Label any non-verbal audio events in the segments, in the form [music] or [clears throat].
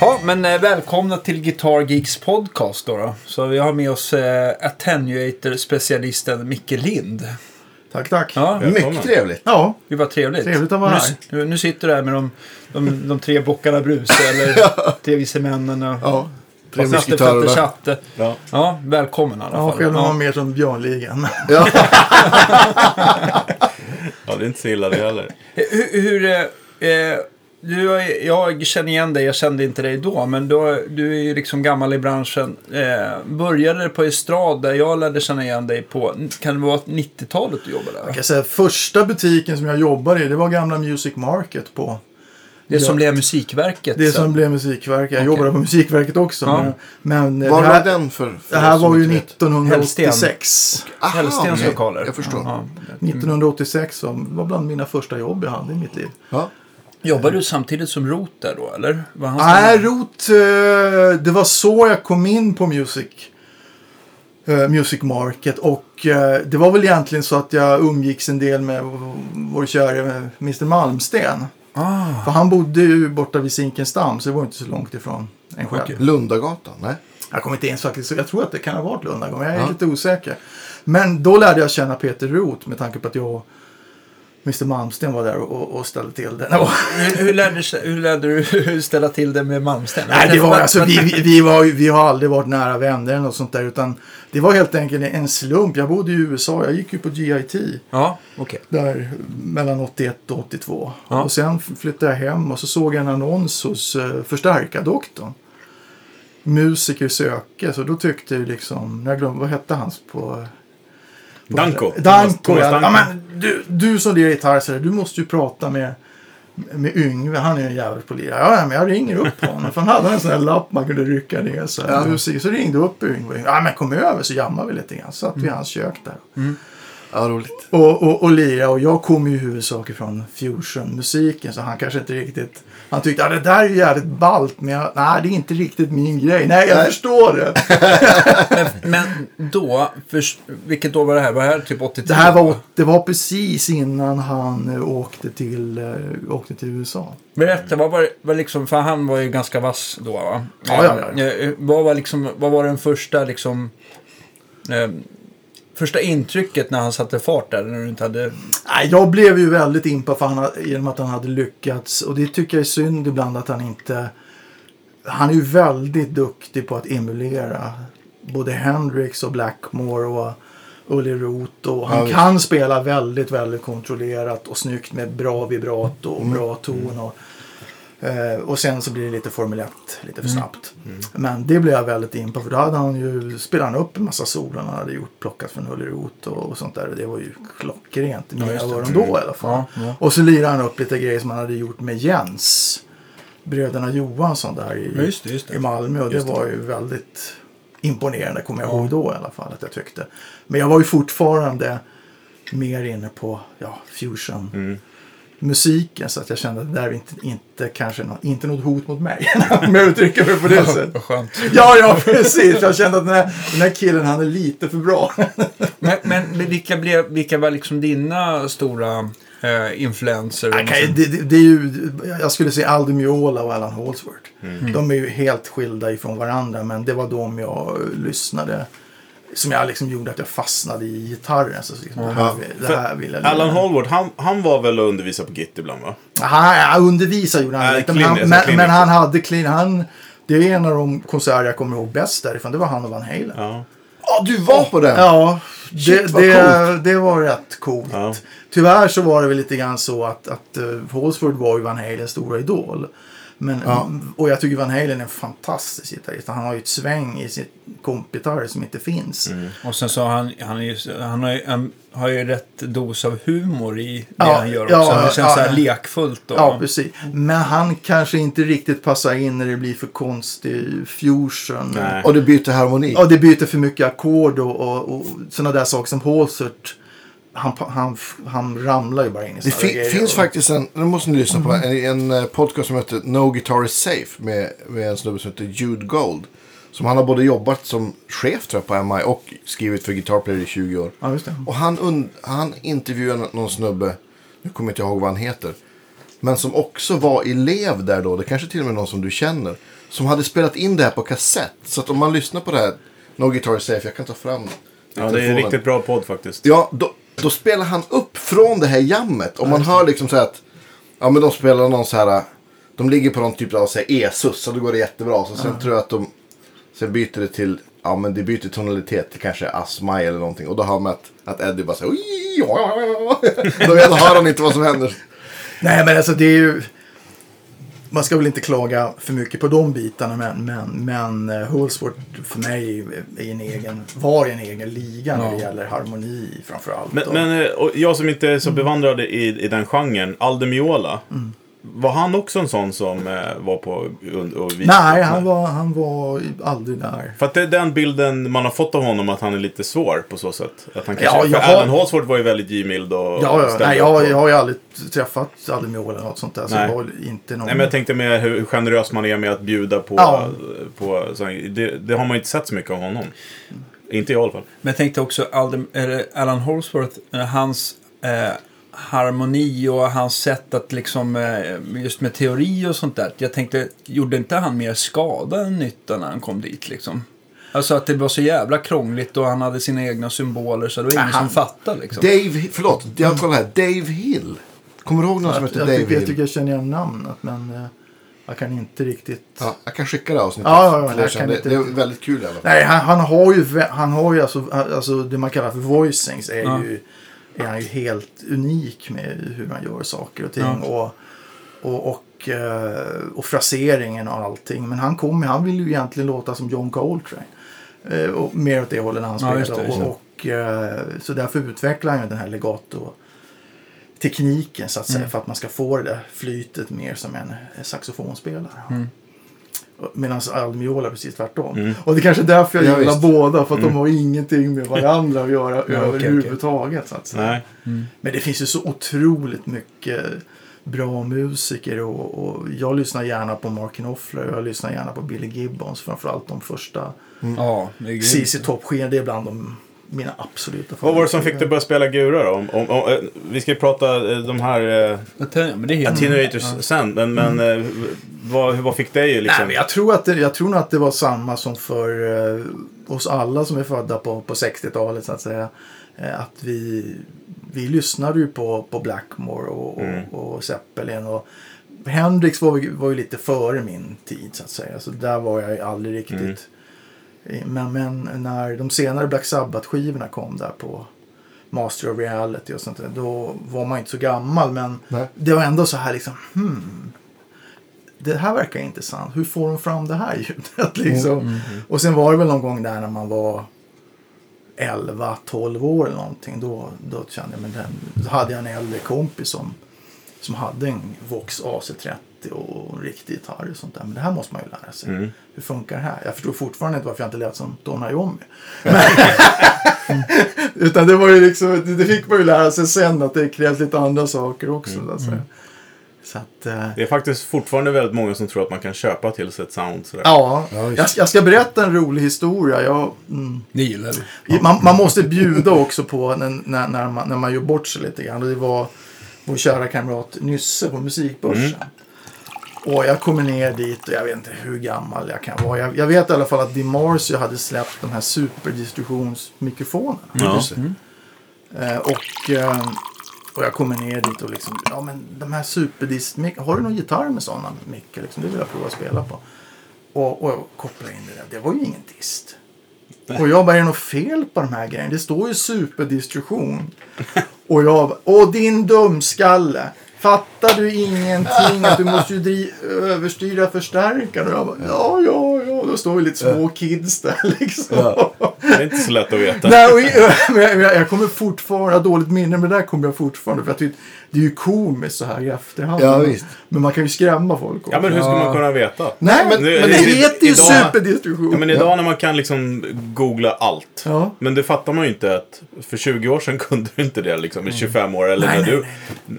Ja, men eh, välkomna till Guitar Geeks podcast då. då. Så vi har med oss eh, Attenuator-specialisten Micke Lind. Tack, tack. Ja, Mycket trevligt. Ja, det var trevligt. Trevligt att vara nu, här. Nu, nu sitter du här med de, de, de tre bockarna Bruse eller [laughs] tre vise männen och Ja. Tre. Chatte. Ja. Ja, välkommen i alla ja fall. själv var Ja. man mer som Björnligan. Ja. [laughs] ja, det är inte så illa det heller. Hur, hur eh, eh, du, jag känner igen dig, jag kände inte dig då, men då, du är ju liksom gammal i branschen. Eh, började på estrad där jag lärde känna igen dig på, kan det vara 90-talet du jobbade? Jag kan säga, första butiken som jag jobbade i, det var gamla Music Market på. Det som Ja. blev Musikverket. Det sen. som blev Musikverket. Jag Okej. jobbade på Musikverket också. Ja. Men, men Var var här, den för? för det här var ju inte vet? 1986. Aha, Hellstens okej. lokaler. Jag förstår. Ja. 1986 som var bland mina första jobb jag hade i mitt liv. Ja. Jobbade du samtidigt som Rot där då, eller? Var han Nej, Rot, eh, det var så jag kom in på Music, eh, music Market. Och eh, det var väl egentligen så att jag umgicks en del med vår kära Mr Malmsten. Ah, För han bodde ju borta vid Zinkensdamm så det var inte så långt ifrån en själv. Okej. Lundagatan? Nej. Jag kommer inte ens faktiskt, så jag tror att det kan ha varit Lundagård, men jag är Ja. lite osäker. Men då lärde jag känna Peter Roth med tanke på att jag Mr Malmsten var där och, och ställde till det. [laughs] Och, hur, hur, lärde, hur lärde du [laughs] ställa till det med Malmsten? nej, det var, alltså, vi, vi, vi, var, vi har aldrig varit nära vänner eller något sånt där. Utan det var helt enkelt en slump. Jag bodde i USA, jag gick ju på GIT. Ja, okej. Där mellan 81 och 82. Ja. Och sen flyttade jag hem och så såg jag en annons hos uh, Förstärkardoktorn. Musiker söke. Så då tyckte jag liksom, jag glömde, vad hette hans på... Danko. Danko, Thomas ja. Danko. ja men, du, du som lirar gitarr, så du måste ju prata med, med Yngve. Han är ju en jävel på lira. Ja, men jag ringer upp honom. För han hade en sån här lapp man kunde rycka ner. Så, här, Ja. så ringde jag upp Yngve. Ja, men kom över så jammade vi lite grann. Satt Mm. vid hans kök där Ja, roligt. och, och, och lira. Och jag kommer ju i huvudsak ifrån fusionmusiken. Så han kanske inte riktigt... Han tyckte att det där är ju jävligt ballt. Men jag, nej, det är inte riktigt min grej. Nej, jag Nej. förstår det. [laughs] Men, men då, för, vilket år var det här? Var det här typ 83? Det här var, det var precis innan han eh, åkte till, eh, åkte till USA. Berätta, vad var, vad liksom, för han var ju ganska vass då va? Ja, ja, ja. Eh, Vad var, liksom, vad var den första liksom... Eh, första intrycket när han satte fart där? När du inte hade... Nej, jag blev ju väldigt impad för han, ha- genom att han hade lyckats. Och det tycker jag är synd ibland att han inte... Han är ju väldigt duktig på att emulera både Hendrix och Blackmore och Ully Roth. Och han Ja, kan spela väldigt, väldigt kontrollerat och snyggt med bra vibrato och bra ton. Och, eh, och sen så blir det lite Formel 1, lite för snabbt. Men det blev jag väldigt impad för då hade han ju spelat upp en massa solon han hade gjort, plockat från Ully Roth och, och sånt där. Och det var ju klockrent i mina det. öron då i alla fall. Ja, ja. Och så lirade han upp lite grejer som han hade gjort med Jens. Bröderna Johansson där i, Ja, just det, just det. i Malmö. Och det, det. var ju väldigt imponerande kommer jag ihåg då i alla fall att jag tyckte. Men jag var ju fortfarande mer inne på ja, fusion. Mm. Musiken så att jag kände att det där är inte, inte kanske nå, inte något hot mot mig. [laughs] Om jag uttrycker mig på det sättet. Vad skönt. Ja, ja, precis. Jag kände att den här, den här killen han är lite för bra. [laughs] Men, men vilka, blev, vilka var liksom dina stora eh, influenser? Okay, det, det, det är ju, jag skulle säga Aldo Miola och Alan Holdsworth. De är ju helt skilda ifrån varandra men det var de jag lyssnade. Som jag liksom gjorde att jag fastnade i gitarren. Så liksom, det här, det här vill jag. Allan Hallward, han, han var väl och undervisade på Git ibland va? Han, han undervisade gjorde han inte. Men, han, men, men han hade clean. Han, det är en av de konserter jag kommer ihåg bäst därifrån. Det var han och Van Halen. Ja. Ja, du var på den? Ja, det, Shit, det, det var rätt coolt. Ja. Tyvärr så var det väl lite grann så att, att uh, Holsford var ju Van Halens stora idol. Men, Ja. Och jag tycker Van Halen är en fantastisk gitarrist. Han har ju ett sväng i sin kompgitarr som inte finns. Och sen så har han, han, är ju, han, har ju, han har ju rätt dos av humor i det Ja, han gör också. ja, det känns ja, så här ja. lekfullt. Och, Ja, precis. Men han kanske inte riktigt passar in när det blir för konstig fusion. Nej. Och du byter harmoni? Ja, det byter för mycket ackord och, och, och sådana där saker som Holsert han, han, han ramlar ju bara in i Det fi- grejer. finns Och- faktiskt en, nu måste ni lyssna på, Mm. en, en eh, podcast som heter No Guitar is Safe med, med en snubbe som heter Jude Gold. Som han har både jobbat som chef tror jag på MI och skrivit för Guitar Player i 20 år. Ja, just det. Och han, und- han intervjuade nå- någon snubbe, nu kommer jag inte ihåg vad han heter. Men som också var elev där då, det kanske till och med någon som du känner. Som hade spelat in det här på kassett. Så att om man lyssnar på det här, No Guitar is Safe, jag kan ta fram Ja, det är en riktigt bra podd faktiskt. Ja, då, då spelar han upp från det här jammet. Och man hör liksom så här att, ja men de spelar någon så här, de ligger på någon typ av så här E-sus och då går det jättebra. Så sen tror jag att de, sen byter det till, ja men det byter tonalitet till kanske Asmaj eller någonting. Och då hör man att, att Eddie bara säger [laughs] Då vet- då hör han inte vad som händer. Nej, men alltså det är ju... Man ska väl inte klaga för mycket på de bitarna, men, men, men uh, Hulsworth för mig är en egen, var en egen liga när det gäller harmoni framför allt. Men, men eh, och jag som inte är så bevandrad i, i den genren, Alde Miola. Var han också en sån som eh, var på och visade? Nej, han var, han var aldrig där. För att det är den bilden man har fått av honom, att han är lite svår på så sätt. Att han kanske, Ja, för jag har- Alan Holsworth var ju väldigt givmild och Ja, ja. Nej, jag, jag har ju aldrig träffat Ademiola eller något sånt där. Så Nej. det var inte någon... Nej, men jag tänkte mer hur generös man är med att bjuda på... Ja. på så, det, det har man inte sett så mycket av honom. Inte jag i alla fall. Men jag tänkte också eller Alan Holsworth, eh, hans eh, harmoni och hans sätt att liksom, eh, just med teori och sånt där. Jag tänkte, gjorde inte han mer skada än nytta när han kom dit liksom? Alltså att det var så jävla krångligt och han hade sina egna symboler så det var ingen han- som fattade liksom. Dave, förlåt, jag kollar här. Dave Hill. Kommer du ihåg någon som jag, heter jag, Dave tycker, jag Hill? tycker jag känner igen namnet, men eh, jag kan inte riktigt... Ja, jag kan skicka det avsnittet. Ja, ja, ja, jag kan det, inte det är väldigt kul i alla fall. Nej, han, han har ju, han har ju alltså, alltså det man kallar för voicings är Ja. ju, är han ju helt unik med hur han gör saker och ting. Ja. Och, och, och, eh, och fraseringen och allting. Men han kommer, han vill ju egentligen låta som John Coltrane. Eh, Och mer åt det hållet när han Ja, spelar. just det, och, och, eh, så därför utvecklar han ju den här legato tekniken så att Mm. säga för att man ska få det där flytet mer som en saxofonspelare. Mm. Medan Almiola är precis tvärtom. Och det är kanske är därför jag Ja, gillar visst. båda. För att de har ingenting med varandra att göra okej, överhuvudtaget. Så att säga. Nej. Men det finns ju så otroligt mycket bra musiker. Och, och jag lyssnar gärna på Mark Knopfler. Jag lyssnar gärna på Billy Gibbons. Framförallt de första Ja, är grymt. CC Top-skivorna. Det är bland de, mina absoluta Vad var det som fick dig att börja spela gura då? Om, om, om, eh, vi ska ju prata eh, de här eh. Attenuators sen, men, men eh, vad, vad fick dig liksom? Nej, men jag tror, att det, jag tror nog att det var samma som för eh, oss alla som är födda på, på 60-talet så att säga. Eh, att vi, vi lyssnade ju på, på Blackmore och, Mm. och, och Zeppelin. Och Hendrix var, var ju lite före min tid så att säga. Så där var jag ju aldrig riktigt. Mm. Eh, Men, men när de senare Black Sabbath-skivorna kom där på Master of Reality och sånt där. Då var man inte så gammal men Nej. det var ändå så här liksom hmm. Det här verkar intressant. Hur får de fram det här ljudet? [laughs] liksom? Och sen var det väl någon gång där när man var 11-12 år eller någonting. Då, då kände jag, men den, då hade jag en äldre kompis som, som hade en Vox AC30 och en riktig gitarr och sånt där. Men det här måste man ju lära sig. Mm. Hur funkar det här? Jag förstår fortfarande inte varför jag inte lät som Don Iommi. [laughs] [laughs] Utan det var ju liksom, det, fick man ju lära sig sen att det krävs lite andra saker också. Så att, säga. så att eh, Det är faktiskt fortfarande väldigt många som tror att man kan köpa till sig ett sound sådär. ja, jag, jag ska berätta en rolig historia. Jag, mm, Det gillar vi. man, man måste bjuda också på när, när, när, man, när man gör bort sig lite grann. Det var vår kära kamrat Nysse på Musikbörsen. Och jag kommer ner dit och jag vet inte hur gammal jag kan vara. Jag, jag vet i alla fall att DiMarzio hade släppt de här superdistributionsmikrofonerna. Ja. Det. Eh, och, eh, och jag kommer ner dit och liksom, ja men de här superdist har du någon gitarr med sådana mickar? Liksom, det vill jag prova att spela på. Och, och jag kopplar in det där, det var ju ingen dist. Och jag bara, är det något fel på de här grejerna? Det står ju superdistribution. Och jag bara, åh din dumskalle. Fattar du ingenting? Att du måste ju dri- överstyra förstärkaren. Och jag bara, ja, ja, ja. Då står vi lite små kids där [laughs] liksom. Det är inte så lätt att veta. Nej, och, [laughs] men jag, jag jag kommer fortfarande ha dåligt minne, men det där kommer jag fortfarande. För jag tycker, det är ju komiskt så här i efterhand. Ja, visst. Men man kan ju skrämma folk också. Ja, men hur ska man kunna veta? Nej, men, Nu- men det heter ju idag- superdistribution. Ja, men idag när man kan liksom googla allt. Ja. Men det fattar man ju inte att för 20 år sedan kunde du inte det liksom. I 25 år. Eller, Nej, när, nej,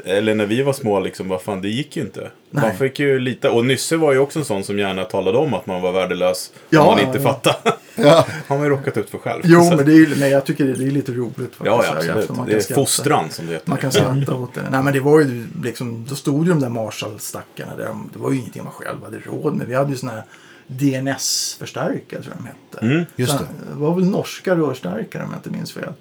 du, eller när vi var små liksom. Vad fan, det gick ju inte. Man fick ju lita. Och Nysse var ju också en sån som gärna talade om att man var värdelös. Ja, om man inte [laughs] ja. fattade. Ja. Har ju råkat ut för själv. Jo, Så- men det är ju, nej, jag tycker det, det är lite roligt. faktiskt, Ja, ja absolut. man Det är skratta. fostran som det heter. Man kan skratta åt det. Nej, men det var ju liksom, då stod ju de där Marshall-stackarna där. Det var ju ingenting man själv hade råd med. Vi hade ju såna här DNS-förstärkare tror jag de hette. Mm, just det. det var väl norska rörstärkare om jag inte minns fel.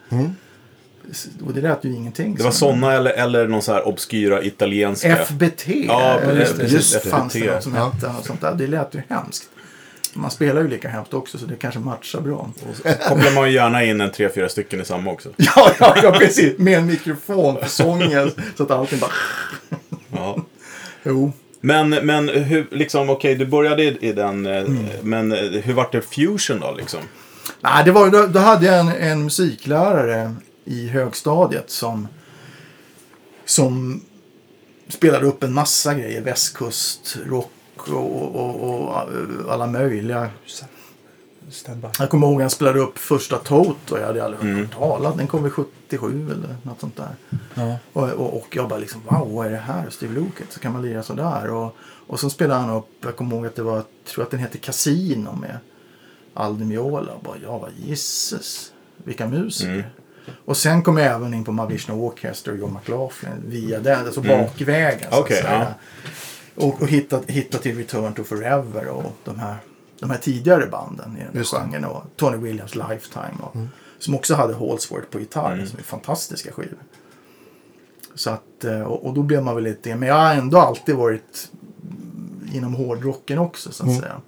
Och det lät ju ingenting. Det var så- sådana eller, eller någon så här obskyra italienska. FBT. Ja, just det, just det. fanns det FBT. något som Ja. hette. Och sånt där. Det lät ju hemskt. Man spelar ju lika hemskt också så det kanske matchar bra. kopplar man ju gärna in en tre, fyra stycken i samma också. [laughs] Ja, ja, ja precis. Med en mikrofon för sången. så att allting bara... Ja. [laughs] Jo. Men, men hur, liksom, okej, du började i, i den, eh, Mm. men eh, hur vart det fusion då liksom? Nej, det var, då, då hade jag en, en musiklärare i högstadiet som, som spelade upp en massa grejer. Västkustrock och, och, och alla möjliga. Jag kommer ihåg att han spelade upp första Toto. Jag hade aldrig hört talat. Den kom väl 77 eller något sånt där. Ja. Och, och, och jag bara liksom, wow, vad är det här? Steve Luket, så kan man lira sådär. Och, och så spelade han upp, jag kommer ihåg att det var, jag tror att den heter Casino med Aldi Miola. Och bara, ja, vad gisses, vilka musiker. Och sen kom jag även in på Mahavishnu Orchestra och John McLaughlin via den, alltså bakvägen. så att Okej, säga. Och, och hitta, hitta till Return to Forever och de här, de här tidigare banden i den Just det. genren. Och Tony Williams Lifetime. Och, Som också hade Holsworth på gitarr. Som är fantastiska skivor. Så att, eh, och, och då blev man väl lite, men jag har ändå alltid varit inom hårdrocken också så att säga.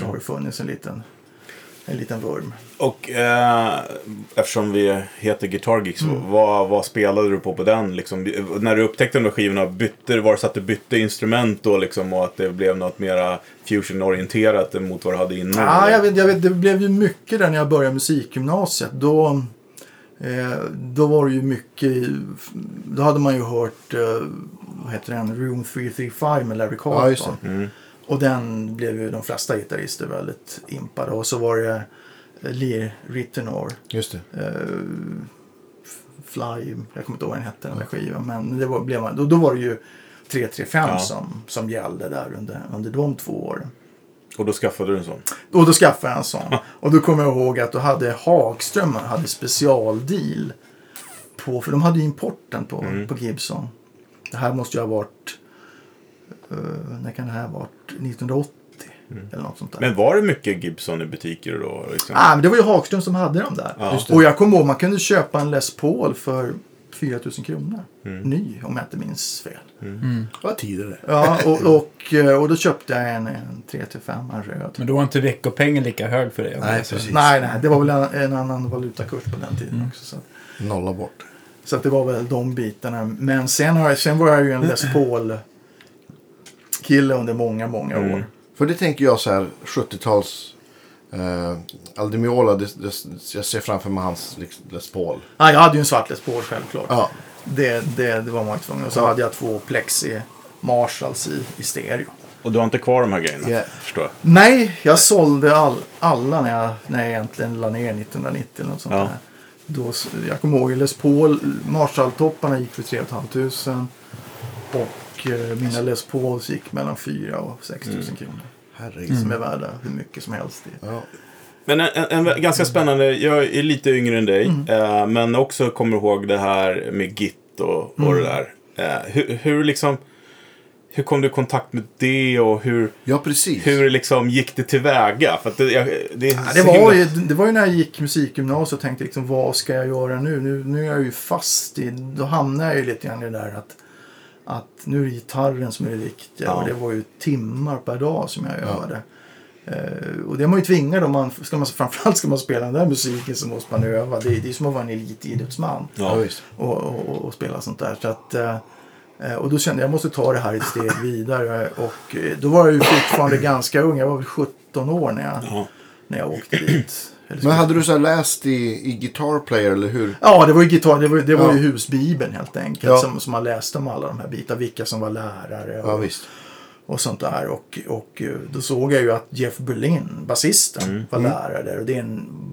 Så har det funnits en liten, en liten vurm. Och eh, eftersom vi heter Guitar Geeks, Mm. vad, vad spelade du på på den? Liksom, när du upptäckte de där skivorna, bytte, var det så att du bytte instrument då liksom, och att det blev något mera fusion-orienterat mot vad du hade innan? Ja, jag vet, jag vet, det blev ju mycket där när jag började musikgymnasiet. Då, eh, då var det ju mycket, då hade man ju hört, eh, vad heter den, Room 335 med Larry Ja, just Carlton. det. Och den blev ju de flesta gitarrister väldigt impade. Och så var det eh, Lee Rittenor, Just det. eh, Fly, jag kommer inte ihåg vad den hette den där skivan. Men det var, blev man, då, då var det ju 335 Ja. som, som gällde där under, under de två åren. Och då skaffade du en sån? Och då skaffade jag en sån. [laughs] Och då kommer jag ihåg att då hade Hagström hade specialdeal. På, för de hade ju importen på, Mm. på Gibson. Det här måste ju ha varit... Uh, när kan det här ha varit? 1980. Eller något sånt där. Mm. Men var det mycket Gibson i butiker då? Liksom? Ah, men det var ju Hagström som hade dem där. Ja. Och jag kommer ihåg man kunde köpa en Les Paul för 4 000 kronor. Mm. Ny, om jag inte minns fel. Vad tider det. Ja, och, och, eh, och då köpte jag en, en 3-5, en röd. Men då var inte veckopengen lika hög för dig? Nej, precis. Nej, nej, det var väl en, en annan valutakurs på den tiden Mm. också. Så, Nolla bort. så att det var väl de bitarna. Men sen, har jag, sen var jag ju en Les Paul kille under många, många Mm. år. För det tänker jag så här 70-tals... Uh, Aldemiola, det, det, jag ser framför mig hans liksom, Les Paul. Ah, jag hade ju en svart Les Paul självklart. Ja, Det, det, det var man tvungen. Och så hade jag två Plexi Marshalls i, i stereo. Och du har inte kvar de här grejerna? Ja. Förstår jag. Nej, jag sålde all, alla när jag, när jag egentligen la ner 1990 eller något sånt Ja. där. Då, jag kommer ihåg Les Paul, Marshall-topparna gick för 3 500 Och eh, mina Les Pauls gick mellan 4 och 6 000 Mm. kronor. herregud. Som är värda hur mycket som helst. Ja. Men en, en, en ganska spännande, jag är lite yngre än dig, eh, men också kommer ihåg det här med Git och, och det där. Eh, hur, hur liksom, hur kom du i kontakt med det och hur, ja, precis. hur liksom gick det tillväga? För att det, jag, det, Ja, det, var ju, det var ju när jag gick musikgymnasiet och tänkte liksom, vad ska jag göra nu? nu? Nu är jag ju fast i, då hamnar jag ju lite grann i det där att, att nu är det gitarren som är det viktiga. Ja. Och det var ju timmar per dag som jag övade. Eh, och det är man ju tvingad om man, ska man, [laughs] framförallt ska man spela den där musiken så måste man öva. Det, det är som att vara en elitidrottsman Ja, Ja. och, och, och spela sånt där. Så att, eh, Eh, och då kände jag, jag måste ta det här ett steg [laughs] vidare. Och då var jag ju fortfarande [clears throat] ganska ung. Jag var väl 17 år när jag, Ja. när jag åkte dit. Men hade du så här läst i, i Guitar Player eller hur? Ja, det var ju gitarr. Det var, det var Ja. ju husbibeln helt enkelt. Ja. Som, som man läste om alla de här bitarna. Vilka som var lärare och, Ja visst. Och sånt där. Och, och eh, då såg jag ju att Jeff Berlin, basisten, Mm. var lärare där. Och det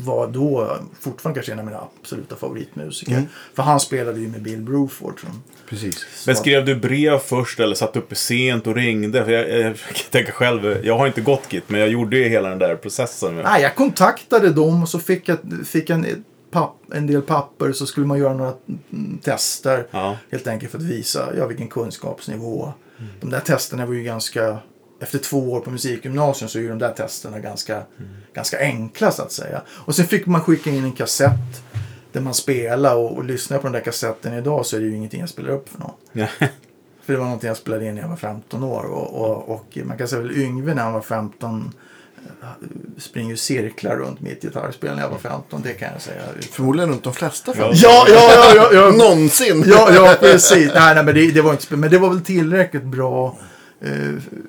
var då fortfarande kanske en av mina absoluta favoritmusiker. Mm. För han spelade ju med Bill Bruford. Som, Precis. Men skrev du brev först eller satt uppe sent och ringde? För jag, jag [laughs] kan tänka själv, jag har inte gått Git, men jag gjorde ju hela den där processen. Nej, jag kontaktade dem och så fick jag, fick jag en, papp, en del papper. Så skulle man göra några mm, tester. Ja. Helt enkelt för att visa ja, vilken kunskapsnivå. De där testerna var ju ganska... Efter två år på musikgymnasium så är ju de där testerna ganska, ganska enkla så att säga. Och sen fick man skicka in en kassett där man spelade och, och lyssnar på den där kassetten idag så är det ju ingenting jag spelar upp för någon. Ja. För det var någonting jag spelade in när jag var 15 år. Och, och, och man kan säga väl Yngve när han var 15 eh, springer ju cirklar runt mitt gitarrspel när jag var 15. Det kan jag säga. Förmodligen runt de flesta Ja. Ja, ja, ja, ja. Någonsin! Ja, ja precis. Nej, nej, men det, det var inte Men det var väl tillräckligt bra eh,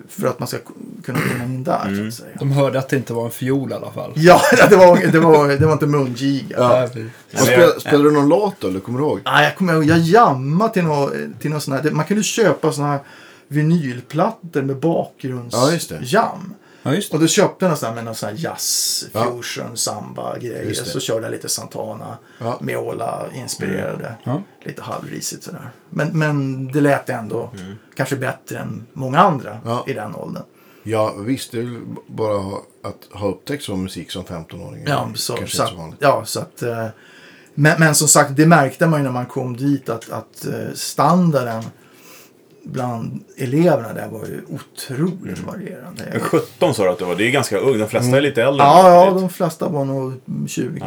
för att man ska kunna komma in där, så att säga. De hörde att det inte var en fiol i alla fall. Ja, [laughs] det var, det var, det var inte mungiga. Ja. Spel, spelade du någon låt då, eller kommer du ihåg? Nej, jag kommer ihåg, jag jammade till någon, till någon sån här, man kunde köpa såna här vinylplattor med Ja, just det. bakgrundsjam. ja, just det. Och då köpte jag sån här med någon sån här jazz, Ja. fusion, samba grejer. Så körde jag lite Santana, Ja. Meola inspirerade. Ja. Lite halvrisigt sådär. Men, men det lät ändå kanske bättre än många andra Ja. i den åldern. Ja, visst. Det är väl bara att ha upptäckt sån musik som 15-åring. Ja, så, Kanske så, så vanligt. ja, så att... eh, Men, men som sagt, det märkte man ju när man kom dit att, att eh, standarden bland eleverna där var ju otroligt varierande. Men 17 sa du att du var, det är ganska ung. De flesta är lite äldre. Ja, ja, de flesta var nog 20. Ja.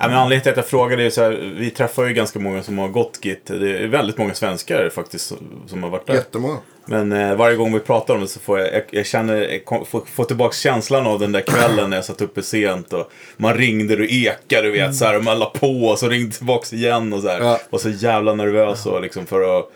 Ja, men anledningen till att jag frågade är så här, vi träffar ju ganska många som har gått Git. Det är väldigt många svenskar faktiskt som- har varit där. Jättemånga. Men eh, varje gång vi pratar om det så får jag, jag, jag känner, jag kom- får, får tillbaka känslan av den där kvällen när jag satt uppe sent och man ringde och ekade, du vet, så här, och man la på och så ringde tillbaka igen och så här. Ja. Och så jävla nervös och liksom för att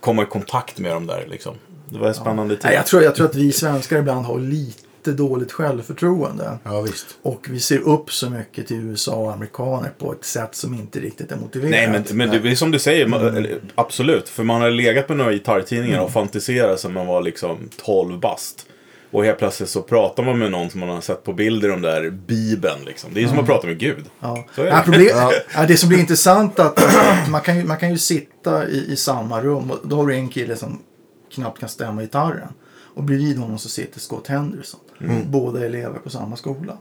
komma i kontakt med dem där liksom. Det var en spännande tid. Nej, jag, tror, jag tror att vi svenskar ibland har lite dåligt självförtroende. Ja, visst. Och vi ser upp så mycket till USA och amerikaner på ett sätt som inte riktigt är motiverat. Nej, men, men det är som du säger, man, eller, absolut. För man har legat med några gitarrtidningar och fantiserat som man var liksom 12 bast. Och helt plötsligt så pratar man med någon som man har sett på bilder om där bibeln liksom. Det är som att prata med Gud. Ja. Så är det. Ja, problem, ja, det som blir intressant är att [clears throat] man kan ju, man kan ju sitta i, i samma rum och då har du en kille som knappt kan stämma gitarren. Och bredvid honom så sitter Scott Henderson. Båda elever på samma skola.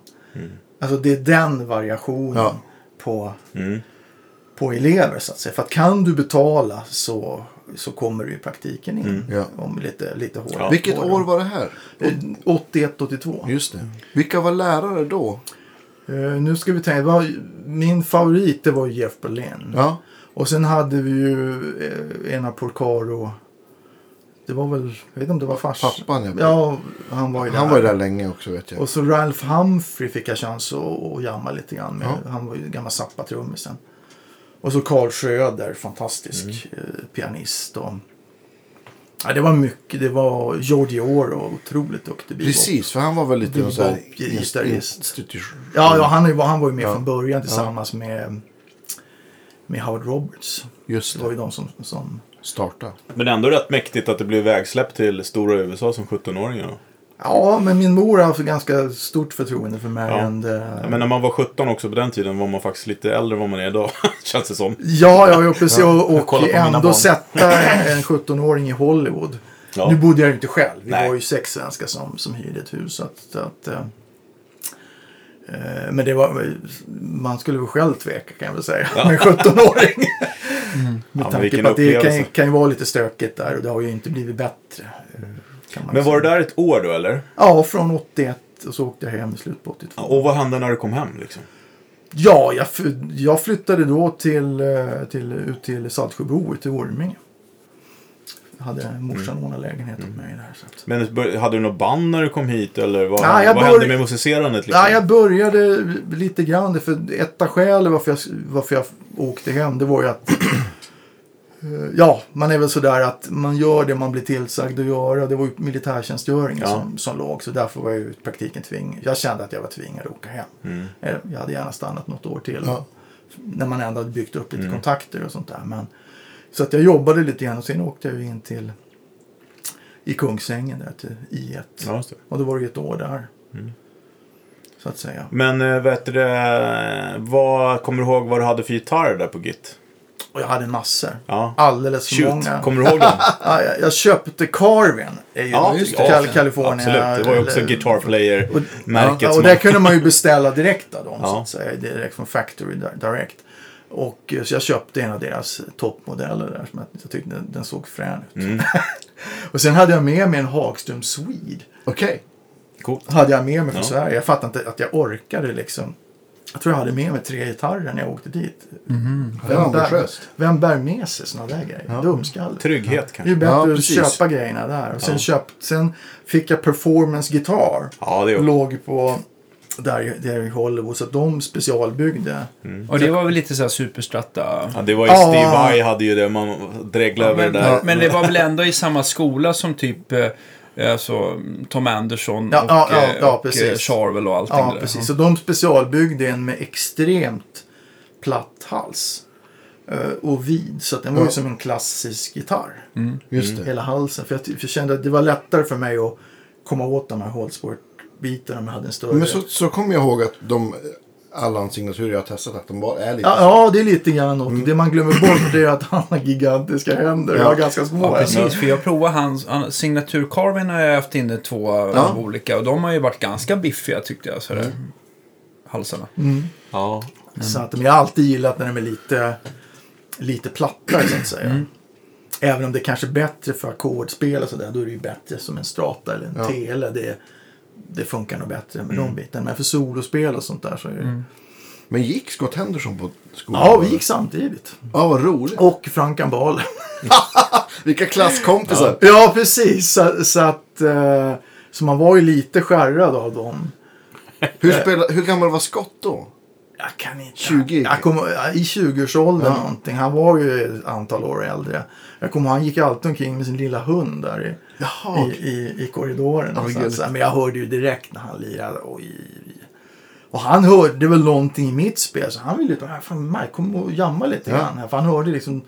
Alltså det är den variationen Ja. på, Mm. på elever så att säga. För att kan du betala så, så kommer du i praktiken in. Ja. Om lite, lite hårdare. Ja. Vilket år var det här? 81-82. Just det. Vilka var lärare då? Eh, nu ska vi tänka. Vad, min favorit det var ju Jeff Berlin. Ja, Och sen hade vi ju eh, ena Porcaro. Det var väl, jag vet inte om det var fars. pappan. Ja. Ja, han var ju där. Han var där länge också vet jag. Och så Ralph Humphrey fick jag chans att, att jamma lite grann med. Ja. Han var ju gammal Zappa-trummisen. Och så Carl Schröder, fantastisk eh, pianist. Och, ja, det var mycket. Det var Georgie Orr otroligt duktig bebop. Precis, för han var väl lite Bebop-gitarrist. institution. Ja, ja han, var- han var ju med Ja. från början tillsammans med, med Howard Roberts. Just Det var det. ju de som, som Starta. Men ändå rätt mäktigt att det blev vägsläpp till stora USA som 17-åringar. Ja, men min mor har haft ganska stort förtroende för mig. Ja. Ja, men när man var 17 också på den tiden var man faktiskt lite äldre än vad man är idag. [laughs] Känns det som. Ja, ja, ja precis. Och, och ändå sätta [laughs] en 17-åring i Hollywood. Ja. Nu bodde jag ju inte själv. Vi Nej. var ju sex svenskar som, som hyrde ett hus. Så att, så att, eh, eh, men det var, man skulle väl själv tveka kan jag väl säga. Med en 17-åring. Med men tanke på att det kan, kan ju vara lite stökigt där och det har ju inte blivit bättre. Kan man Men var du där ett år då eller? Ja, från 81 och så åkte jag hem i slutet på 82. Och vad hände när du kom hem liksom? Ja, jag, jag flyttade då till, eh, till, ut till Saltsjöbo, till Orminge. Hade morsan ordnat lägenhet åt mig där. Så att. Men hade du något band när du kom hit eller vad, Ja, vad bör- hände med musicerandet? Liksom? Ja, jag började lite grann. För ett av skälen varför jag, varför jag åkte hem, det var ju att ja, man är väl sådär att man gör det man blir tillsagd att göra. Det var ju militärtjänstgöringen Ja. som, som låg. Så därför var jag i praktiken tvingad. Jag kände att jag var tvingad att åka hem. Mm. Eh, Jag hade gärna stannat något år till. Ja. När man ändå hade byggt upp lite Mm. kontakter och sånt där. Men, så att jag jobbade lite grann och sen åkte jag in till i Kungsängen där till I1. Ja. Och då var det ju ett år där. Mm. Så att säga. Men äh, vet du vad, kommer du ihåg vad du hade för gitarr där på Git? Och jag hade massor. Ja. Alldeles för Shoot, många. kommer du ihåg dem? [laughs] Ja, jag, jag köpte Carvin. Är ju Ja, just det. California. Absolut, det var ju också Guitar Player-märket. Ja, och man- där kunde man ju beställa direkt av dem. Ja. Så att säga, direkt från Factory di- Direct. Och eh, så jag köpte en av deras toppmodeller där. Som jag, jag tyckte den, den såg frän ut. Mm. [laughs] och sen hade jag med mig en Hagström Swede. Okej. Coolt. Hade jag med mig från Ja. Sverige. Jag fattade inte att jag orkade liksom. Jag tror jag hade med mig tre gitarrer när jag åkte dit. Är Vem, bär, vem bär med sig såna där grejer? Ja. Dumskalle. Trygghet Det är kanske. ju bättre Ja, att köpa grejerna där. Och sen, Ja. köpt, sen fick jag performance gitarr. Ja, det Låg på där, där i Hollywood. Så de specialbyggde. Och det var väl lite så här superstratta. Ja, det var ju Ja. Steve Vai hade ju det, man dreglade över men, det där. men det var väl [laughs] ändå i samma skola som typ eh, alltså, Tom Anderson Ja, och, ja, ja, eh, ja, och precis. eh, Charvel och allting. Ja, där. precis. Så de specialbyggde en med extremt platt hals. Och vid. Så att den var ju Ja. som en klassisk gitarr. Just det. Hela halsen. För jag, för jag kände att det var lättare för mig att komma åt de här Holsport-bitarna om jag hade en större. Men så, så kommer jag ihåg att de, alla hans signaturer jag har testat, att de bara är lite Ja, ja, det är lite grann något. Det man glömmer bort är att han har gigantiska händer. Jag har ganska små Ja, precis. För jag provade hans, han, signatur Carvin har jag haft inne två av olika och de har ju varit ganska biffiga tyckte jag. Sådär. Halsarna. Ja. Så att, men jag har alltid gillat när de är lite, lite plattare så att säga. Även om det kanske är bättre för ackordspel och sådär. Då är det ju bättre som en strata eller en Ja. tele. Det, det funkar nog bättre med de bitarna. Men för solospel och sånt där så är det... Men gick Scott Henderson på skolan? Ja, vi gick samtidigt. Ja, vad roligt. Och Frank Ambal. [laughs] Vilka klasskompisar. ja, precis. Så, så att... Eh, så man var ju lite skärrad av dem. Hur, spela, hur gammal var Scott då? Jag kan inte. 20? Jag ja, I 20-årsåldern Ja. någonting. Han var ju ett antal år äldre. Jag kommer ihåg, han gick alltid omkring med sin lilla hund där i, Jaha. i, i, i korridoren. Och så, så, men jag hörde ju direkt när han lirade. Oj, och han hörde väl någonting i mitt spel. Så han ville ju bara, fan Mike, kom och jamma lite Ja. grann här. För han hörde liksom.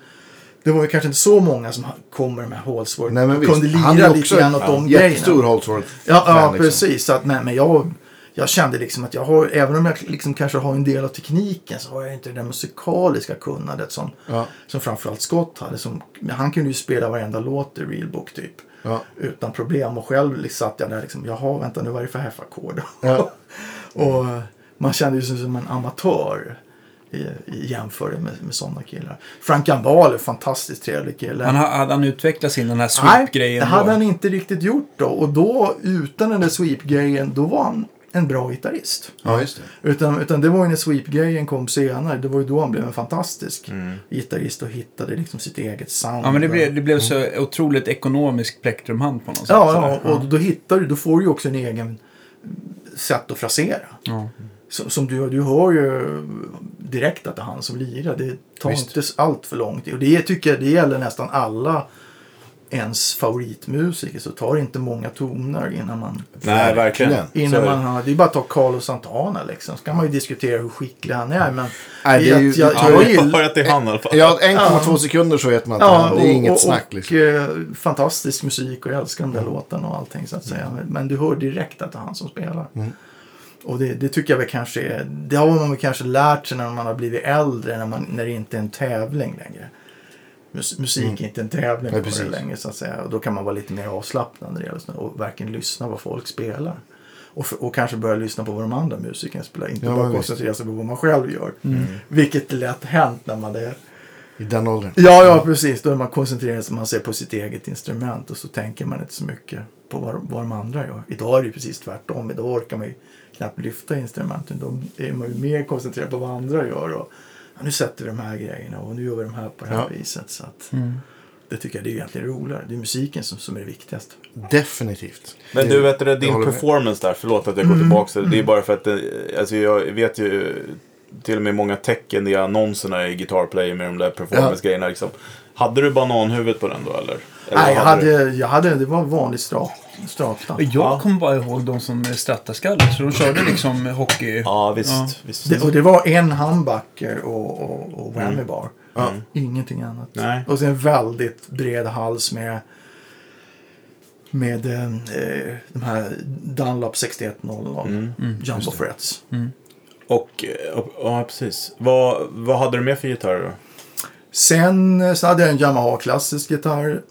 Det var ju kanske inte så många som kom med Holsworth. Nej, men kunde lira lite grann åt ja, de grejerna. jättestor Holsworth. Ja, ja liksom. precis. Så att, men, men jag, jag kände liksom att jag har, även om jag liksom kanske har en del av tekniken så har jag inte det musikaliska kunnandet som, Ja. som framförallt Scott hade. Som, han kunde ju spela varenda låt i Real Book typ. Ja. Utan problem. Och själv liksom satt jag där liksom, jaha vänta nu vad är det för F-ackord? Ja. [laughs] och eh, man kände ju sig som en amatör. I, i jämförelse med, med sådana killar. Frank Ambal är en fantastiskt trevlig kille. Han, ha- hade han utvecklat sin den här Nej, sweep-grejen det hade då? han inte riktigt gjort då. Och då, utan den där sweep-grejen, då var han en bra gitarrist. ja, just det. Utan, utan det var ju när sweep-grejen kom senare. Det var ju då han blev en fantastisk Mm. gitarrist och hittade liksom sitt eget sound. Ja, men det blev, det blev så otroligt ekonomisk plektrumhand på något sätt. Ja, ja, och då hittar du, då får du ju också en egen sätt att frasera. Ja. Som, som du, du hör ju direkt att det är han som lirar. Det tar Visst. inte allt för lång tid. Och det tycker jag det gäller nästan alla ens favoritmusiker. Så tar det inte många toner innan man Nej, verkligen. Innan man har, det är bara att ta Carlos Santana liksom. Så kan man ju diskutera hur skicklig han är. Men Nej, det är ju- jag, Ja, jag, jag jag att det är han i alla fall. Ja, 1,2 sekunder så vet man att Ja, det är inget och, snack. och, Liksom. eh, fantastisk musik och jag älskar de där låtarna och allting så att säga. Men, men du hör direkt att det är han som spelar. Och det, det tycker jag väl kanske är, det har man väl kanske lärt sig när man har blivit äldre, när, man, när det inte är en tävling längre. Mus, musik är inte en tävling Nej, på det längre så att säga. Och då kan man vara lite mer avslappnad när det gäller och verkligen lyssna vad folk spelar. Och, för, och kanske börja lyssna på vad de andra musikerna spelar. Inte Ja, bara koncentrera sig på vad man själv gör. Vilket är lätt hänt när man är I den åldern. Ja, ja, precis. Då är man koncentrerad så man ser på sitt eget instrument och så tänker man inte så mycket på vad, vad de andra gör. Idag är det ju precis tvärtom. Idag orkar man ju knappt lyfta instrumenten. Då är man ju mer koncentrerad på vad andra gör. Och, nu sätter vi de här grejerna och nu gör vi de här på det här Ja. viset. Så att, Mm. Det tycker jag det är egentligen roligare. Det är musiken som, som är det viktigaste. Definitivt. Men du, vet du, jag din med. performance där, förlåt att jag går tillbaka till det. Är bara för att, det, alltså jag vet ju till och med många tecken i annonserna i Guitar Player med de där performance-grejerna liksom. Hade du bananhuvudet på den då eller? eller Nej, jag vad du? hade, jag hade, det var vanlig strat, strata. Jag Ja. kommer bara ihåg de som strattaskallar. Så de körde liksom hockey. Ja, visst. Ja. visst. Det, och det var en humbucker och, och, och whammy bar. Ingenting annat. Nej. Och sen en väldigt bred hals med med eh, de här Dunlop 6100 Jumbo Frets. Och, eh, och, ja, precis. Vad, vad hade du med för gitarrer då? Sen eh, så hade jag en Yamaha klassisk gitarr.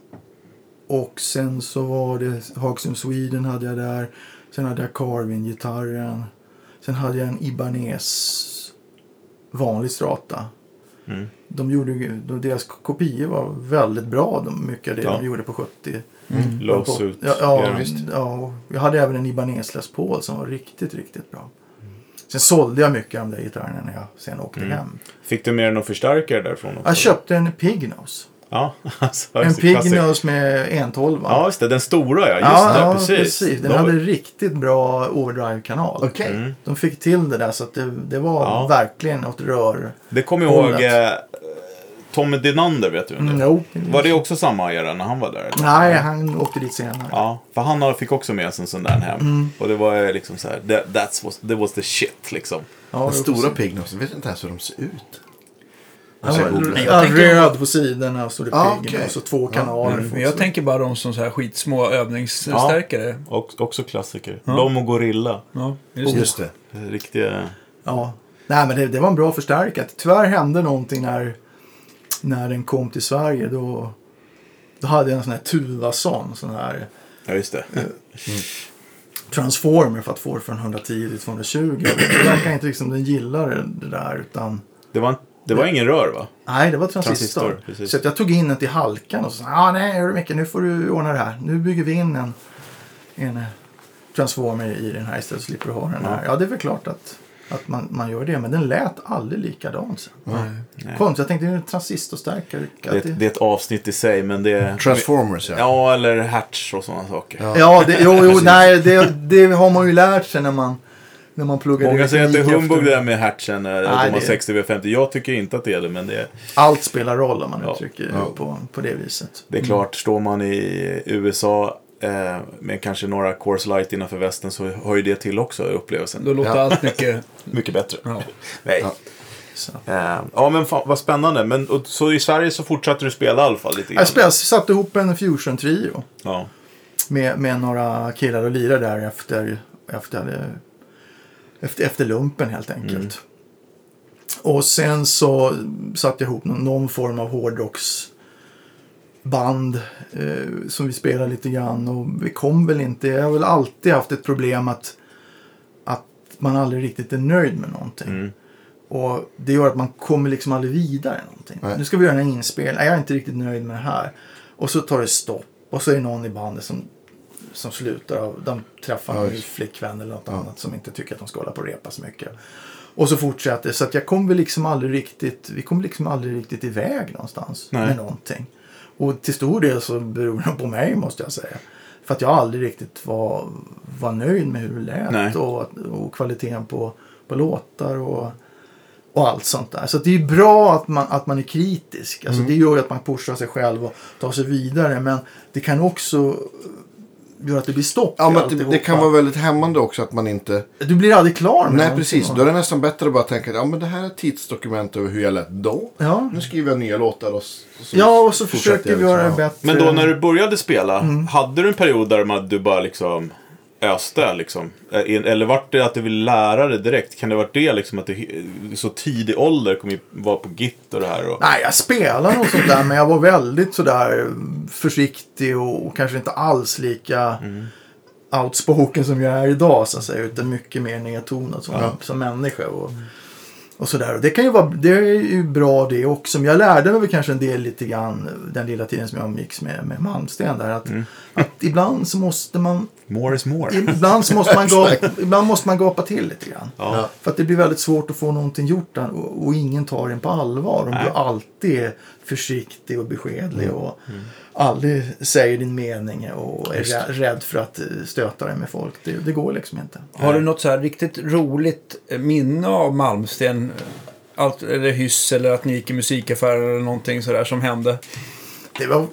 Och sen så var det Hawksum Sweden hade jag där. Sen hade jag Carvin-gitarren. Sen hade jag en Ibanez vanlig strata. Mm. De gjorde, deras kopior var väldigt bra, de, mycket av det Ja. de gjorde på 70. Low på, suit. Ja, ja, Ja, visst. ja, och jag hade även en Ibanez Les Paul som var riktigt, riktigt bra. Sen sålde jag mycket av de där gitarrerna när jag sen åkte Mm. hem. Fick du med någon förstärkare därifrån också? Jag köpte en Pignose. Ja, [laughs] alltså, En klassiker. Pignose med 112. Ja, just det. Den stora ja. Just ja, det, ja, precis. Den De- hade riktigt bra overdrive-kanal. Okej. Mm. De fick till det där så att det, det var Ja. verkligen åt rör. Det kommer jag ihåg eh, Tommy Dinander, vet du det Mm, jo. Var det också samma era när han var där? eller? Nej, han åkte dit senare. Ja, för han fick också med sig en sån där hem. Mm. Och det var eh, liksom så här, that, that's was, that was the shit liksom. Ja, Den det stora var- Pignos, jag vet inte ens hur de ser ut. Ja, Jag googlar. ja, tänker- röd på sidorna stod det Ah, okej. och så två kanaler. Mm, Men jag tänker bara de som så här skitsmå övningsstärkare. Och, också klassiker. De och Gorilla. Ja, just det. Just det. Eh, Riktiga... Ja. Nej, men det, det var en bra förstärkare. Tyvärr hände någonting när, när den kom till Sverige. Då, då hade jag en sån här Tuvason, sån här Ja, just det. transformer för att få det från 110 till 220. Och Det verkar inte liksom den gillar det, det där utan Det var, det var ingen rör va? nej, det var transistor. Transistor, så att jag tog in den till halkan och så sa ah, nej, hörru Micke, nu får du ordna det här. Nu bygger vi in en, en eh, transformer i den här istället så slipper du ha den här. Ja, det är väl klart att, att man, man gör det, men den lät aldrig likadan sen. Nej. Konstigt, jag tänkte det är en transistorstärkare. Det, är ett- det är ett avsnitt i sig, men det är... Transformers ja. Ja, eller Hertz och sådana saker. Ja. Ja, det, jo, jo nej, det, det har man ju lärt sig när man, när man pluggar Många säger att det är humbug efter- det där med Hertzen, eh, de har det- 60 V50. Jag tycker inte att det är det, men det är, Allt spelar roll om man Ja. uttrycker Ja. på, på det viset. det är klart, står man i USA eh, med kanske några Coors Light innanför västen så hör ju det till också, upplevelsen. Då låter Ja. allt mycket... [laughs] Mycket bättre. Ja. Nej. Ja. Så. Eh, ja, men fan, vad spännande. Men, och, så i Sverige så fortsatte du spela i alla fall lite grann? Jag spelade, satte ihop en fusion-trio Ja. med, med några killar och lirade där efter, efter, efter, efter lumpen helt enkelt. Mm. Och sen så satte jag ihop någon, någon form av hårdrocksband eh, som vi spelade lite grann. Och vi kom väl inte, jag har väl alltid haft ett problem att, att man aldrig riktigt är nöjd med någonting. Mm. Och det gör att man kommer liksom aldrig vidare någonting. Nej. Nu ska vi göra en inspelning. Jag är inte riktigt nöjd med det här. Och så tar det stopp. Och så är det någon i bandet som, som slutar. Av, de träffar Ja, en just. flickvän eller något Ja. annat som inte tycker att de ska hålla på och repa så mycket. Och så fortsätter. Så att jag kommer liksom aldrig riktigt, vi kommer liksom aldrig riktigt iväg någonstans Nej. med någonting. Och till stor del så beror det på mig måste jag säga. För att jag aldrig riktigt var, var nöjd med hur det lät Nej. och, och kvaliteten på, på låtar och, och allt sånt där. Så det är bra att man, att man är kritisk. Alltså Det gör ju att man pushar sig själv och tar sig vidare. Men det kan också göra att det blir stopp Ja, men det, alltihopa. det kan vara väldigt hämmande också att man inte... Du blir aldrig klar med Nej, precis. Då är det nästan bättre att bara tänka att ja, men det här är ett tidsdokument över hur jag lät då. Ja. Nu skriver jag nya låtar och så Ja, och så försöker vi göra det liksom, ja. bättre. Men då när du började spela, Mm. hade du en period där man, du bara liksom öste liksom? Eh, Eller vart det att du vill lära dig direkt? Kan det varit det liksom att du så tidig ålder kom ju vara på git och det här? Och... Nej, jag spelade nog sånt där, men jag var väldigt sådär försiktig och, och kanske inte alls lika outspoken som jag är idag, så att säga. Utan mycket mer nedtonad som, som människa. Och, och sådär. Och det kan ju vara, det är ju bra det också. Men jag lärde mig väl kanske en del lite grann den lilla tiden som jag umgicks med, med Malmsten där. Att, att ibland så måste man More is more. Ibland, så måste man [laughs] gapa, ibland måste man gapa till lite grann. Ja. För att det blir väldigt svårt att få någonting gjort där och, och ingen tar en på allvar. Om Nej. du alltid är försiktig och beskedlig och aldrig säger din mening och är rä- rädd för att eh, stöta dig med folk. Det, det går liksom inte. Har du något så här riktigt roligt eh, minne av Malmsten? Allt, eller hyss eller att ni gick i musikaffärer eller någonting sådär som hände? Det var,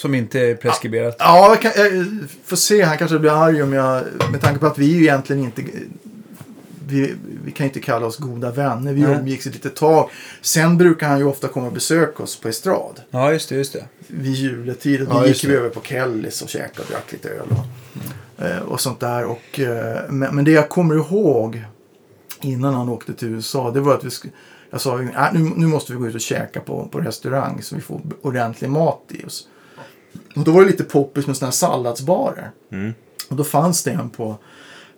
Som inte är preskriberat. ja, jag, kan, jag får se. Han kanske blir arg om jag... Med tanke på att vi ju egentligen inte... Vi, vi kan inte kalla oss goda vänner. Vi Nej. umgicks ett litet tag. Sen brukar han ju ofta komma och besöka oss på Estrad. Ja, just det, just det. vid juletid. Och då Ja, gick just vi över på Kellys och käkade och drack lite öl. Och, eh, och sånt där. Och, eh, men, men det jag kommer ihåg innan han åkte till USA. Det var att vi sk- jag sa nu, nu måste vi gå ut och käka på, på restaurang. Så vi får ordentlig mat i oss. Och då var det lite poppis med såna här salladsbarer. Och då fanns det en på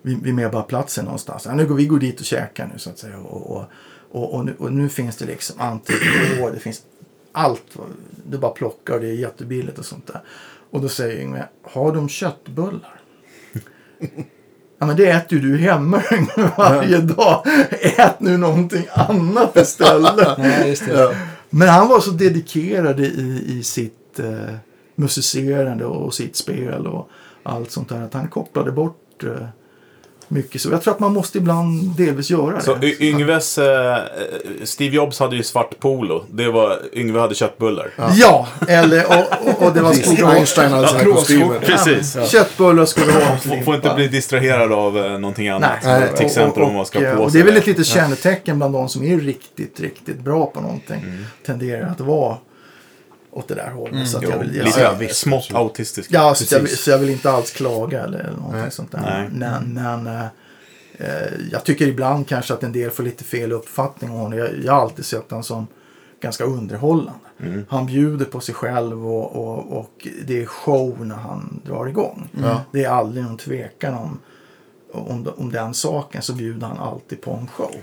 vid, vid Medborgarplatsen någonstans. Ja, nu går vi går dit och käkar nu så att säga. Och, och, och, och, nu, och nu finns det liksom entreprenör, det finns allt. Är bara plocka och det är jättebilligt och sånt där. Och då säger Yngve, har de köttbullar? [laughs] Ja men det äter ju du hemma [laughs] varje dag. Ät nu någonting annat istället. [laughs] Ja. Men han var så dedikerad i, i sitt eh, musicerande och sitt spel och allt sånt där. Att han kopplade bort eh, mycket. Så jag tror att man måste ibland delvis göra Så det. Y- Yngves, eh, Steve Jobs hade ju svart polo. Det var, Yngve hade köttbullar. Ja, eller och, och, och det var skor. Einstein hade sina Ja, kostymer. Precis. Köttbullar skulle vara Får, får inte bli distraherad av eh, någonting annat. Nej. Till exempel och, om man ska och, på och det är väl ett litet kännetecken bland de som är riktigt, riktigt bra på någonting. Tenderar att vara åt det där hållet. Så att Mm. Jo, jag vill, jag, lite jag, visst. smått autistisk. Ja, så jag, så jag vill inte alls klaga eller någonting Nej. sånt där. Nej. Men, men eh, eh, jag tycker ibland kanske att en del får lite fel uppfattning om honom. Jag, jag har alltid sett honom som ganska underhållande. Mm. Han bjuder på sig själv och, och, och det är show när han drar igång. Ja. Det är aldrig någon tvekan om, om, om den saken så bjuder han alltid på en show.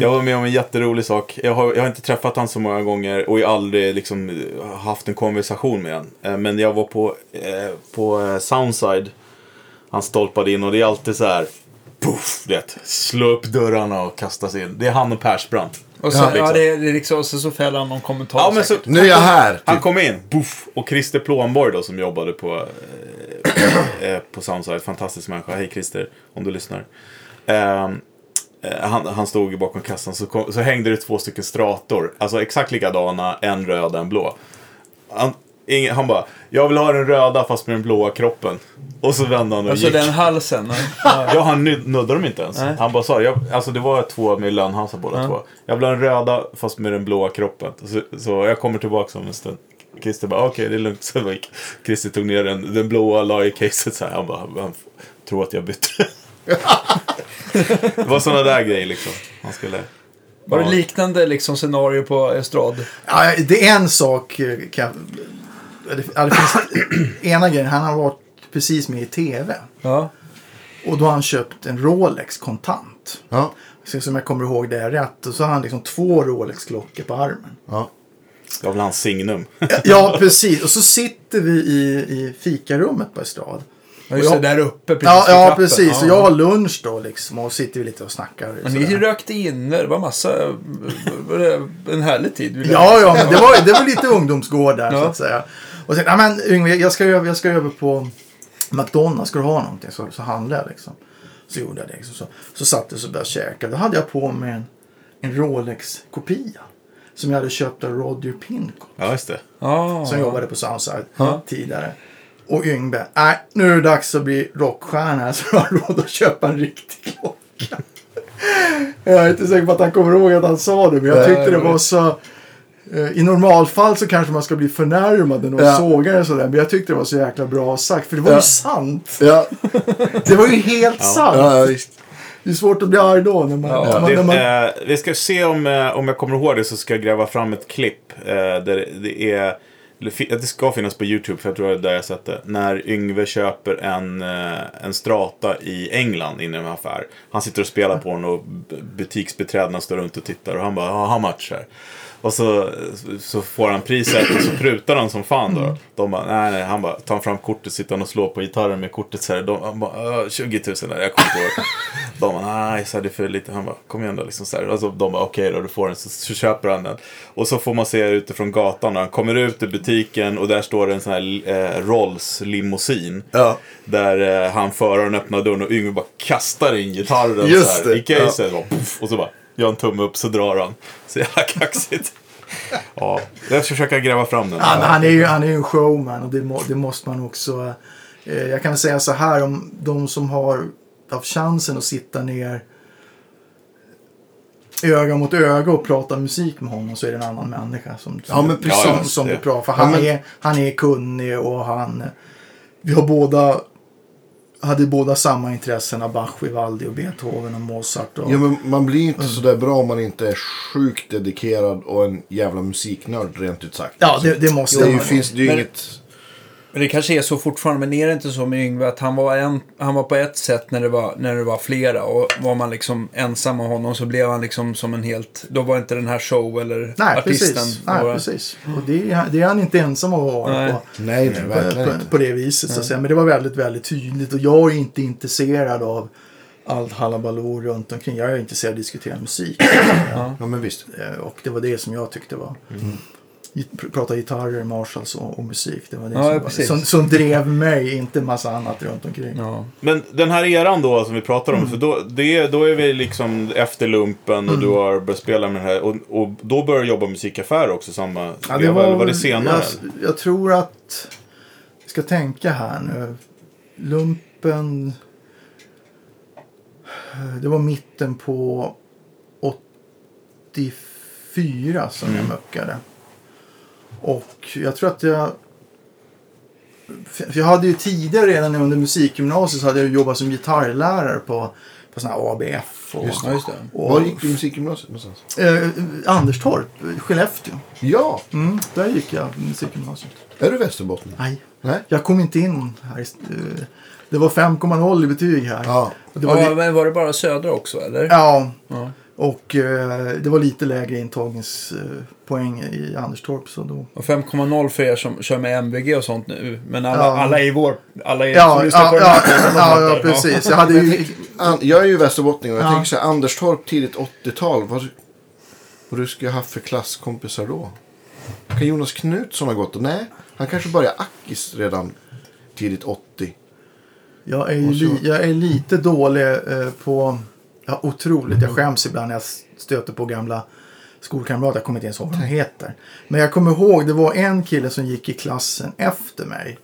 Jag var med om en jätterolig sak. Jag har, jag har inte träffat han så många gånger och jag har aldrig liksom, eh, haft en konversation med honom. Men jag var på, eh, på eh, Soundside. Han stolpade in och det är alltid så här. Puff, det, slå upp dörrarna och kasta sig in. Det är han och Persbrandt. Och så, Ja, ja, liksom. det, är- det är liksom, och så, så fäller han någon kommentar Ja, men så. Nu är jag här. Han Typ. kom in, buff, och Christer Plånborg då som jobbade på, eh, [coughs] eh, på Soundside. Fantastisk människa. Hej Christer, om du lyssnar. Eh, han, han stod bakom kassan så, kom, så hängde det två stycken strator. Alltså exakt likadana, en röd, en blå. Han, ingen, han bara, jag vill ha den röda fast med den blåa kroppen. Och så vände han och Alltså gick. den halsen. Ja. [laughs] Han nud- nuddade dem inte ens. Nej. Han bara sa, jag, alltså det var två med lönhalsar båda Ja. två. Jag vill ha den röda fast med den blåa kroppen. Så, så jag kommer tillbaka om en stund. Christer bara, okej det är lugnt. [laughs] Gick Christer tog ner den, den blåa, la i caset så här. Han bara, han tror att jag bytte. Det var sådana där grejer liksom. Han skulle... Var det liknande liksom, scenario på estrad? Ja, det är en sak. Kan, det, det finns [clears throat] ena grejen. Han har varit precis med i tv. Ja. Och då har han köpt en Rolex kontant. Ja. Så som jag kommer ihåg det är rätt. Och så har han liksom två Rolex-klockor på armen. Ja. Det var väl hans signum. Ja, precis. Och så sitter vi i, i fikarummet på Estrad. Ja, just Och det, jag- där uppe precis Ja, ja precis. Så Ja. jag har lunch då liksom. Och sitter vi lite och snackar. Men ni rökte inne, det var massa... En härlig tid? Ja, ja, men det var, det var lite ungdomsgård där så Ja. att säga. Och sen, ja men Yngve, jag ska, jag ska över på McDonalds, ska du ha någonting? Så, så handlade jag liksom. Så gjorde jag det. Liksom. Så, så satt jag och så började käka. Då hade jag på mig en, en Rolex-kopia. Som jag hade köpt av Roger Pincott. Ja, just det. Ja. Som jobbade på Soundside Ja. tidigare. Och Yngve, nej nu är det dags att bli rockstjärna här, [laughs] så du har råd att köpa en riktig klocka. [laughs] jag är inte säker på att han kommer ihåg att han sa det, men jag tyckte det var så... eh, I normalfall så kanske man ska bli förnärmad när någon Ja. sågar en sådär, men jag tyckte det var så jäkla bra sagt, för det var Ja. ju sant. Ja. [laughs] Det var ju helt sant. Ja, visst. Det är svårt att bli arg då när man... Ja, när man, Det, när man eh, vi ska se om, eh, om jag kommer ihåg det så ska jag gräva fram ett klipp. Eh, där det är eller Det ska finnas på YouTube för jag tror det är där jag sett det. När Yngve köper en, eh, en strata i England inne i en affär. Han sitter och spelar på den och butiksbeträdena butiksbiträdena står runt och tittar och han bara how much här? Och så, så får han priset och så prutar han som fan då. De bara, nej nej, han bara tar fram kortet, sitter han och slår på gitarren med kortet så här. De, han bara, "Äh, 20 000 där, jag kommer inte ihåg. [laughs] De bara, nej, så här, det är för lite. Han bara, kom igen då. Liksom, så här. Och så, de bara, okej då, du får den. Så, så köper han den. Och så får man se utifrån gatan han kommer ut ur butiken och där står det en sån här eh, Rolls limousin. Ja. Där eh, han föraren öppnar dörren och Yngve bara kastar in gitarren Just så här, det, i caset. Puff, och så bara, gör en tumme upp så drar han. Så jävla kaxigt. [laughs] Ja, jag ska försöka gräva fram den. Han, han är ju han är ju en showman och det, må, det måste man också. Eh, jag kan säga så här om de som har haft chansen att sitta ner öga mot öga och prata musik med honom så är det en annan människa som, som, Ja, men precis. som, som Det. du pratar. För Ja, han, men- är, han är kunnig och han... Vi har båda hade båda samma intressen av Bach, Vivaldi och Beethoven och Mozart. Och, Ja, men man blir inte så där bra om man inte är sjukt dedikerad och en jävla musiknörd rent ut sagt. ja det, det måste det, är ju, man. finns, det är ju Men- inget... Men det kanske är så fortfarande, men är det inte så med Yngve att han var, en, han var på ett sätt när det var, när det var flera och var man liksom ensam med honom så blev han liksom som en helt, då var inte den här show eller Nej, artisten. precis. Nej, var- precis. Och det är, det är han inte ensam att vara Nej. på. Nej, nej, på, verkligen på, på det viset. Så att säga. Men det var väldigt, väldigt tydligt. Och jag är inte intresserad av allt halabaloo runt omkring. Jag är intresserad av att diskutera musik. [clears throat] Ja, men visst. Eh, och det var det som jag tyckte var... Git- Prata gitarrer, Marshalls och, och musik. Det var det Ja, som, var, som, som drev mig, inte massa annat runt omkring. Ja. Men den här eran då som vi pratar om, Mm. för då, det, då är vi liksom efter lumpen och du har börjat spela med det här. Och, och då börjar du jobba musikaffär också samma Ja, veva, eller var det senare? Jag, jag tror att... Jag ska tänka här nu. Lumpen... Det var mitten på 84 som Mm. jag muckade. Och jag tror att jag... Jag hade ju tidigare redan under musikgymnasiet så hade jag jobbat som gitarrlärare på, på sådana här ABF. Och, just det. och, Var gick du i musikgymnasiet någonstans? eh, Anderstorp, Skellefteå. Ja! Mm, där gick jag musikgymnasiet. Är du västerbottning? Nej, Nej? jag kom inte in här. i- eh, Det var 5,0 i betyg här. Ja. Var ja, men var det bara södra också eller? ja, Ja. Och eh, det var lite lägre intagningspoäng i Anderstorp. Så då... Och 5,0 för er som kör med MVG och sånt nu. Men alla, Ja. alla i vår... Alla är Ja, som lyssnar ja, på den ja, här ja, ja, precis. Jag hade ju... An- jag är ju västerbottning och jag Ja. tänker så här, Anderstorp tidigt 80-tal. Vad, vad du ska ha haft för klasskompisar då? Kan Jonas Knutsson ha gått? Nej, han kanske började Akis redan tidigt 80. Jag är, ju li, jag är lite dålig eh, på... Ja, otroligt. Jag skäms ibland när jag stöter på gamla skolkamrater. Jag kommer inte ens ihåg vad de heter. Men jag kommer ihåg, det var en kille som gick i klassen efter mig.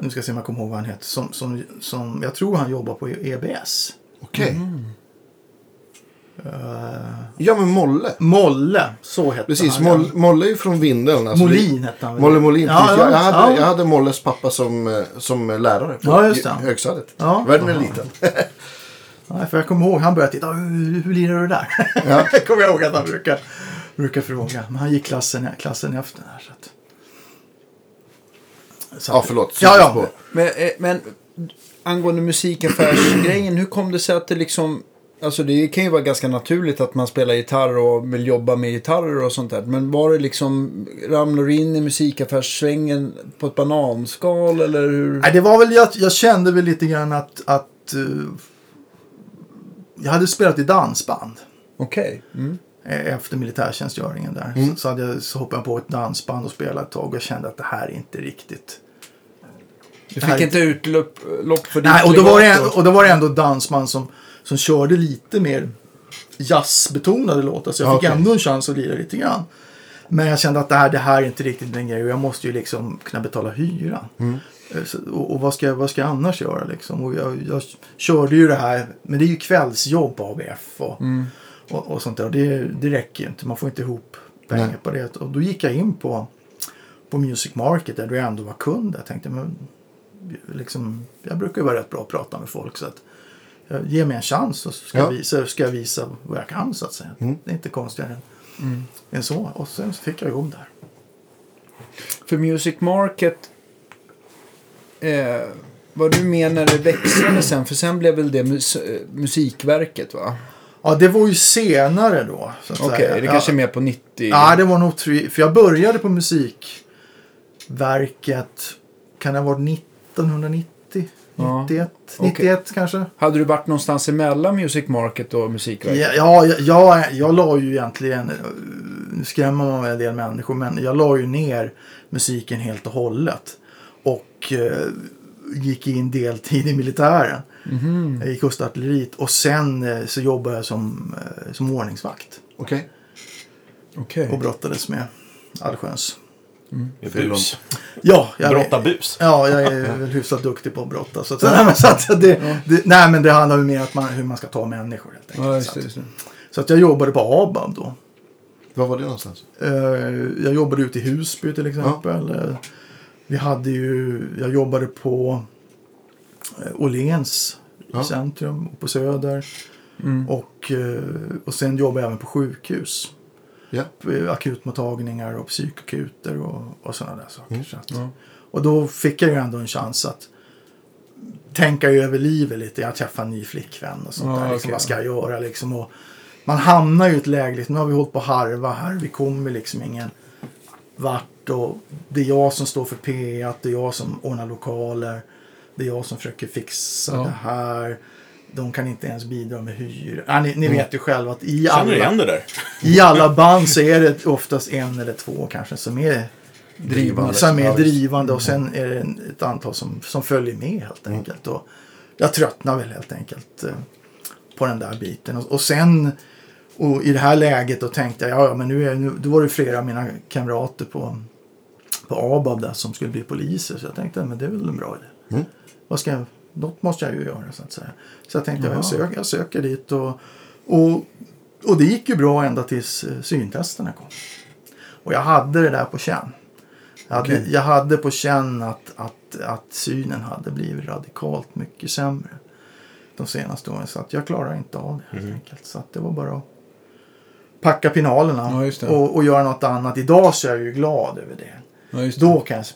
Nu ska jag se om jag kommer ihåg vad han hette. Som, som, som, jag tror han jobbar på EBS. Okej. Ja, men Molle. Molle, så hette Precis, han. Molle, Molle är ju från Vindeln. alltså Molin hette han? Molle Molin, Ja, precis. ja, jag, hade, ja. jag hade Molles pappa som, eh, som lärare på Ja, just det. i- högstadiet. Ja. Världen är liten. [laughs] Nej, för jag kommer ihåg, han började titta. Hur, hur lirar du där? Ja. [laughs] kommer jag ihåg att han brukar, brukar fråga. Men han gick klassen, klassen efter där. Så att... Så Ja, att- förlåt. Ja, ja. På. Men, eh, men angående musikaffärsgrejen, hur kom det sig att det liksom... Alltså det kan ju vara ganska naturligt att man spelar gitarr och vill jobba med gitarrer och sånt där. Men var det liksom, ramlade du in i musikaffärssvängen på ett bananskal eller hur? Nej, det var väl, jag, jag kände väl lite grann att, att eh, jag hade spelat i dansband. Okej. Mm. eh, Efter militärtjänstgöringen där. Så, så, hade jag, så hoppade jag på ett dansband och spelade ett tag och kände att det här är inte riktigt. Du fick inte utlopp lopp för ditt Nej, och då, var det, och då var det ändå dansband som, som körde lite mer jazzbetonade låtar. Så jag fick Okej. ändå en chans att lira lite grann. Men jag kände att det här, det här är inte riktigt min grej och jag måste ju liksom kunna betala hyran. Så, och, och vad, ska, vad ska jag annars göra liksom? Och jag, jag körde ju det här, men det är ju kvällsjobb på ABF och, och, och sånt där. Det, det räcker ju inte, man får inte ihop pengar Nej. på det. Och då gick jag in på, på Music Market där jag ändå var kund. Jag tänkte, men liksom, jag brukar ju vara rätt bra att prata med folk. Så att, ge mig en chans så ska, Ja. jag visa, ska jag visa vad jag kan så att säga. Det är inte konstigare än, än så. Och sen fick jag jobb där. För Music Market eh, var du med när det växlade sen? För sen blev väl det mus eh, Musikverket va? Ja, det var ju senare då. Okej, säga. det ja, kanske är mer på 90... Ja, det var nog tre, För jag började på Musikverket, kan det ha varit 1990? Ja, 91? okej. 91 kanske? Hade du varit någonstans emellan Music Market och Musikverket? Ja, ja jag, jag, la ju egentligen, nu skrämmer man en del människor, men jag la ju ner musiken helt och hållet. Och eh, gick in deltid i militären, Mhm. i kustartilleriet. Och sen eh, så jobbade jag som, eh, som ordningsvakt. Okej. Okej. och brottades med allsköns. Är bus. Ja, jag, Brotta bus. Ja, jag är [laughs] väl hyfsat duktig på att brotta. Så, att, nej, men, [laughs] så att det, det, nej, men det handlar ju mer om att man, hur man ska ta människor helt enkelt. Ja, just så, att, just så att jag jobbade på ABAB då. Var var det någonstans? Jag jobbade ute i Husby till exempel. Eh, Vi hade ju, jag jobbade på eh, Åhléns Ja. i centrum och på Söder. Mm. Och, eh, och sen jobbade jag även på sjukhus. Ja. På Akutmottagningar och psykakuter och, och sådana där saker. Mm. Så att, Ja. Och då fick jag ju ändå en chans att tänka över livet lite. Jag träffade en ny flickvän och sånt Ja, där. Liksom, okej. Vad ska jag göra liksom? Och man hamnar ju i ett läge, liksom, nu har vi hållit på att harva här. Vi kommer liksom ingen vart. Och det är jag som står för P1, det är jag som ordnar lokaler. Det är jag som försöker fixa Ja. det här. De kan inte ens bidra med hyra. Ja, ni, Mm. ni vet ju själva att i alla, det där? i alla band så är det oftast en eller två kanske som är Drivande. som är drivande och sen är det ett antal som, som följer med helt enkelt. Och jag tröttnar väl helt enkelt eh, på den där biten. Och, och sen och i det här läget då tänkte jag, ja ja, men nu, är, nu då var det flera av mina kamrater på, på ABAB där som skulle bli poliser. Så jag tänkte, men det är väl en bra idé. Mm. Vad ska jag, något måste jag ju göra så att säga. Så jag tänkte, jag söker, jag söker dit och, och, och det gick ju bra ända tills eh, syntesterna kom. Och jag hade det där på känn. Jag hade, Okej. jag hade på känn att, att, att synen hade blivit radikalt mycket sämre de senaste åren. Så att jag klarar inte av det helt enkelt. Så att det var bara att packa pinalerna Ja, och, och göra något annat. Idag så är jag ju glad över det. Ja. Då kan jag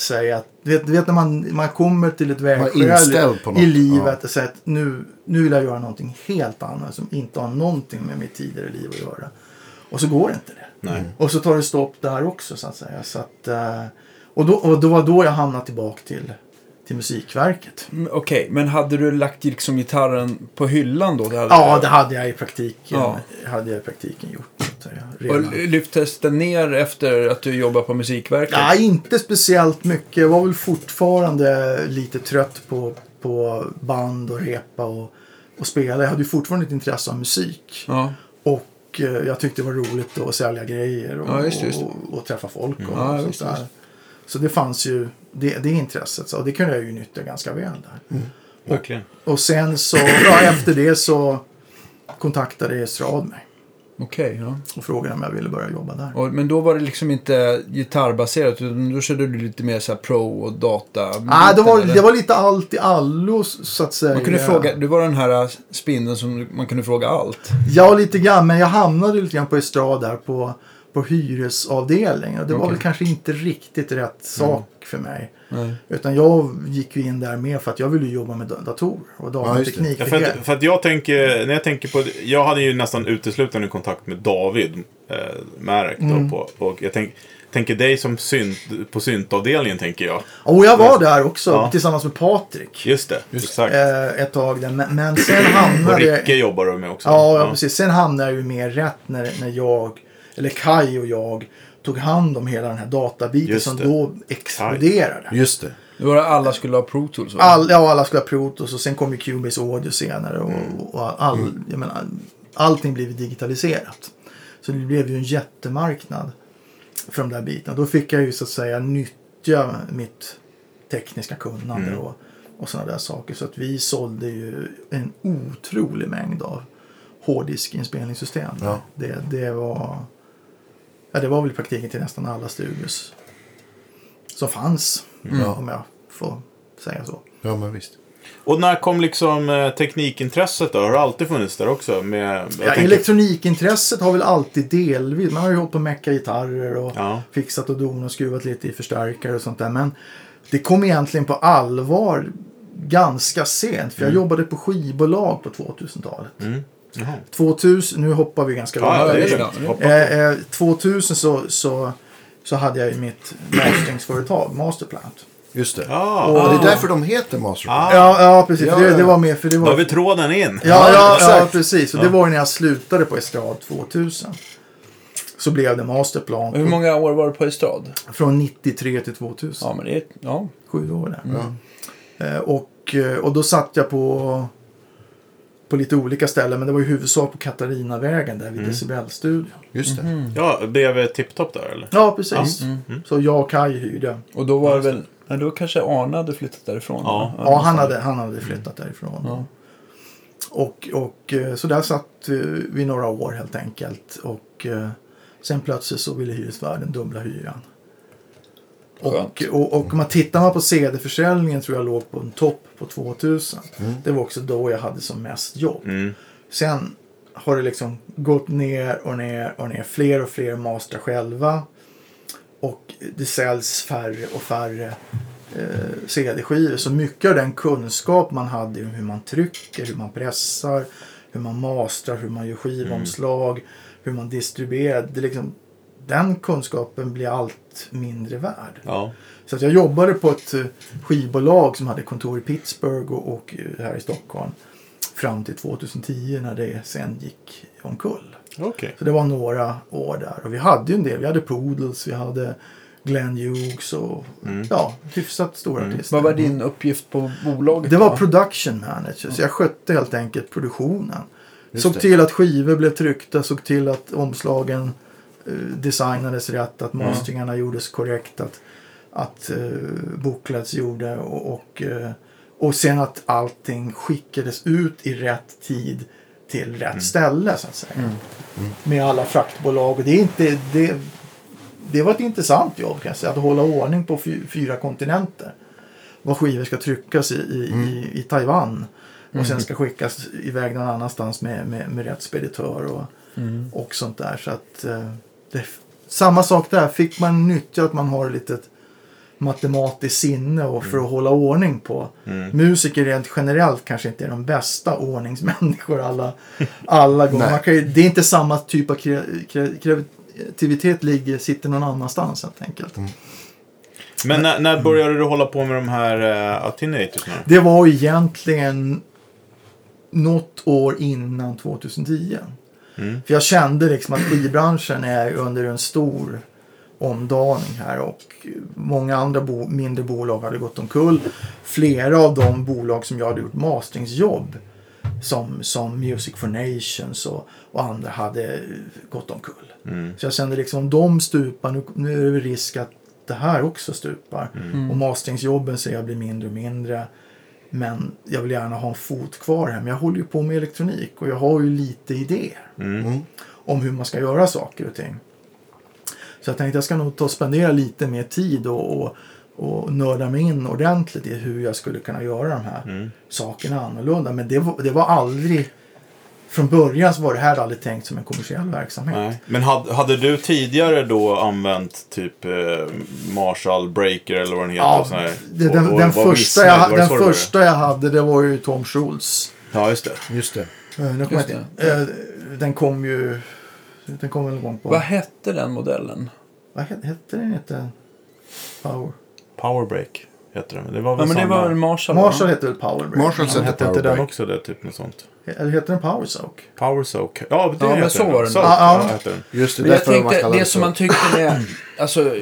säga att, du vet, du vet när man, man kommer till ett vägskäl i livet och säger att nu, nu vill jag göra någonting helt annat som inte har någonting med mitt tidigare liv att göra. Och så går det inte det. Nej. Och så tar det stopp där också så att säga. Så att, eh, och, då, och då var då jag hamnade tillbaka till, till Musikverket. Mm, Okej, men hade du lagt liksom gitarren på hyllan då? Det hade Ja, det hade jag i praktiken, Ja. hade jag i praktiken gjort. Att säga, Och redan. lyftes den ner efter att du jobbade på Musikverket? Nej, inte speciellt mycket. Jag var väl fortfarande lite trött på, på band och repa och, och spela. Jag hade ju fortfarande ett intresse av musik. Ja, Och eh, jag tyckte det var roligt att sälja grejer och, Ja, just just och, och träffa folk. Och, Ja, sånt där. Så det fanns ju det, det intresset. Så, och det kunde jag ju nyttja ganska väl där. Verkligen. Och sen så, ja, efter det så kontaktade Estrad mig okej. ja. och frågade om jag ville börja jobba där. Och, men då var det liksom inte gitarrbaserat utan då körde du lite mer så pro och data? Ah, det, var, det var lite allt i allo så att säga. Man kunde fråga, du var den här spindeln som man kunde fråga allt. Ja, lite grann. Men jag hamnade lite grann på estrad där på, på hyresavdelningen. Och det var Okej. väl kanske inte riktigt rätt sak för mig. Nej. Utan jag gick ju in där med för att jag ville ju jobba med da- datorer och datateknik. Ja, för för, det- att, för att jag tänker, när jag tänker på, jag hade ju nästan uteslutande kontakt med David eh, Marek då Mm. på, och jag tänk, tänker dig som synt, på syntavdelningen tänker jag. Och jag var där också Ja. tillsammans med Patrik. Just det, exakt. Eh, ett tag där. Men, men sen och hamnade Ricke jobbar du med också. Ja, ja, precis. Sen hamnade jag ju mer rätt när, när jag, eller Kai och jag, tog hand om hela den här databiten Just som det. då exploderade. Just det. Det var det alla skulle ha Pro Tools? All, ja, alla skulle ha Protos och sen kom ju Cubase Audio senare. Och, och all, jag menar, allting blev digitaliserat. Så det blev ju en jättemarknad för de där bitarna. Då fick jag ju så att säga nyttja mitt tekniska kunnande och, och sådana där saker. Så att vi sålde ju en otrolig mängd av hårddiskinspelningssystem. Ja. Det, det var... Ja, det var väl i praktiken till nästan alla studios som fanns. Ja. Om jag får säga så. Ja, men visst. Och när kom liksom eh, teknikintresset då? Har det alltid funnits där också? Med, Ja, tänker- elektronikintresset har väl alltid delvis. Man har ju hållit på att mecka gitarrer och Ja. fixat och donat och skruvat lite i förstärkare och sånt där. Men det kom egentligen på allvar ganska sent. För jag jobbade på skivbolag på 2000-talet. Mm. Jaha. 2000, nu hoppar vi ganska Ja, ja, långt. det det är lugnt. det. Hoppa. Eh, eh, 2000 så, så, så hade jag ju mitt masteringsföretag, Masterplant. Just det. Ah, Och det ah. är därför de heter Master. Ah. Ja, ja precis. Ja, det, ja. det var mer för det Då var... har vi tråden in. Ja, ja, ja, precis. Och Ja. det var ju när jag slutade på Estrad 2000. Så blev det Masterplan. Hur många år var du på Estrad? Från 93 till 2000. Ja, men det är... Ja. Sju år där. Ja. Eh, och, eh, och då satt jag på på lite olika ställen. Men det var i huvudsak på Katarinavägen där vid Mm. Decibelstudion. Just det. Mhm. Ja, bredvid Tipptopp där eller? Ja, precis. Mm. Så jag och Kaj hyrde. Och då var det väl, ja, då kanske Arne hade flyttat därifrån? Ja. Ja, han hade, han hade flyttat därifrån. Ja. Och, och eh, så där satt vi några år helt enkelt. Och eh, sen plötsligt så ville hyresvärden dubbla hyran. Och, och, och man tittar man på CD-försäljningen tror jag låg på en topp på 2000. Det var också då jag hade som mest jobb. Mm. Sen har det liksom gått ner och ner och ner. Fler och fler mastrar själva. Och det säljs färre och färre eh, CD-skivor. Så mycket av den kunskap man hade om hur man trycker, hur man pressar, hur man mastrar, hur man gör skivomslag, hur man distribuerar. Det liksom, den kunskapen blir allt mindre värd. Ja. Så att jag jobbade på ett eh, skivbolag som hade kontor i Pittsburgh och, och eh, här i Stockholm. Fram till 2010 när det sen gick omkull. Okej. Så det var några år där. Och vi hade ju en del. Vi hade Poodles, vi hade Glenn Hughes och ja, hyfsat stora artister. Vad var din uppgift på bolaget? Det var då? production manager. Så jag skötte helt enkelt produktionen. Just såg det. till att skivor blev tryckta, såg till att omslagen designades rätt, att masteringarna gjordes korrekt, att, att eh, booklets gjorde och, och, eh, och sen att allting skickades ut i rätt tid till rätt ställe så att säga. Med alla fraktbolag. Och det, är inte, det, det var ett intressant jobb kan jag säga, att hålla ordning på fy, fyra kontinenter. Vad skivor ska tryckas i, i, i, i Taiwan. Och sen ska skickas iväg någon annanstans med, med, med rätt speditör och, och sånt där. Så att, eh, det, samma sak där. Fick man nyttja att man har ett litet matematiskt sinne och för att hålla ordning på. Musiker rent generellt kanske inte är de bästa ordningsmänniskor alla, [laughs] alla gånger. Kan det är inte samma typ av kre, kre, kreativitet ligger, sitter någon annanstans helt enkelt. Men när, när började du hålla på med de här uh, Attenuators nu? Det var egentligen något år innan 2010. Mm. För jag kände liksom att skivbranschen är under en stor omdaning här och många andra bo- mindre bolag hade gått omkull. Flera av de bolag som jag hade gjort masteringsjobb som, som Music for Nations och, och andra hade gått omkull. Mm. Så jag kände liksom om de stupar, nu, nu är det risk att det här också stupar. Mm. Och masteringsjobben ser jag blir mindre och mindre. Men jag vill gärna ha en fot kvar här. Men jag håller ju på med elektronik och jag har ju lite idéer Mm. om hur man ska göra saker och ting. Så jag tänkte jag ska nog ta och spendera lite mer tid och, och, och nörda mig in ordentligt i hur jag skulle kunna göra de här Mm. sakerna annorlunda. Men det var, det var aldrig... Från början så var det här aldrig tänkt som en kommersiell verksamhet. Nej. Men hade, hade du tidigare då använt typ eh, Marshall Breaker eller vad den heter? Ja, och här, det, och- den, och den, var första, jag, det den det första jag hade det var ju Tom Schultz. Ja, just det. Just det. Kommer Just jag inte- eh, Den kom ju... Den kom väl igång på... Vad hette den modellen? Vad hette, hette den inte? Power? Powerbreak heter den. Det var Ja, väl men det samma. var väl Marshall? va? Marshall hette väl Power Break? Marshall Men sätter hette inte den också det? Typ något sånt. Eller heter den Power Soak? Power Soak. Ja, det Ja, men heter så den. var den. Soak, Ja, ja, ja. heter den. Just det, Men jag tänkte, det det som man tyckte med... Alltså,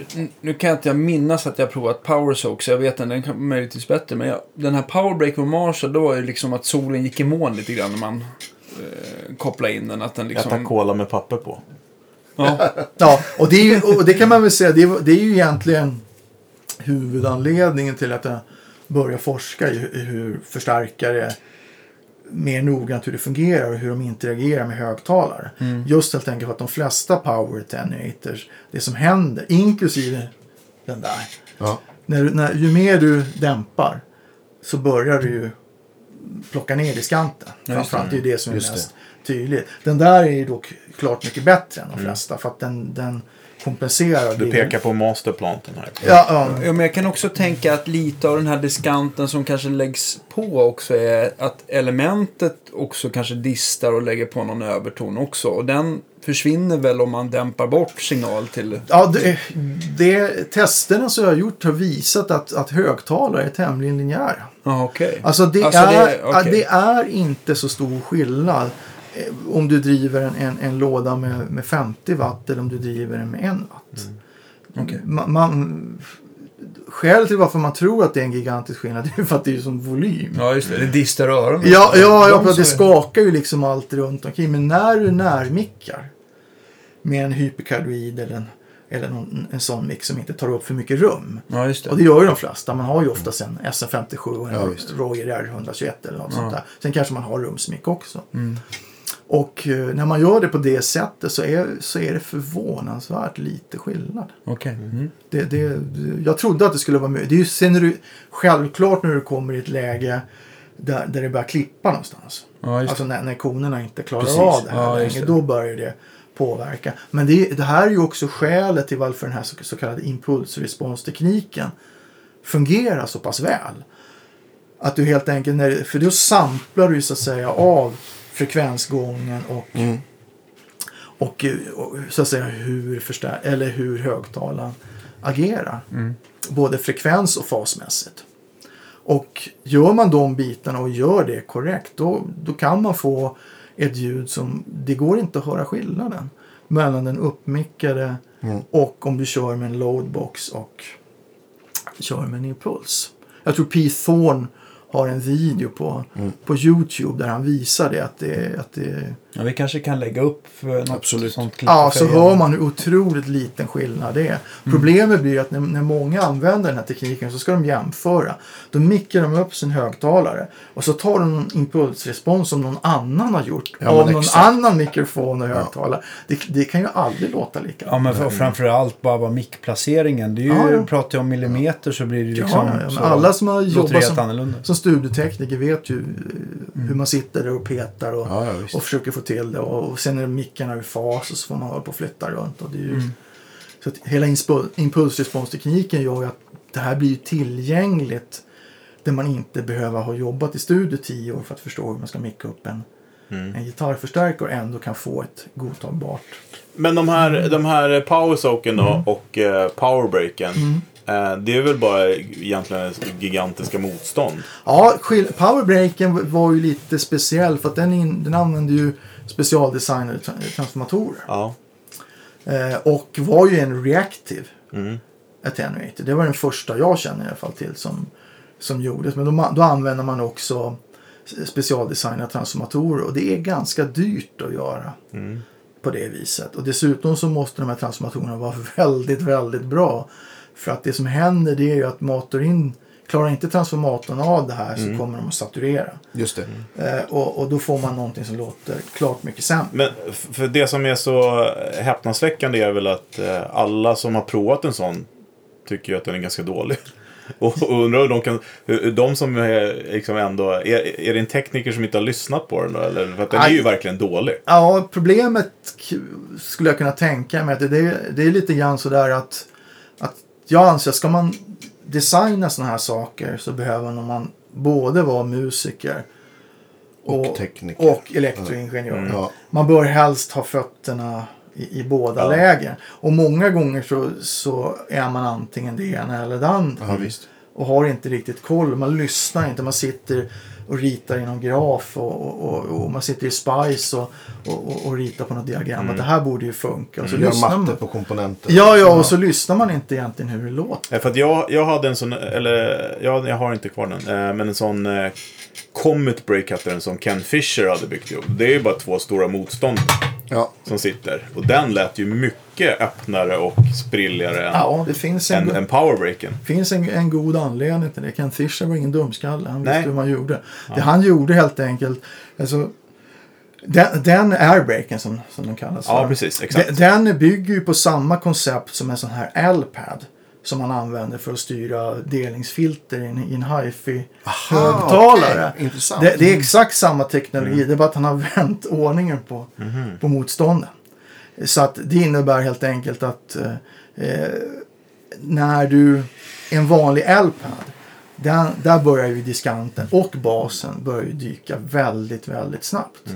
nu kan jag inte minnas att jag provat Power Soak, så jag vet att den kan möjligtvis bättre. Men jag, den här Powerbreak och Marshall, då var det liksom att solen gick i moln lite grann när man eh, kopplade in den. Att den liksom... cola med papper på. Ja, [laughs] Ja, och det, är ju, och det kan man väl säga, det är, det är ju egentligen huvudanledningen till att jag började forska i hur- förstärkare mer noggrant hur det fungerar och hur de interagerar med högtalare. Just helt enkelt för att de flesta power attenuators, det som händer, inklusive den där, Ja. när, när, ju mer du dämpar så börjar du ju plocka ner diskanten. det. Framförallt det är det som är Just mest tydligt. Den där är ju dock klart mycket bättre än de flesta för att den, den kompenserar. Du det- pekar på masterplanten här. Ja, ja. Ja, men jag kan också tänka att lite av den här diskanten som kanske läggs på också är att elementet också kanske distar och lägger på någon överton också. Och den försvinner väl om man dämpar bort signal till... Ja, det, det, testerna som jag har gjort har visat att, att högtalare är tämligen linjära. Okej. Alltså det, Alltså, är, det- okej. det är inte så stor skillnad om du driver en, en, en låda med, med 50 watt eller om du driver den med 1 watt. Okej. Man, man, skälet till varför man tror att det är en gigantisk skillnad [laughs] är för att det är sån volym. Ja, just det. Det distar öronen. Ja, ja, ja det som- skakar ju liksom allt runt omkring. Men när du närmickar med en hyperkardioid eller, en, eller någon, en sån mick som inte tar upp för mycket rum. Ja, just det. Och det gör ju de flesta. Man har ju oftast en SM57 och en Ja. Roger R121 eller något Ja. sånt där. Sen kanske man har rumsmick också. Mm. Och eh, när man gör det på det sättet så är, så är det förvånansvärt lite skillnad. Okej. Mm. Det, det, jag trodde att det skulle vara möjligt. Det är ju sen det självklart när du kommer i ett läge där, där det börjar klippa någonstans. Ja, Alltså när, när konerna inte klarar Precis. av det här Ja, längre. det. Då börjar det påverka. Men det, det här är ju också skälet till varför den här så, så kallade impulsresponstekniken fungerar så pass väl. Att du helt enkelt, när, för då samplar du så att säga av frekvensgången och, Mm. och, eh, och så att säga hur, förstär- eller hur högtalaren agerar. Mm. Både frekvens och fasmässigt. Och gör man de bitarna och gör det korrekt då, då kan man få ett ljud som, det går inte att höra skillnaden mellan den uppmickade Mm. och om du kör med en loadbox och kör med en impuls. Jag tror Pete Thorne har en video på, Mm. på Youtube där han visar det. Att det, att det Ja, vi kanske kan lägga upp något Absolut. sånt klipp. ja, så hör man hur otroligt liten skillnad det är. Problemet blir att när, när många använder den här tekniken så ska de jämföra. Då mickar de upp sin högtalare och så tar de en impulsrespons som någon annan har gjort Ja, av någon exakt. annan mikrofon och högtalare. Det, det kan ju aldrig låta lika. Ja, men för, framförallt bara, bara mickplaceringen. Det är ju, Ja, ja. pratar jag om millimeter så blir det Ja, liksom... ja, alla som har jobbat som, annorlunda. som studietekniker vet ju eh, hur man sitter där och petar och, Ja, ja, och försöker få till det. Och, och sen är mickarna i fas och så får man hålla på och flytta runt. Och det är ju, Mm. Så att hela impulsresponstekniken gör ju att det här blir tillgängligt där man inte behöver ha jobbat i studio tio år för att förstå hur man ska micka upp en, Mm. en gitarrförstärkare och ändå kan få ett godtagbart. Men de här, de här powersoken Mm. och eh, powerbreaken. Eh, det är väl bara egentligen gigantiska motstånd. Ja, powerbreaken var ju lite speciell för att den, in, den använde ju specialdesignade tra- transformatorer. Ja. Eh, och var ju en reactive Mm. attenuator. Det var den första jag känner i alla fall till som, som gjordes. Men då, då använder man också specialdesignade transformatorer och det är ganska dyrt att göra Mm. på det viset. Och dessutom så måste de här transformatorerna vara [laughs] väldigt, väldigt bra. För att det som händer det är ju att matar in, klarar inte transformatorn av det här så Mm. kommer de att saturera. Just det. Eh, och, och då får man någonting som låter klart mycket sämre. Men för det som är så häpnadsväckande är väl att eh, alla som har provat en sån tycker ju att den är ganska dålig. [laughs] Och, och undrar hur de kan, hur, de som är liksom ändå, är, är det en tekniker som inte har lyssnat på den då? Eller, för att den är ju verkligen dålig. Ja, problemet skulle jag kunna tänka mig att det, det, det är lite grann sådär att jag anser att ska man designa sådana här saker så behöver man både vara musiker Och tekniker. och elektroingenjör. Mm. Ja. Man bör helst ha fötterna i, i båda Ja. lägen. Och många gånger så, så är man antingen det ena eller det andra. ja, och har inte riktigt koll. Man lyssnar inte. Man sitter och ritar i någon graf och, och, och, och man sitter i Spice och, och, och, och ritar på något diagram. Mm. Att det här borde ju funka. Och så Gör lyssnar matte man. på komponenter. Ja, ja, och så lyssnar man inte egentligen hur det låter. För att jag, jag hade en sån, eller ja, jag har inte kvar den, eh, men en sån eh, Comet Break hette den som Ken Fisher hade byggt ihop. Det är ju bara två stora motstånd Ja. som sitter. Och den lät ju mycket öppnare och sprilligare än, Ja, det finns en, än, än powerbreaken. finns en, en god anledning till det. Ken Fisher var ingen dumskalle. Han visste Nej. hur man gjorde. Det han gjorde helt enkelt. Alltså, den, den airbreaken som, som den kallas Ja, för. precis. Exakt. Den, den bygger ju på samma koncept som en sån här L-pad. Som man använder för att styra delningsfilter i en, i en hi-fi-högtalare. Intressant. det, det är exakt samma teknologi. Det är bara att han har [laughs] vänt ordningen på, på motstånden. Så att det innebär helt enkelt att eh, eh, när du en vanlig L-pad där, där börjar ju diskanten och basen börjar ju dyka väldigt, väldigt snabbt.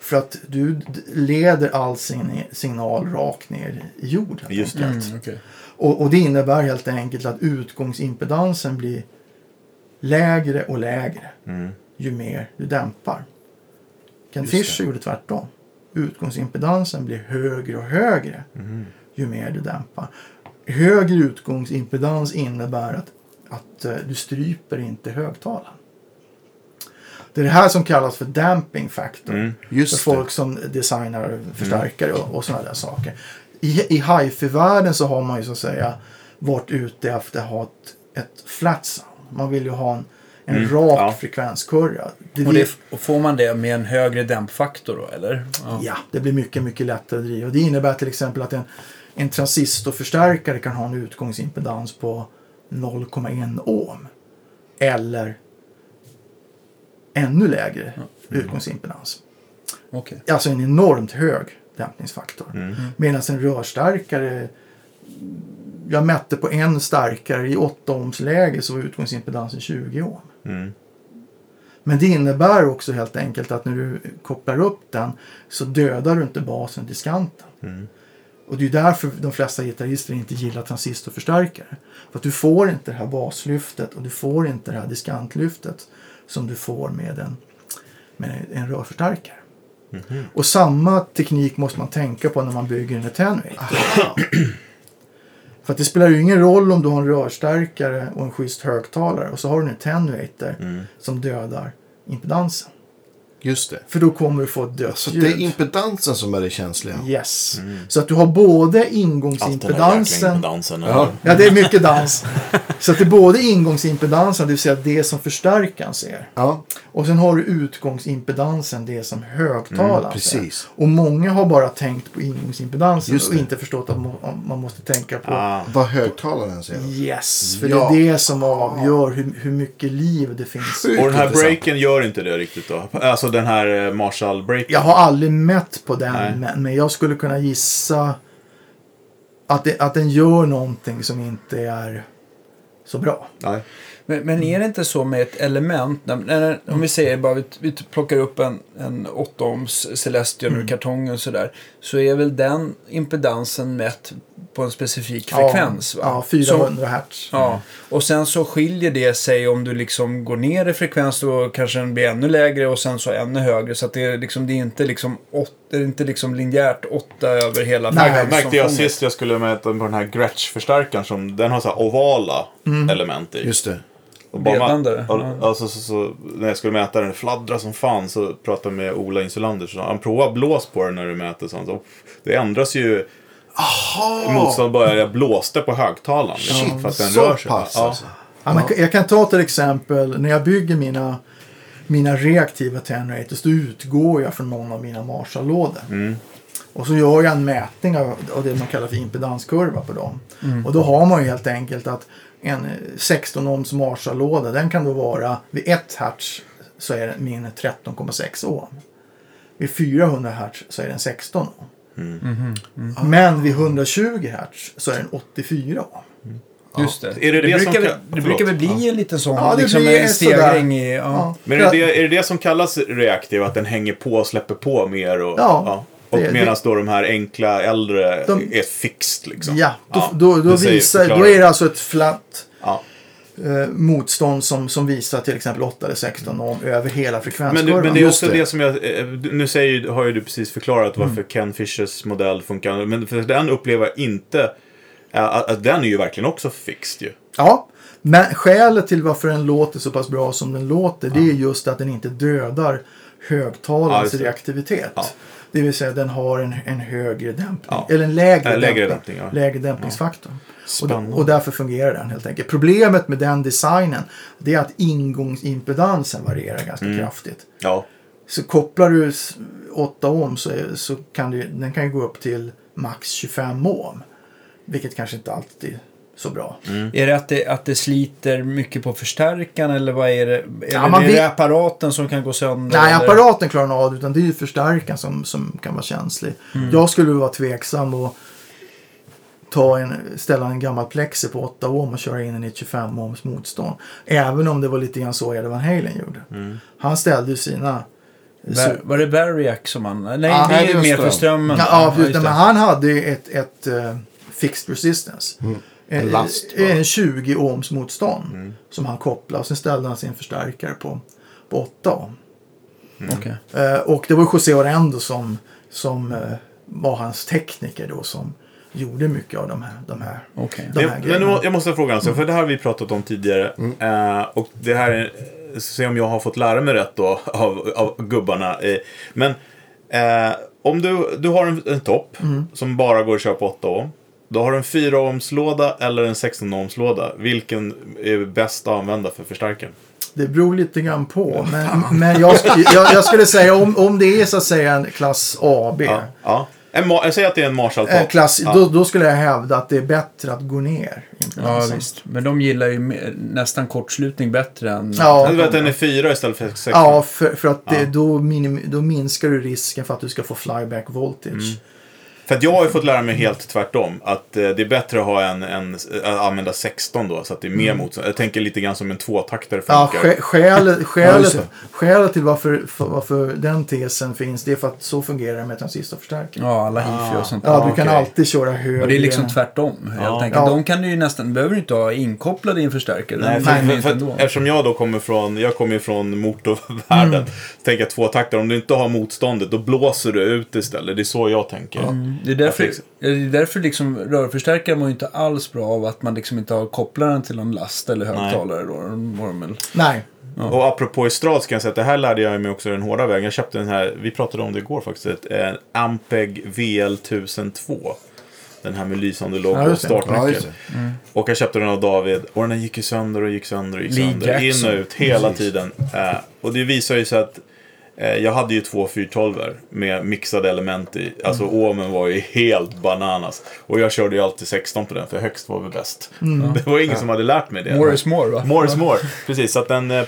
För att du leder all sin signal rakt ner i jorden. Just det. Mm, okej. Och, och det innebär helt enkelt att utgångsimpedansen blir lägre och lägre Mm. ju mer du dämpar. Ken Just det. Fisher gjorde tvärtom. Utgångsimpedansen blir högre och högre Mm. ju mer du dämpar. högre utgångsimpedans innebär att, att eh, du stryper inte högtalaren. Det är det här som kallas för damping factor. Mm. För folk som designar förstärkare och, och sådana där saker. I, i hifi-världen så har man ju så att säga varit ute efter att ha ett, ett flat sound. Man vill ju ha en, en Mm, rak ja. frekvenskurva. Det, Och, det, och får man det med en högre dämpfaktor då, eller? ja, det blir mycket, mycket lättare att driva. Det innebär till exempel att en, en transistorförstärkare kan ha en utgångsimpedans på 0,1 ohm. Eller ännu lägre utgångsimpedans. Okej. Alltså en enormt hög dämpningsfaktor. Mm. Medan en rörstärkare, jag mätte på en starkare i 8 ohms läge så var utgångsimpedansen 20 ohm. Mm. Men det innebär också helt enkelt att när du kopplar upp den så dödar du inte basen till skanten. Mm. Och det är därför de flesta gitarrister inte gillar transistorförstärkare. För att du får inte det här baslyftet och du får inte det här diskantlyftet som du får med en, med en rörförstärkare. Mhm. Och samma teknik måste man tänka på när man bygger en attenuator. [clears throat] För det spelar ju ingen roll om du har en rörstärkare och en schysst högtalare och så har du en attenuator Mm. som dödar impedansen. Just det. För då kommer du få ett dött Så ljud. det är impedansen som är det känsliga. Yes. Så att du har både ingångsimpedansen. impedansen. Ja. Ja, det är mycket dans. [laughs] Så att det är både ingångsimpedansen, det vill säga det som förstärkaren ser. Ja, Och sen har du utgångsimpedansen, det som högtalaren Mm, precis. ser. Och många har bara tänkt på ingångsimpedansen Just och inte förstått att man måste tänka på Ah. vad högtalaren säger. Yes, för Ja. det är det som avgör hur, hur mycket liv det finns. Sjukt Och den här breaken gör inte det riktigt då? Alltså den här eh, Marshall-breaken? Jag har aldrig mätt på den, men, men jag skulle kunna gissa att, det, att den gör någonting som inte är så bra. Nej. Men, men är det inte så med ett element, när, när, om vi säger bara vi, vi plockar upp en, en 8 ohms Celestion ur kartongen och sådär. Så är väl den impedansen mätt på en specifik frekvens? Ja, va? ja Så, 400 hertz. ja, och sen så skiljer det sig om du liksom går ner i frekvens då kanske den blir ännu lägre och sen så ännu högre. Så att det är liksom, det är inte liksom, åt, det är inte liksom linjärt 8 över hela Nej, frekvensen märkte jag som sist jag skulle mäta på den här Gretsch-förstärkaren som den har så här ovala element i. Just det. Och man-. Alltså, så, så, när jag skulle mäta den, fladdra som fan, så pratade jag med Ola Insulander. Så han prova blås på den när du mäter. Så han sa, det ändras ju. Motstånd bara jag blåste på högtalaren. Liksom, för att den så rör sig. pass ja. alltså. Ja, men jag kan ta till exempel när jag bygger mina, mina reaktiva attenuators då utgår jag från någon av mina Marshall-lådor. Mm. Och så gör jag en mätning av, av det man kallar för impedanskurva på dem. Och då har man ju helt enkelt att en eh, 16 ohms Marshall-låda den kan då vara vid 1 hertz så är min 13,6 ohm. Vid 400 hertz så är den 16 ohm. Men vid 120 hertz så är den 84 ohm. Just det. Är det det som brukar, kan- väl- det brukar väl bli en liten sån, Ja, det liksom en stegring i... Ja. Ja. Men är det, det, är det det som kallas reaktiv? Att den hänger på och släpper på mer? Och, Ja, Och det- medan då de här enkla äldre De- är fixed liksom? Ja, då, då, då, det visar, då är det alltså ett flatt Ja. Eh, motstånd som, som visar till exempel 8 eller 16 ohm över hela Men, frekvenskurvan. men det är Just också det. det. som jag... eh, Nu säger, har ju du precis förklarat varför Mm. Ken Fishers modell funkar. Men för den upplever jag inte... Att, att den är ju verkligen också fixed ju. Ja, men skälet till varför den låter så pass bra som den låter det är just att den inte dödar Ja, högtalarens det. reaktivitet. Ja. Det vill säga den har en, en högre dämpning, Ja. eller en lägre, Äh, lägre dämpning, dämpning, ja. lägre dämpningsfaktor. Och, Spännande. och därför fungerar den helt enkelt. Problemet med den designen det är att ingångsimpedansen varierar ganska Mm. kraftigt. Ja. Så kopplar du s- 8 ohm så, är, så kan du, den kan ju gå upp till max 25 ohm. Vilket kanske inte alltid så bra. Är det att, det att det sliter mycket på förstärkaren eller vad är det? Eller Ja, är det vet- apparaten som kan gå sönder? Nej, eller? apparaten klarar av det, utan det är ju förstärkaren som, som kan vara känslig. Jag skulle vara tveksam och ta en, ställa en gammal plexi på 8 ohm och köra in den i ett 25 ohms motstånd. Även om det var lite grann så Eddie Van Halen gjorde. Han ställde ju sina... Var, var det Variac som han... Nej, Ja, det är ju mer för strömmen. Ja, ja, men han hade ju ett, ett eh, fixed resistance. En, En last, va? en 20 ohms motstånd som han kopplade och sen ställde han sin förstärkare på, på 8 ohm. Okej. Eh, och det var José Orendo som, som eh, var hans tekniker då som, gjorde mycket av de här, de här, Okej. de här Jag, men grejerna. nu, jag måste fråga alltså, för det här har vi pratat om tidigare. Eh, och det här är, se om jag har fått lära mig rätt då av, av gubbarna. Eh, men eh, om du, du har en, en topp som bara går att köra på 8 ohm. Då har du en 4 ohms låda eller en 16 ohms låda. Vilken är bäst att använda för förstärkaren? Det beror lite grann på. Men, men jag, jag, jag skulle säga om, om det är så att säga en klass AB. Ja. ja. En, jag säger att det är en Marshall-topp. En klass, ja. då, då skulle jag hävda att det är bättre att gå ner. Ja, visst. Men de gillar ju nästan kortslutning bättre än... Ja. Du vet att den är 4 istället för 16. Ja, för, för att det, då, minim, då minskar du risken för att du ska få flyback voltage. Mm. För att jag har ju fått lära mig helt tvärtom. Att eh, det är bättre att ha en, en, att använda 16 då, så att det är mer motstånd. Jag tänker lite grann som en tvåtaktare Mm. Ja, funkar. skälet, Ja, skälet, det. skälet till varför, för, varför den tesen finns, det är för att så fungerar det med transistorförstärkare. Ja, alla hifi och sånt. Ja, du kan okej. alltid köra högre. Och det är liksom tvärtom, helt Ja. enkelt. Ja. De kan du ju nästan, behöver du inte ha inkopplade i en förstärkare. Nej, för, för, inte för, att, eftersom jag då kommer från, jag kommer ju från motorvärlden. Mm. Så tänker jag tvåtaktare, om du inte har motståndet, då blåser du ut istället. Det är så jag tänker. Mm. Det är därför, liksom- det är därför liksom, rörförstärkare mår ju inte alls bra av att man liksom inte har kopplaren till någon last eller högtalare. Då. De väl- Nej. Och apropå Estrad ska jag säga att det här lärde jag mig också den hårda vägen. Jag köpte den här, vi pratade om det igår faktiskt, en Ampeg VL1002. Den här med lysande logo Ja, och det. Ja, startnyckel. just det. Och jag köpte den av David och den gick ju sönder och gick sönder och gick Lee sönder. In Jackson. och ut hela tiden. Eh, och det visar ju sig att jag hade ju två 412 med mixade element i. Alltså Mm. ohmen var ju helt bananas. Och jag körde ju alltid 16 på den för högst var väl bäst. Mm. [laughs] Det var ingen som hade lärt mig det. More is more va? More is more. Precis, så att den, eh,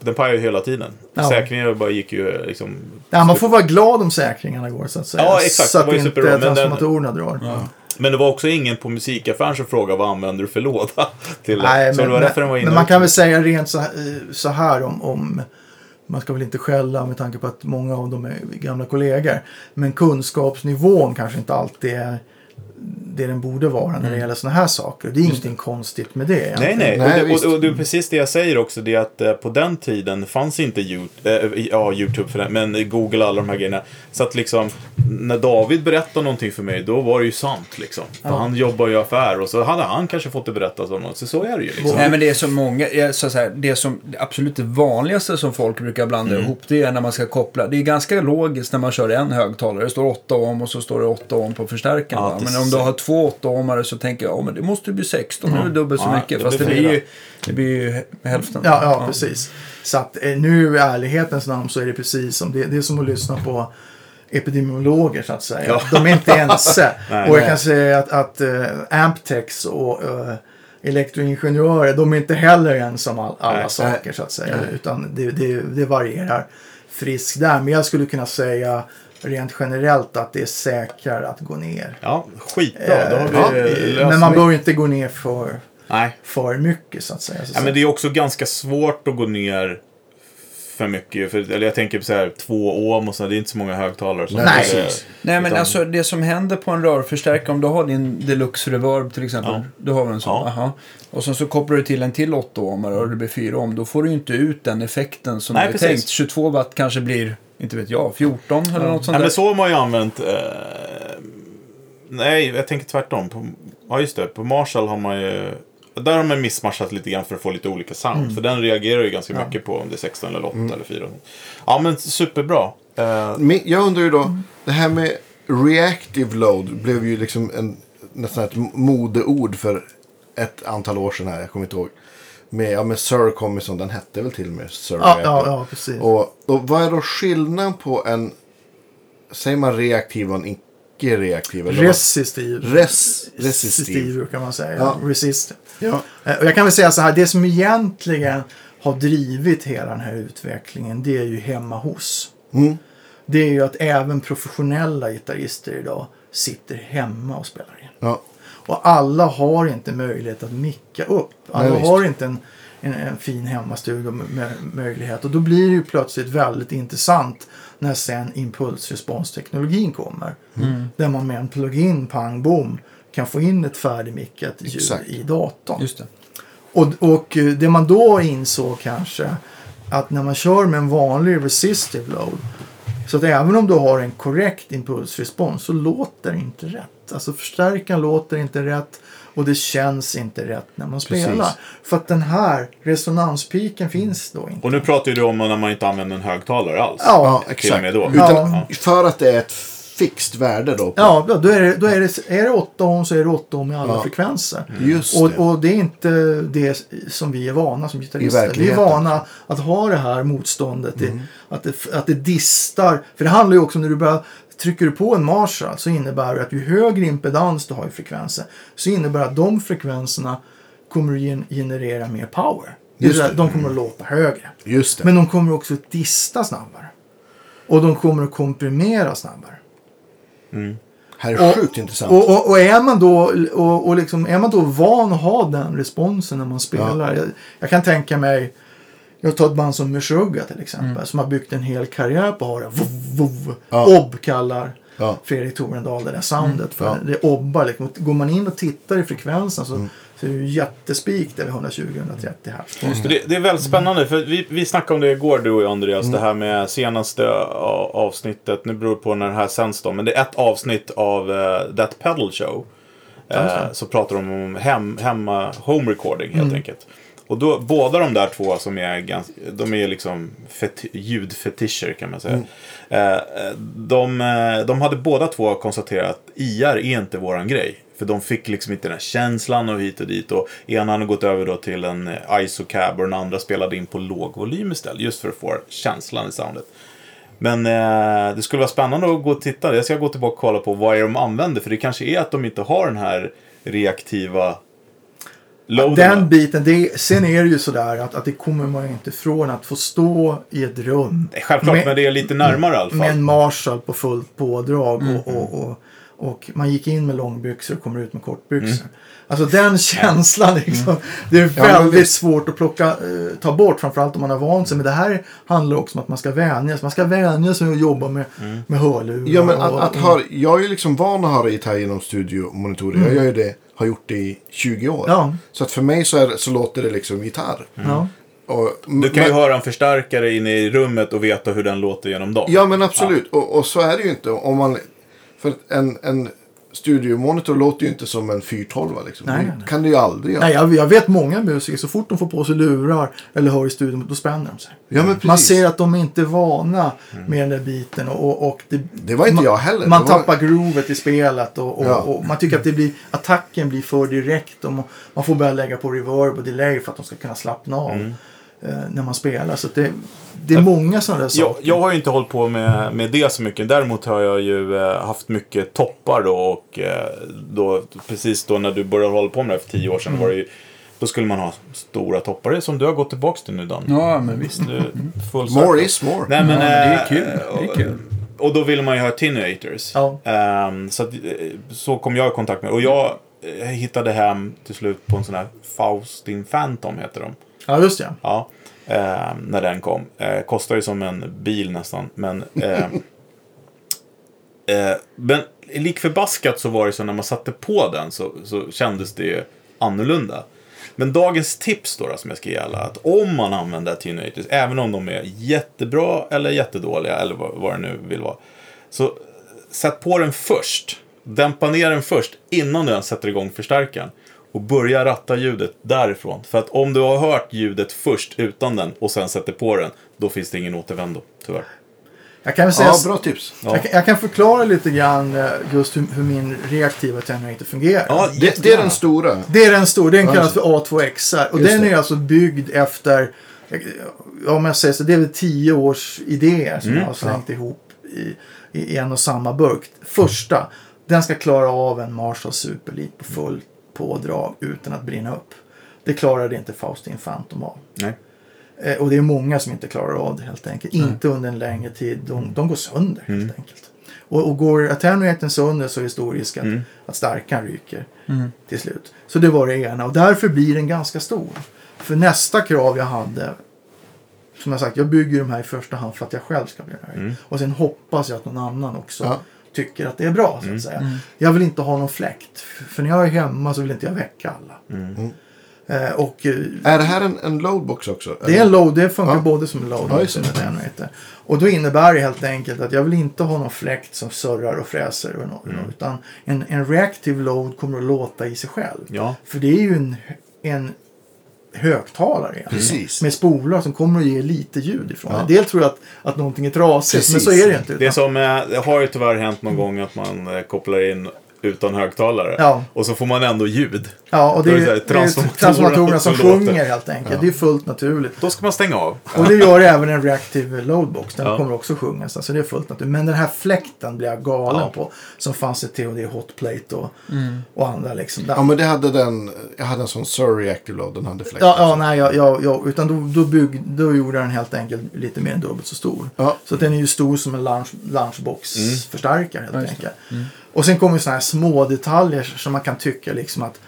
den pajade ju hela tiden. Ja. Säkringen bara gick ju liksom... Ja, man får vara glad om säkringarna går så att säga. Ja, exakt. Så Det att ju inte superbra, men den- transformatorerna drar. Men det var också ingen på musikaffären som frågade vad använder du för låda? [laughs] Till Nej, så men, det men, men man kan väl säga rent så, här- så här om, om man ska väl inte skälla med tanke på att många av dem är gamla kollegor. Men kunskapsnivån kanske inte alltid är det den borde vara när det gäller sådana här saker. Det är ingenting konstigt med det. Nej, egentligen. nej. Nej, och, visst. det, och, och det är precis det jag säger också. Det är att eh, på den tiden fanns inte YouTube, eh, ja, YouTube för det, men Google och alla de här grejerna. Så att liksom, när David berättade någonting för mig, då var det ju sant liksom. För han jobbar ju i affär och så hade han kanske fått det berättat om någon. Så så är det ju liksom. Nej men det är så många, så här, det som det absolut det vanligaste som folk brukar blanda Mm. ihop det är när man ska koppla. Det är ganska logiskt när man kör en högtalare. Det står 8 ohm och så står det 8 ohm på förstärkaren. Ja, det Men om du ser- har två 8 ohmare så tänker jag, ja men det måste ju bli 16, det är väl dubbelt så Ja, mycket. det Fast det blir blir, fyra. ju, det blir ju hälften. Ja, ja, precis. Så att eh, nu i ärlighetens namn så är det precis som det, det är som att lyssna på epidemiologer så att säga. Ja. De är inte ense. [laughs] Nej, och jag nej. kan säga att, att uh, Amptex och uh, elektroingenjörer, de är inte heller ense om all, alla Nej. saker så att säga. Utan det, det, det varierar friskt där. Men jag skulle kunna säga rent generellt att det är säkrare att gå ner. Ja, skitbra. Då har vi Ja, löst men man bör inte gå ner för, Nej. för mycket så att säga. Så Ja, men det är också ganska svårt att gå ner för mycket. För, eller jag tänker på så här, två ohm och så. Det är inte så många högtalare. Som Nej, Nej. precis. Nej men Utan- alltså det som händer på en rörförstärkare, om du har din Deluxe Reverb till exempel. Ja. Du har väl en sån? Ja. Och sen så kopplar du till en till 8 ohmare och det blir 4 ohm. Då får du ju inte ut den effekten som Nej, du är precis. tänkt. 22 watt kanske blir, inte vet jag, 14 eller något sånt Ja, där. men så har man ju använt... Eh, nej, jag tänker tvärtom. På, ja, just det. På Marshall har man ju... Där har man missmatchat lite grann för att få lite olika sound. Mm. För den reagerar ju ganska mycket på om det är 16 eller 8 eller 4. Ja, men superbra. Men jag undrar ju då, det här med reactive load blev ju liksom en, nästan ett modeord för ett antal år sedan här, jag kommer inte ihåg. Med, ja, med Sir som den hette väl till och med Sir Ja, ja, ja, precis. Och, och vad är då skillnaden på en, säger man reaktiv och en icke-reaktiv? Resistiv. Res, resistiv. brukar man säga. Ja. Resistant. Ja. Eh, Och jag kan väl säga så här, det som egentligen har drivit hela den här utvecklingen, det är ju hemma hos. Mm. Det är ju att även professionella gitarrister idag sitter hemma och spelar in. Ja. Och alla har inte möjlighet att micka upp. Alla Nej, har inte en, en, en fin hemmastudio med, möjlighet. Och då blir det ju plötsligt väldigt intressant när sen impulsresponsteknologin kommer. Mm. Där man med en plugin, pang, bom, kan få in ett färdigmickat ljud Exakt. i datorn. Just det. Och, och det man då insåg kanske att när man kör med en vanlig resistive load så att även om du har en korrekt impulsrespons så låter det inte rätt. rätt. Alltså förstärkaren låter inte rätt och det känns inte rätt när man Precis. spelar. För att den här resonanspiken finns då inte. Och nu pratar du om när man inte använder en högtalare alls. Ja, Ja, Till och exakt. med då. Utan, Ja. För att det är ett fixt värde då. På, Ja, då är det, då är det, är det 8 ohm så är det 8 ohm i alla Ja. frekvenser. Just Och, det. och det är inte det som vi är vana som gitarrister. Vi är verkligheten. vana att ha det här motståndet. Mm. Det, att, det, att det distar. För det handlar ju också om när du börjar Trycker du på en Marshall så innebär det att ju högre impedans du har i frekvenser så innebär det att de frekvenserna kommer att gen- generera mer power. Just det. De kommer att låta högre. Just det. Men de kommer också att dista snabbare. Och de kommer att komprimera snabbare. här är och- sjukt intressant. Och, och, och, är, man då, och, och liksom, är man då van att ha den responsen när man spelar. Jag, jag kan tänka mig, jag tar ett band som Meshuggah till exempel. Som har byggt en hel karriär på att ha det. Ja. Obb kallar Ja. Fredrik Torendal det där soundet. För Ja. Det obbar liksom. Går man in och tittar i frekvensen så, Mm. så är det ju jättespik där vid 120-130 hertz. Så det, det är väldigt spännande, för vi, vi snackade om det igår du och jag Andreas, Mm. det här med senaste avsnittet, nu beror det på när det här sänds då, men det är ett avsnitt av uh, That Pedal Show. Uh, så pratar de om hem, hemma home recording helt Mm. enkelt. Och då, båda de där två som är ganska, de är liksom feti, ljudfetischer kan man säga. Mm. Eh, de, eh, de hade båda två konstaterat att IR är inte våran grej. För de fick liksom inte den här känslan och hit och dit. Och ena hade gått över då till en eh, ISO-cab och den andra spelade in på låg volym istället. Just för att få känslan i soundet. Men eh, det skulle vara spännande att gå och titta. Jag ska gå tillbaka och kolla på vad är de använder. För det kanske är att de inte har den här reaktiva. Den biten, det, sen är det ju sådär att, att det kommer man ju inte ifrån att få stå i ett rum. Självklart, med- men det är lite närmare i alla fall. Med en Marshall på fullt pådrag Mm. och, och, och, och man gick in med långbyxor och kommer ut med kortbyxor. Mm. Alltså den känslan liksom. Det är Ja, men väldigt visst. svårt att plocka, eh, ta bort framförallt om man har vant sig. Men det här handlar också om att man ska vänja sig. Man ska vänja sig att jobba med, Mm. med hörlurar. Ja, men att, och- att höra, jag är ju liksom van att höra gitarr genom studiomonitorer. Jag gör ju det, har gjort det i 20 år. Ja. Så att för mig så, är, så låter det liksom gitarr. Ja. Och, Du kan ju men, höra en förstärkare inne i rummet och veta hur den låter genom dem. Ja men absolut. Och, och så är det ju inte. Om man, för att en, en studiomonitor låter ju inte som en 412 liksom. Nej, nej, nej. kan det ju aldrig göra. Nej, jag, jag vet många musiker, så fort de får på sig lurar eller hör i studion, då spänner de sig. Ja men precis. Man ser att de inte är vana med den där biten. Och, och, och det, Det var inte man, jag heller. Man var- tappar groovet i spelet och, och, Ja. och man tycker att det blir, attacken blir för direkt. Och man, man får börja lägga på reverb och delay för att de ska kunna slappna av Mm. Eh, när man spelar. Så det, det är många sådana där Jag, saker. jag har ju inte hållit på med, med det så mycket. Däremot har jag ju eh, haft mycket toppar då och eh, då, precis då när du började hålla på med det här för tio år sedan var det ju, då skulle man ha stora toppar. Det är som du har gått tillbaka till nu Dan. Ja, men visst. Du, full More is more. Nej, men, Ja, det är kul. Det är kul. Och då vill man ju ha attenuators. Ja. Ehm, så, att, så kom jag i kontakt med Och jag hittade hem till slut på en sån här Faustin Phantom heter de. Ja, just det. Ja, eh, när den kom. Eh, kostar ju som en bil nästan. Men, eh, [laughs] eh, men lik förbaskat så var det så när man satte på den så, så kändes det ju annorlunda. Men dagens tips då, då som jag ska ge alla, att om man använder attenuators, även om de är jättebra eller jättedåliga eller vad, vad det nu vill vara. Så sätt på den först. Dämpa ner den först innan du ens sätter igång förstärkaren. Och börja ratta ljudet därifrån. För att om du har hört ljudet först utan den och sen sätter på den, då finns det ingen återvändo, tyvärr. Jag kan säga Ja, bra tips. Jag, kan- jag kan förklara lite grann eh, just hur, hur min reaktiva attenuator fungerar. Ja, Det, det är den stora. Det är den stora, den Ja, kallas för A2XR. Och Just den det. är alltså byggd efter, ja, om jag säger så, det är väl tio års idéer som Mm, jag har slängt ihop i, i en och samma burk. Första, den ska klara av en Marshall Superlit på full pådrag utan att brinna upp. Det klarade inte Faustin Phantom av. Nej. Eh, och det är många som inte klarar av det helt enkelt. Inte under en längre tid. De, de går sönder Mm. helt enkelt. Och, och går attenuatorn sönder så är det stor risk att, Mm. att starkan ryker till slut. Så det var det ena. Och därför blir den ganska stor. För nästa krav jag hade. Som jag sagt, jag bygger de här i första hand för att jag själv ska bli nöjd. Mm. Och sen hoppas jag att någon annan också Ja. Tycker att det är bra. Så att säga. Jag vill inte ha någon fläkt. För när jag är hemma så vill inte jag väcka alla. Mm. Eh, och eh, Är det här en, en loadbox också? det är en load, det funkar Ja. både som en load Ja, och ett generator. Och då innebär det helt enkelt att jag vill inte ha någon fläkt som surrar och fräser. Och något, Mm. Utan en, en reactive load kommer att låta i sig själv. Ja. För det är ju en, en högtalare egentligen. Precis. Med spolar som kommer att ge lite ljud ifrån. Ja. En del tror att, att någonting är trasigt, men Precis. så är det inte. Det, Utan, som, eh, det har ju tyvärr hänt någon gång att man eh, kopplar in utan högtalare. Ja. Och så får man ändå ljud. ja, och det är, är det är transformatorer transformatorerna som som sjunger helt enkelt. Det är fullt naturligt. Då ska man stänga av. Och det gör även en reactive loadbox. Den Ja. kommer också sjunga. Så det är fullt naturligt. Men den här fläkten blir jag galen Ja. på. Som fanns i THD Hotplate och, och andra liksom. Ja, men det hade den. Jag hade en sån Surrey Active Load. Den hade fläkt. Ja, ja nej, jag, jag, jag, utan då, då, bygg, då gjorde den helt enkelt lite mer än dubbelt så stor. Ja. Så att den är ju stor som en lunch, lunchbox-förstärkare helt Ja, just enkelt. Och sen kommer sådana här små detaljer som man kan tycka liksom att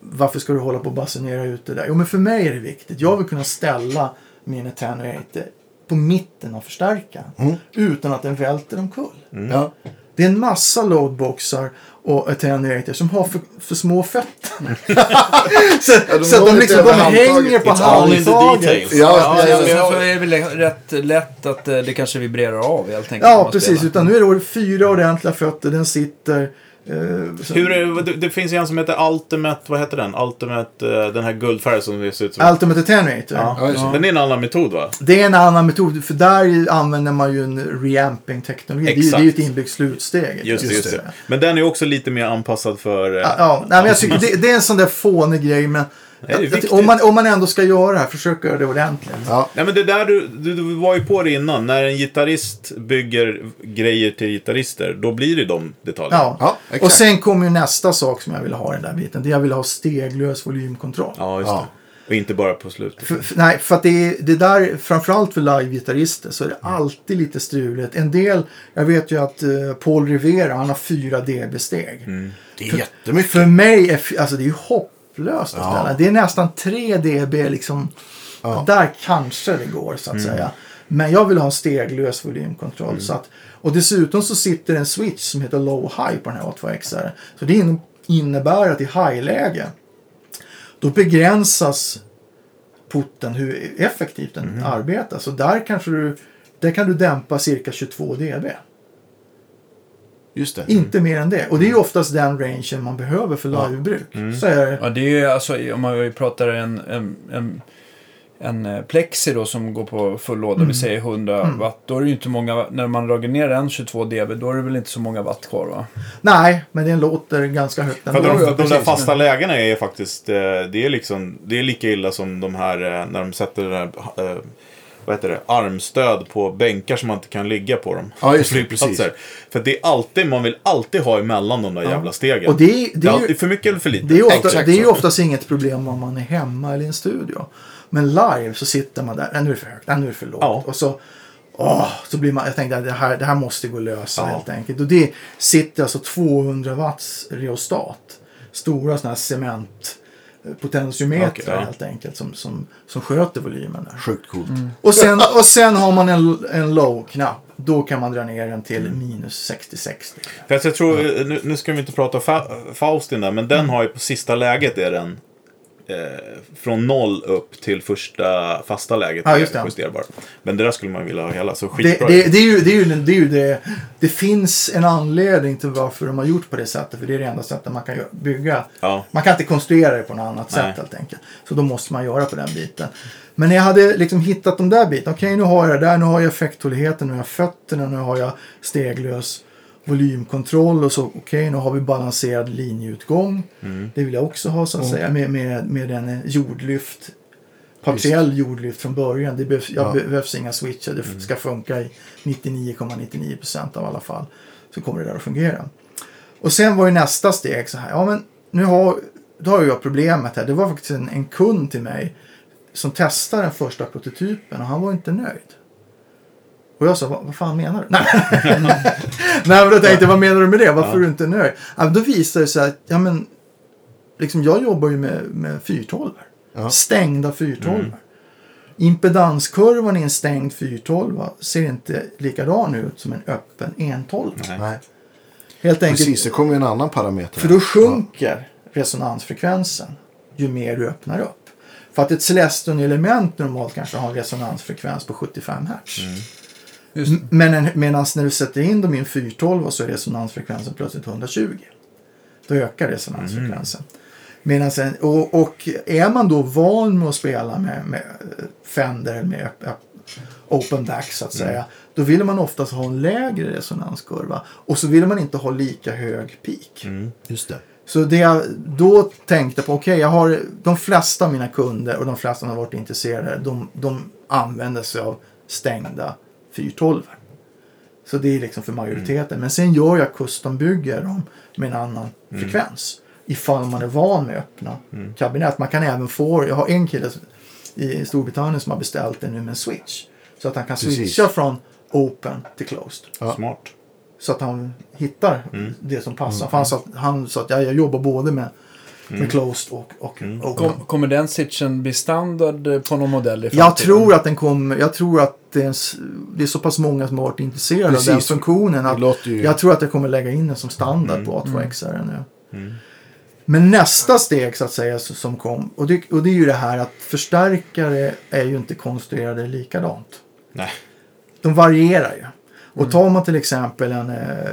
varför ska du hålla på och basunera ut det där? Jo, men för mig är det viktigt. Jag vill kunna ställa min attenuator på mitten av förstärkaren utan att den välter omkull. Ja. Det är en massa loadboxar och attenuator som har för, för små fötter. [laughs] så Ja, de så de, liksom, de hänger på handtaget. Ja, Ja, ja, så är det väl rätt lätt att eh, det kanske vibrerar av helt enkelt. Ja, precis. spelar. Utan nu är det fyra ordentliga fötter. Den sitter... Eh, så- Hur är, det, det finns ju en som heter Ultimate, vad heter den? Ultimate, eh, den här guldfärgen som det ser ut som... Ultimate Attenuator. Ja, Ja, det är en annan metod va? Det är en annan metod. För där använder man ju en reamping-teknologi. Det, är ju- det är ju ett inbyggt slutsteg. Just Just just det. det. Men den är också lite mer anpassad för... eh, Ja, ja, nej, men jag tycker, det, det är en sån där fånig grej. Men Om, man, om man ändå ska göra det här, försök göra det ordentligt. Ja. Nej men det där du, du, du var ju på det innan. När en gitarrist bygger grejer till gitarrister, då blir det de detaljerna. Ja. Ja, exakt. och sen kommer ju nästa sak som jag vill ha i den där biten. Det jag vill ha steglös volymkontroll. Ja, just Ja. det. Och inte bara på slutet. För, för, nej, för att det, är, det där, framförallt för live-gitarrister, så är det alltid lite struligt. En del, jag vet ju att eh, Paul Rivera, han har 4 dB-steg. Det är jättemycket. För mig är alltså, det är ju hopplöst att Ja. Det är nästan 3 dB liksom. Ja. Där kanske det går så att säga. Men jag vill ha en steglös volymkontroll. Så att, och dessutom så sitter en switch som heter low high på den här A2XR. Så det in, innebär att i high-läge då begränsas putten hur effektivt den arbetar. Så där kanske du, där kan du dämpa cirka 22 dB. Just det. Inte mer än det. Och det är ju oftast den rangen man behöver för livebruk. Så är det. Ja, det är ju alltså, om man pratar en, en, en, en eh, plexi då som går på full låda, Mm. vi säger 100 watt. Då är det ju inte många, när man drar ner en 22 dB, då är det väl inte så många watt kvar va? Nej, men den låter ganska högt För ändå. de, ja, de där fasta lägena är faktiskt, eh, det är liksom, det är lika illa som de här, eh, när de sätter den här, vad heter det, armstöd på bänkar som man inte kan ligga på dem. Ja, just det, [laughs] precis. För det är alltid, man vill alltid ha emellan de där jävla stegen. Och det, är- det det, är ju, alltid för mycket eller för lite. det är ofta, det är ju oftast inget problem om man är hemma eller i en studio. Men live så sitter man där, "Nej, nu är det för högt, "Nej, nu är det för lågt. Ja. Och så, åh, så blir man, jag tänkte att det här, det här måste gå att lösa Ja. helt enkelt. Och det sitter alltså 200 watts reostat. Stora sådana här cement potentiometrar Okej, ja. helt enkelt som, som, som sköter volymen där. Sjukt coolt. Och sen, och sen har man en, en low-knapp. Då kan man dra ner den till Mm. minus 60-60. För att jag tror, nu, nu ska vi inte prata Fa- Faustin där, men den Mm. har ju på sista läget är den eh, från noll upp till första fasta läget. Ja, är just det. Justerbar. Men det där skulle man vilja ha hela, så Det, skitbra. det, det, är ju, det, är ju, det, är ju det, det finns en anledning till varför de har gjort på det sättet. För det är det enda sättet man kan bygga. Ja. Man kan inte konstruera det på något annat Nej. sätt helt enkelt. Så då måste man göra på den biten. Men när jag hade liksom hittat de där bitarna. Okej, nu har jag det där. Nu har jag effekthålligheten. Nu har jag fötterna. Nu har jag steglös volymkontroll. Och så okej, nu har vi balanserad linjeutgång. Mm. Det vill jag också ha så att säga. Med, med, med en jordlyft. Partiell jordlyft från början. Det behövs, jag Ja. behövs inga switchar. Det ska funka i 99,99% av alla fall. Så kommer det där att fungera. Och sen var ju nästa steg så här. Ja men nu har, då har jag problemet här. Det var faktiskt en, en kund till mig. Som testade den första prototypen och han var inte nöjd. Och jag sa, vad, vad fan menar du? Nej. [laughs] Nej men då tänkte jag, vad menar du med det? Varför är du inte nöjd? Ja, men då visade det sig att, ja men. Liksom jag jobbar ju med, med 412 Ja. Stängda 412 Impedanskurvan i en stängd 412 ser inte likadan ut som en öppen 112. Nej. Nej. Helt enkelt. Precis, det kommer ju en annan parameter. För då sjunker resonansfrekvensen. ju mer du öppnar upp. För att ett Celestion-element normalt kanske har en resonansfrekvens på 75 Hz. Just det. M- Men en- medan när du sätter in dem i en 412 så är resonansfrekvensen plötsligt 120. Då ökar resonansfrekvensen. Medan en, och, och är man då van med att spela med, med eh, Fender eller med open back så att säga. Då vill man oftast ha en lägre resonanskurva. Och så vill man inte ha lika hög peak. Just det. Så det jag då tänkte på, okej, jag har de flesta av mina kunder och de flesta som har varit intresserade, de, de använder sig av stängda 412. Så det är liksom för majoriteten. Men sen gör jag custombygger dem med en annan frekvens. Ifall man är van med öppna kabinett. Man kan även få, jag har en kille i Storbritannien som har beställt det nu med en switch. Så att han kan Precis. switcha från open till closed. Ja. Smart. Så att han hittar det som passar. För han sa att, han sa att jag, jag jobbar både med, med closed och, och open. Kom, kommer den switchen bli standard på någon modell i Jag framtiden? tror att den kommer, jag tror att det är, en det är så pass många som har varit intresserade av den Precis. funktionen. Att ju... Jag tror att jag kommer lägga in den som standard på A2X nu. Men nästa steg så att säga som kom, och det, och det är ju det här att förstärkare är ju inte konstruerade likadant. Nej. De varierar ju. Och tar man till exempel en, eh,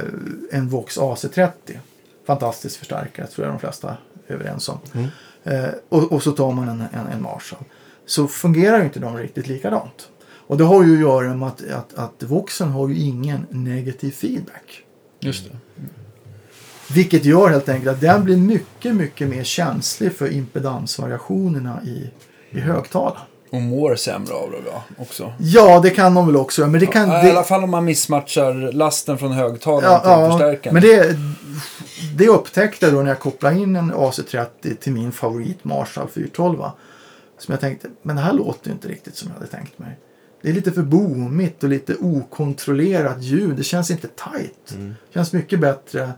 en Vox AC30, fantastisk förstärkare, tror jag de flesta är överens om. Eh, och, och så tar man en, en, en Marshall. Så fungerar ju inte de riktigt likadant. Och det har ju att göra med att, att, att Voxen har ju ingen negativ feedback. Just det. Vilket gör helt enkelt att den blir mycket, mycket mer känslig för impedansvariationerna i, i högtalaren. Och mår sämre av det va? Också. Ja, det kan de väl också. Men det kan... Ja, det, I alla fall om man missmatchar lasten från högtalaren Ja, till ja förstärkaren. men det, det upptäckte jag då när jag kopplade in en AC30 till min favorit Marshall 412. Som jag tänkte, men det här låter ju inte riktigt som jag hade tänkt mig. Det är lite för boomigt och lite okontrollerat ljud. Det känns inte tight. Det känns mycket bättre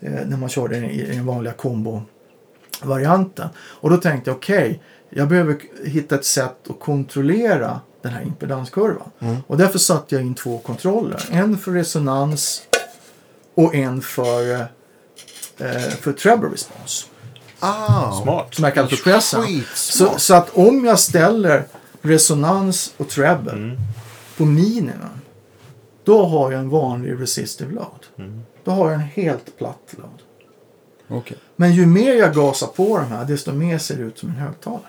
eh, när man kör den i, den vanliga kombo-varianten. Och då tänkte jag, okej, jag behöver hitta ett sätt att kontrollera den här impedanskurvan. Och därför satte jag in två kontroller. En för resonans och en för, eh, för treble response. Ah, Smart. Som jag kallar för pressen. Så, så att om jag ställer resonans och treble på minimum. Då har jag en vanlig resistive load. Då har jag en helt platt load. Okej. Men ju mer jag gasar på de här, desto mer ser det ut som en högtalare.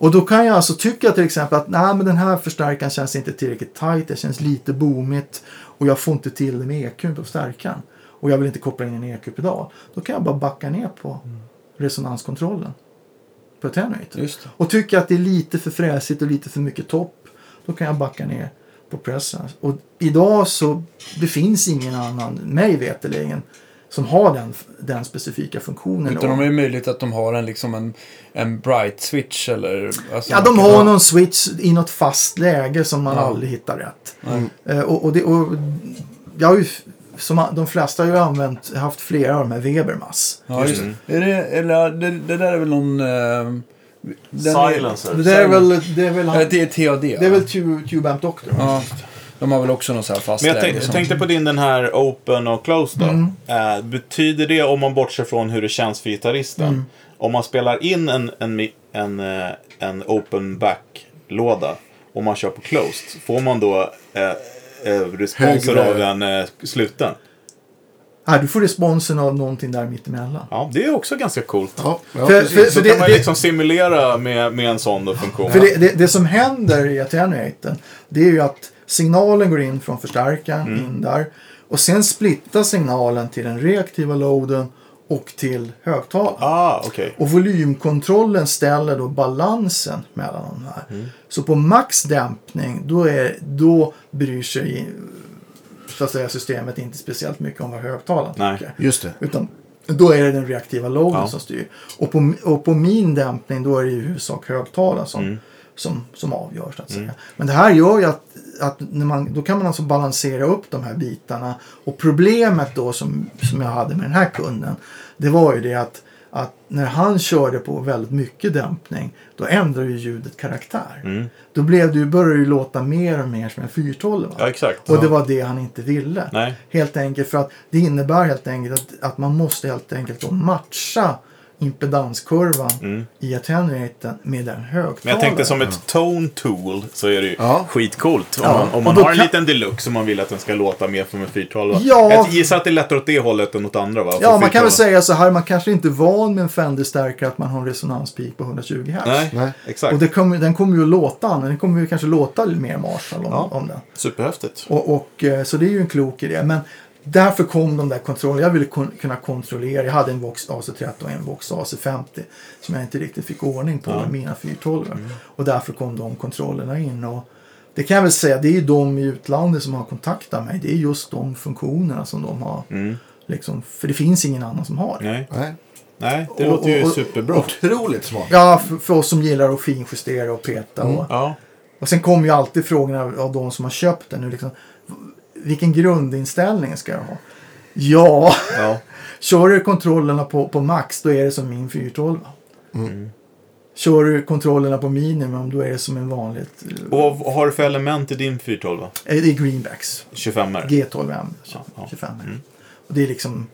Och då kan jag alltså tycka till exempel att nej, men den här förstärkaren känns inte tillräckligt tight, det känns lite boomigt och jag får inte till det med EQn på stärkan. Och jag vill inte koppla in en EQ-pedal. Då kan jag bara backa ner på resonanskontrollen på det. Och tycker att det är lite för fräsigt och lite för mycket topp, då kan jag backa ner på pressen. Och idag så det finns ingen annan, mig veterligen, som har den, den specifika funktionen. Utan då. de är möjligt att de har en, liksom en, en bright switch eller... Alltså, Ja, de har någon switch i något fast läge som man Ja. aldrig hittar rätt. Nej. Eh, och, och, det, och jag har ju, som de flesta har ju använt, haft flera av de här Webermass. Ja, just det. Är det, eller, det. Det där är väl någon... Eh, den är- Silencer. Det, där är väl, det är väl, han, det är TAD. det är väl Tube, Amp Doctor? Ja, de har väl också någon sån här fast Men jag, tänk, jag tänkte på din den här open och closed då. Mm. Eh, betyder det, om man bortser från hur det känns för gitarristen, Mm. om man spelar in en, en, en, eh, en open back-låda och man kör på closed, får man då eh, responser Högre- av den eh, sluten? Nej, du får responsen av någonting där mittemellan. Ja, det är också ganska coolt. Ja, ja, För- för- Så det- kan man det- liksom simulera med, med en sån då funktion. För det, det, det som händer i attenuatorn det är ju att signalen går in från förstärkaren Mm. in där och sen splittar signalen till den reaktiva loaden och till högtalaren. Ah, okej. Och volymkontrollen ställer då balansen mellan de här. Så på max dämpning då, är, då bryr sig så att säga, systemet inte speciellt mycket om vad högtalaren Nej. tycker. Just det. Utan då är det den reaktiva loaden Ja. som styr. Och på, och på min dämpning då är det i huvudsak högtalaren som, Mm. som, som avgör så att säga. Men det här gör ju att, att när man, då kan man alltså balansera upp de här bitarna. Och problemet då som, som jag hade med den här kunden. Det var ju det att, att när han körde på väldigt mycket dämpning. Då ändrade ju ljudet karaktär. Mm. Då blev det började det ju låta mer och mer som en 412. Ja, exakt. Och det var det han inte ville. Nej. Helt enkelt för att det innebär helt enkelt att, att man måste helt enkelt matcha impedanskurvan Mm. i attenuaten med den högtalaren. Men jag tänkte som ett tone tool så är det ju Ja. skitcoolt. Om Ja, man, om man har en kan- liten deluxe och man vill att den ska låta mer som en 412. Ja. Jag gissar att det är lättare åt det hållet än åt andra va? För Ja, man kan väl 412. säga så här, man kanske inte är van med en Fender-stärkare att man har en resonanspeak på 120 Hz. Nej, Nej. exakt. Och det kommer, den kommer ju att låta, den kommer ju kanske låta mer Marshall om, Ja. om den. Superhäftigt. Och, och, eh, så det är ju en klok idé. Men därför kom de där kontrollerna. Jag ville kun, kunna kontrollera. Jag hade en Vox AC30 och en Vox AC50 som jag inte riktigt fick ordning på Ja. med mina 412. Och därför kom de kontrollerna in. Och det kan jag väl säga, det är ju de i utlandet som har kontaktat mig. Det är just de funktionerna som de har. Mm. Liksom, för det finns ingen annan som har det. Nej. Nej. Nej, det Och- låter ju och- superbra. Otroligt smart. Ja, för, för oss som gillar att finjustera och peta. Och, Ja. och sen kommer ju alltid frågorna av, av de som har köpt den. Nu liksom, vilken grundinställning ska jag ha? Ja, ja. [laughs] kör du kontrollerna på, på max då är det som min 412. Mm. Kör du kontrollerna på minimum då är det som en vanligt. Och vad har du för element i din 412? Eh, Det är greenbacks. 25 er G12M. Ja, ja. 25 Och det är liksom.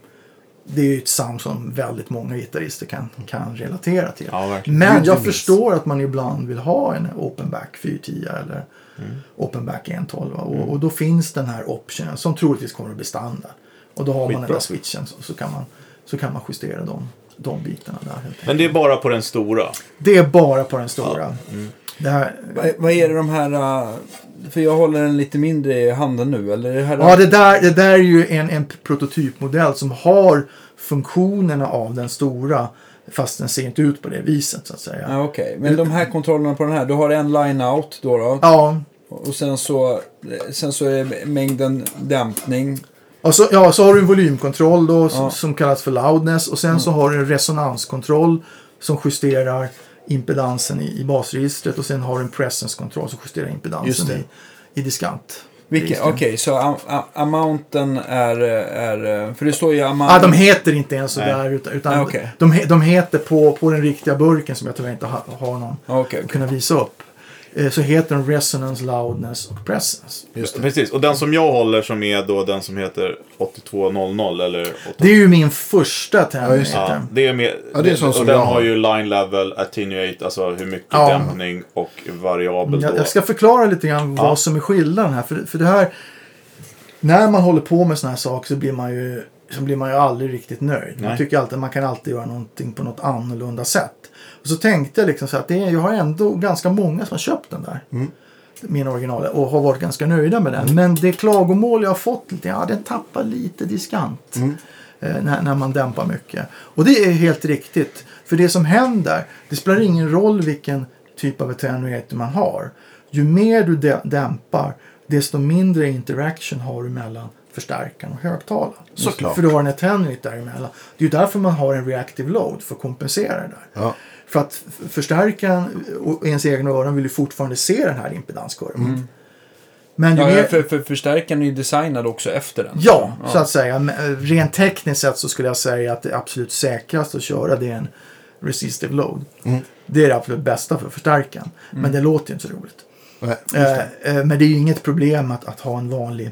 Det är ju ett sound som väldigt många gitarrister kan, kan relatera till. Ja. Men jag förstår att man ibland vill ha en openback 410 eller Mm. openback 112. Och, och då finns den här optionen som troligtvis kommer att bli standard. Och då har man den Skitbra. där switchen så, så, kan man, så kan man justera de, de bitarna där. Men det är bara på den stora. Det är bara på den stora. Mm. Det här, Vad, vad är det de här... äh, För jag håller den lite mindre i handen nu. Eller det här... ja, det där, det där är ju en, en prototypmodell som har funktionerna av den stora. Fast den ser inte ut på det viset så att säga. Ja, Okej, men de här kontrollerna på den här. Du har en line-out då. då Ja, Och sen så, sen så är det mängden dämpning. Och så, ja, så har du en volymkontroll då, som, Ja. som kallas för loudness. Och sen så har du en resonanskontroll som justerar impedansen i, i basregistret. Och sen har du en presence-kontroll som justerar Just impedansen i, i diskant. Vilken- Okej, så am, am, amounten är, är... För det står ju amount. Ah, de heter inte ens sådär. Utan, utan Ah, okej. de, de heter på, på den riktiga burken som jag tyvärr inte ha, har någon Okej, okej. att kunna visa upp. Eh, så heter de resonance, loudness och presence. Just det. Precis, och den som jag håller som är då den som heter 8200 eller 8... Det är ju min första just det. terminator. Ja, det är med, Ja, det är sån och som den jag har har. ju line level, attenuate, alltså hur mycket Ja. dämpning och variabel Jag, då. jag ska förklara lite grann Ja. vad som är skillnaden här. För, för det här, när man håller på med såna här saker så blir man ju, så blir man ju aldrig riktigt nöjd. Man Nej. tycker alltid att man kan alltid göra någonting på något annorlunda sätt. Och så tänkte jag liksom så att det är, jag har ändå ganska många som har köpt den där. Min original och har varit ganska nöjda med den. Men det klagomål jag har fått lite, ja den tappar lite diskant. Eh, när, när man dämpar mycket. Och det är helt riktigt. För det som händer, det spelar ingen roll vilken typ av attenuator man har. Ju mer du dä- dämpar, desto mindre interaction har du mellan förstärkaren och högtalaren. Såklart. För du har en attenuate däremellan. Det är ju därför man har en reactive load för att kompensera det där. Ja. För att förstärkaren och ens egna öron vill ju fortfarande se den här impedanskurvan. Men ju Ja, mer... ja, för, för förstärkaren är ju designad också efter den. Ja, så att säga. Men, eh, Rent tekniskt sett så skulle jag säga att det absolut säkraste att köra det är en resistive load. Det är det absolut bästa för förstärkaren. Men det låter ju inte så roligt. Nej. Eh, eh, men det är ju inget problem att, att ha en vanlig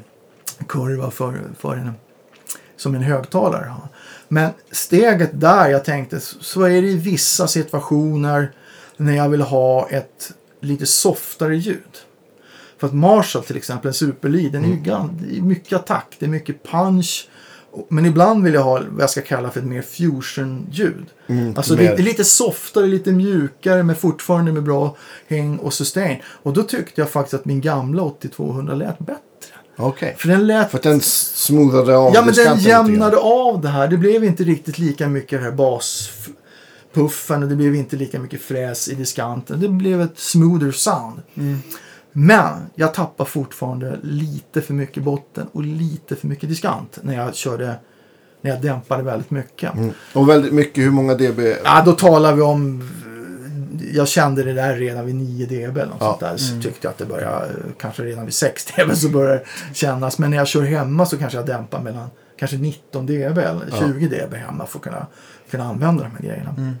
kurva för, för en, som en högtalare har. Men steget där, jag tänkte, så är det i vissa situationer när jag vill ha ett lite softare ljud. För att Marshall till exempel, en superlead, den är ju gan- det är mycket attack, det är mycket punch. Men ibland vill jag ha vad jag ska kalla för ett mer fusion-ljud. alltså det, mer- lite softare, lite mjukare men fortfarande med bra häng och sustain. Och då tyckte jag faktiskt att min gamla 8200 lät bättre. Okej. För den lät För att den smoothade av Ja, men den jämnade av det här. Det blev inte riktigt lika mycket här baspuffen och det blev inte lika mycket fräs i diskanten. Det blev ett smoother sound. Men jag tappar fortfarande lite för mycket botten och lite för mycket diskant när jag körde när jag dämpade väldigt mycket. Mm. Och väldigt mycket, hur många dB? Ja, då talar vi om... Jag kände det där redan vid 9 dB eller något Ja. sånt där. Så tyckte jag att det började, kanske redan vid 6 dB så började det kännas. Men när jag kör hemma så kanske jag dämpar mellan kanske 19 dB eller 20 dB hemma för att kunna, kunna använda de här grejerna.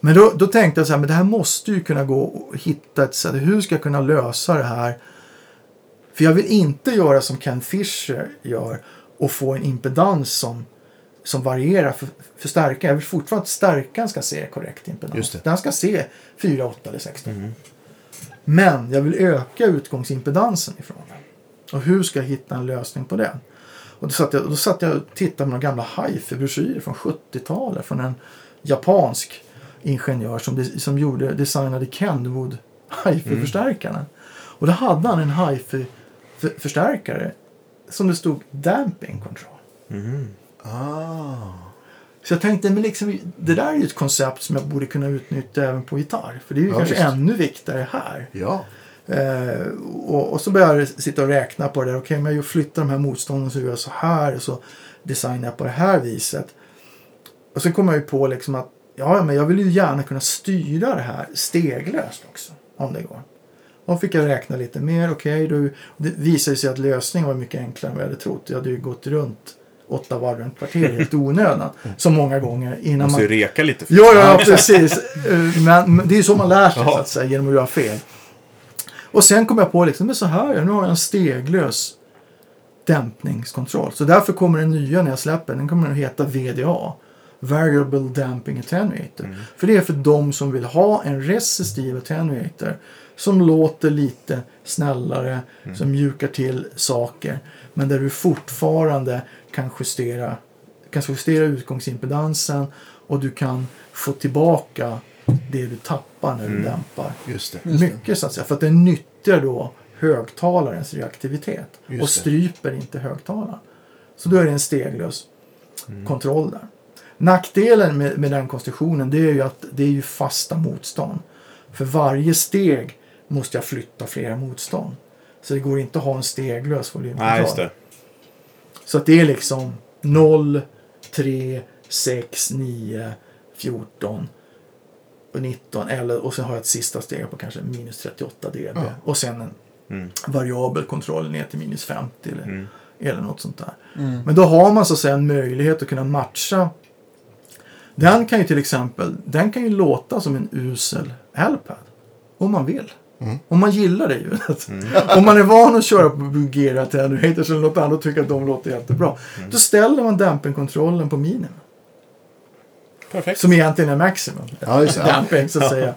Men då, då tänkte jag så här, men det här måste ju kunna gå och hitta ett sätt. Hur ska jag kunna lösa det här? För jag vill inte göra som Ken Fisher gör och få en impedans som som varierar för, för stärkan. Jag vill fortfarande att stärkan ska se korrekt impedans. Den ska se 4, 8 eller 16. Men jag vill öka utgångsimpedansen ifrån. Och hur ska jag hitta en lösning på det? Och då satt jag, då satt jag och tittade på några gamla hifi-broschyrer från 70-talet från en japansk ingenjör som, som gjorde, designade Kenwood hifi-förstärkarna. Och då hade han en hifi-förstärkare som det stod damping control. Ah. Så jag tänkte, men liksom, det där är ju ett koncept som jag borde kunna utnyttja även på gitarr. För det är ju Ja, kanske visst. ännu viktigare här. Ja. Eh, och, och så började jag sitta och räkna på det där. Okej, men jag flyttar de här motstånden så gör jag så här. Och så designar jag på det här viset. Och sen kom jag ju på liksom att ja, men jag vill ju gärna kunna styra det här steglöst också. Om det går. Och då fick jag räkna lite mer. Okej, då det visade sig att lösningen var mycket enklare än vad jag hade trott. Jag hade ju gått runt åtta varv runt kvarter helt onödan. Så många gånger innan Måste man... ju reka lite. För. Ja, ja, precis. Men, det är ju så man lär sig så att säga, genom att göra fel. Och sen kom jag på liksom, men så här, nu har jag en steglös dämpningskontroll. Så därför kommer den nya när jag släpper, den kommer att heta VDA. Variable Damping Attenuator. För det är för de som vill ha en resistiv attenuator som låter lite snällare, som mjukar till saker. Men där du fortfarande kan justera, kan justera utgångsimpedansen och du kan få tillbaka det du tappar när du dämpar. Just det. Mycket så att säga. För att den nyttjar då högtalarens reaktivitet. Just och det. stryper inte högtalaren. Så då är det en steglös kontroll där. Nackdelen med, med den konstruktionen det är ju att det är ju fasta motstånd. För varje steg måste jag flytta flera motstånd. Så det går inte att ha en steglös volymkontroll. Nej, just det. Så att det är liksom 0, 3, 6, 9, 14 och 19. Eller, och sen har jag ett sista steg på kanske minus 38 dB. Ja. Och sen en Mm. variabel kontroll ner till minus 50 eller, Mm. eller något sånt där. Men då har man så att säga en möjlighet att kunna matcha. Den kan ju till exempel den kan ju låta som en usel Alpad. Om man vill. Om man gillar det ljudet. Om man är van att köra på Bulgera Attenuators eller något annat och tycker att de låter jättebra. Då ställer man dampingkontrollen på minimum. Perfekt. Som egentligen är maximum. Ja, just. Damping så att säga.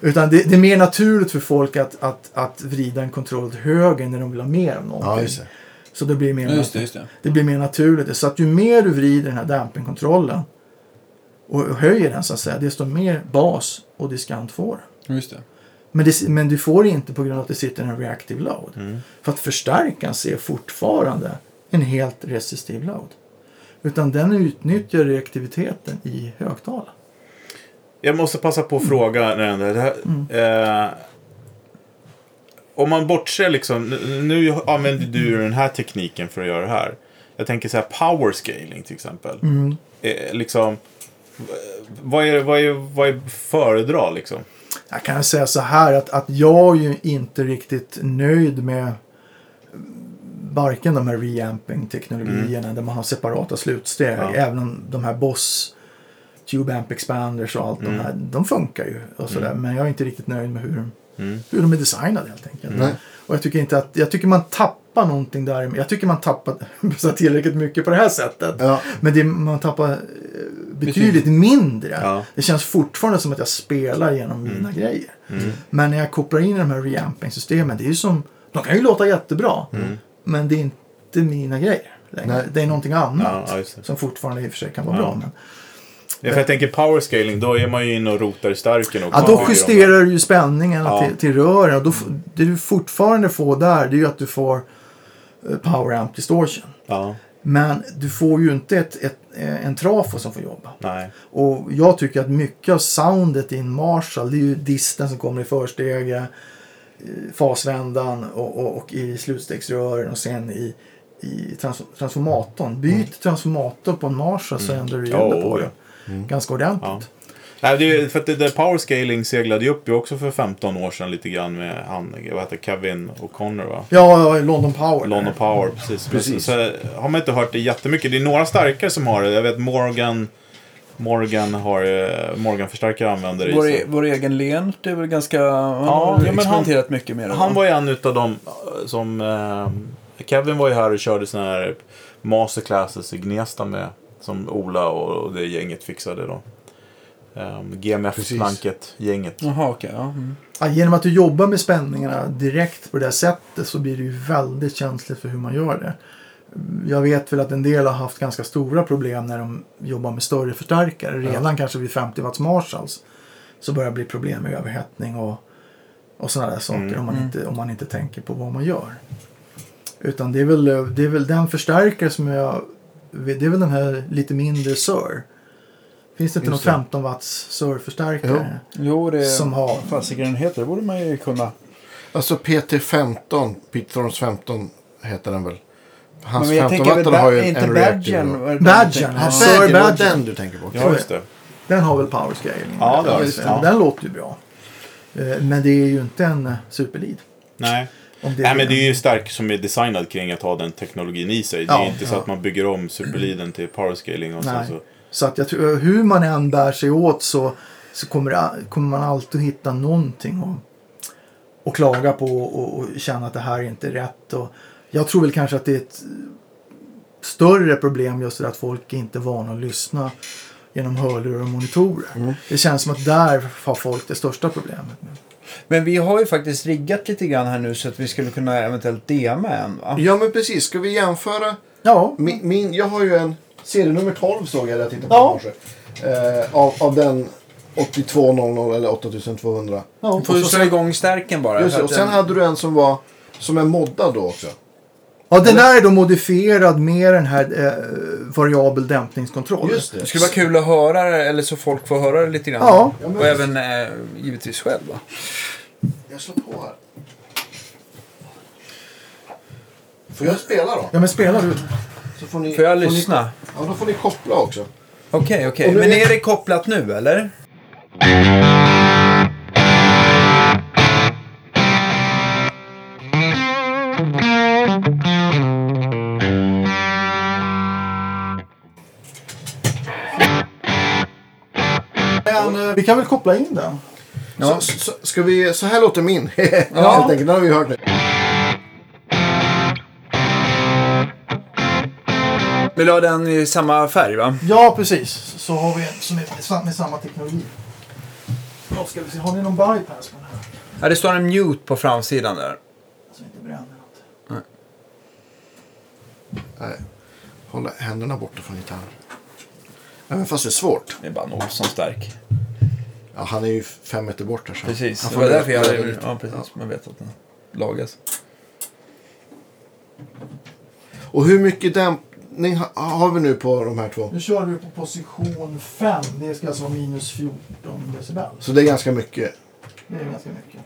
Utan det, det är mer naturligt för folk att, att, att vrida en kontroll åt höger när de vill ha mer av någonting. Ja, just det. Så det blir mer, Ja, just det, just det. det blir mer naturligt. Så att ju mer du vrider den här dampingkontrollen och och höjer den så att säga, desto mer bas och diskant får du. Just det. Men, det, men du får det inte på grund av att det sitter en reactive load. Mm. För att förstärkaren ser fortfarande en helt resistiv load. Utan den utnyttjar reaktiviteten i högtalaren. Jag måste passa på att fråga. när det här, eh, om man bortser liksom. nu- Nu använder du den här tekniken för att göra det här. Jag tänker så här power scaling till exempel. Eh, liksom, vad är, vad är, vad är föredra liksom? Jag kan säga så här att, att jag är ju inte riktigt nöjd med varken de här reamping-teknologierna där man har separata slutsteg. Ja. Även om de här Boss Tube Amp Expanders och allt de här, de funkar ju. Och sådär, Men jag är inte riktigt nöjd med hur, Mm. hur de är designade helt enkelt. Nej. Och jag tycker inte att, jag tycker man tappar någonting där. Jag tycker man tappar [laughs] tillräckligt mycket på det här sättet. Ja. Men det, man tappar betydligt mindre. Ja. Det känns fortfarande som att jag spelar genom mina grejer. Men när jag kopplar in i de här reamping-systemen, det är ju som, de kan ju låta jättebra. Men det är inte mina grejer längre. Nej. Det är någonting annat. Ja, som fortfarande i och för sig kan vara Ja. bra. Men, Ja, för jag tänker power scaling, då är man ju inne och rotar i stärken. Och ja, då justerar du ju spänningen Ja. till, till rören. Och då, det du fortfarande får där, det är ju att du får eh, power amp distortion. Ja, Men du får ju inte ett, ett, eh, en trafo som får jobba. nej. Och jag tycker att mycket av soundet i en Marshall, det är ju disten som kommer i förstege, eh, fasvändan och, och, och i slutstegsrören och sen i, i trans, transformatorn. Byt transformator på en Marshall så ändrar du ljudet på det. Ganska ordentligt. Ja. Nej, det är, ju- för att det där power scaling seglade ju upp ju också för 15 år sedan lite grann med han, vad heter Kevin O'Connor va? Ja, ja, London Power. London Power, precis. Precis. Så, så har man inte hört det jättemycket. Det är några starkare som har det. Jag vet Morgan, Morgan har eh, Morgan-förstärkare använder det. i Vår, e- vår egen Lent är väl ganska... Ja, har ja, men han- experimenterat mycket med det. Han va? var ju en utav dem eh, som... Eh, Kevin var ju här och körde såna här masterclasses i Gnesta med, som Ola och, och det gänget fixade då. Um, Precis. GMF-planket, gänget. Jaha, okej. ja. Mm. Ja, genom att du jobbar med spänningarna direkt på det här sättet så blir det ju väldigt känsligt för hur man gör det. Jag vet väl att en del har haft ganska stora problem när de jobbar med större förstärkare. Redan kanske vid 50 watts Marshalls så börjar det bli problem med överhettning och, och sådana där saker Mm. om, man inte, om man inte tänker på vad man gör. Utan det är väl, det är väl den förstärkare som jag... Det är väl den här lite mindre SUR. Finns det inte någon Just det. 15 watts SUR-förstärkare? Jo, det... Som har... Fasiken den heter, det borde man ju kunna. Alltså PT15, Pete Thorns 15 heter den väl. Hans Men jag 15 tänker väl, watten har ju inte en. Badgen? Badgen, Ja, Sir Badger. den du tänker på. Ja, just det. Den har väl power scaling? Ja, det har Just den. Ja. Den låter ju bra. Eh, Men det är ju inte en eh, superlead. Nej. Nej, men det är ju stark som är designad kring att ha den teknologin i sig. Det är Ja, inte så ja. att man bygger om superleaden till powerscaling och Nej. så. så. Så att jag tror, hur man än bär sig åt så, så kommer, det, kommer man alltid hitta någonting att, att klaga på och, och känna att det här är inte är rätt. Och jag tror väl kanske att det är ett större problem just det att folk inte är vana att lyssna genom hörlurar och monitorer. Det känns som att där har folk det största problemet. Men vi har ju faktiskt riggat lite grann här nu så att vi skulle kunna eventuellt DMa en va? Ja men precis, ska vi jämföra? Ja, Min, min, jag har ju en serienummer 12 såg jag när jag tittade på Ja. eh, av, av den 8200 eller 8200. ja. Du får ju slå igång stärken bara. Just och sen den- hade du en som var som är moddad då också. ja den där är då modifierad med den här eh, variabel dämpningskontroll. Just det. Det skulle vara kul att höra det, eller så folk får höra det lite grann. Ja. Ja, och även eh, givetvis själv va? Jag slår på här. Får jag spela då? Ja men spelar du? Så får ni, Får jag får ni- lyssna? Ja, då får ni koppla också. Okej, okej. Och nu Men är- det kopplat nu eller? Men, eh, vi kan väl koppla in den. Ja. Så, så, ska vi, så här låter min. [laughs] Helt enkelt, den har vi hört nu. Vill du ha den i samma färg va? Ja precis. Så har vi en som är med, sam- med samma teknologi. Då ska vi se. Har ni någon bypass på den här? Ja, det står en mute på framsidan där. Så inte bränner något. Nej. Hålla händerna borta från gitarren. Även fast det är svårt. Det är bara en Olsson stark. Ja, han är ju fem meter bort här. Så. Precis, Han det får var därför jag hade... Ja, precis. Man vet att den lagas. Och hur mycket dämpning ha- har vi nu på de här två? Nu kör vi på position 5. Det ska alltså vara minus 14 decibel. Så det är ganska mycket. Det är ganska mycket.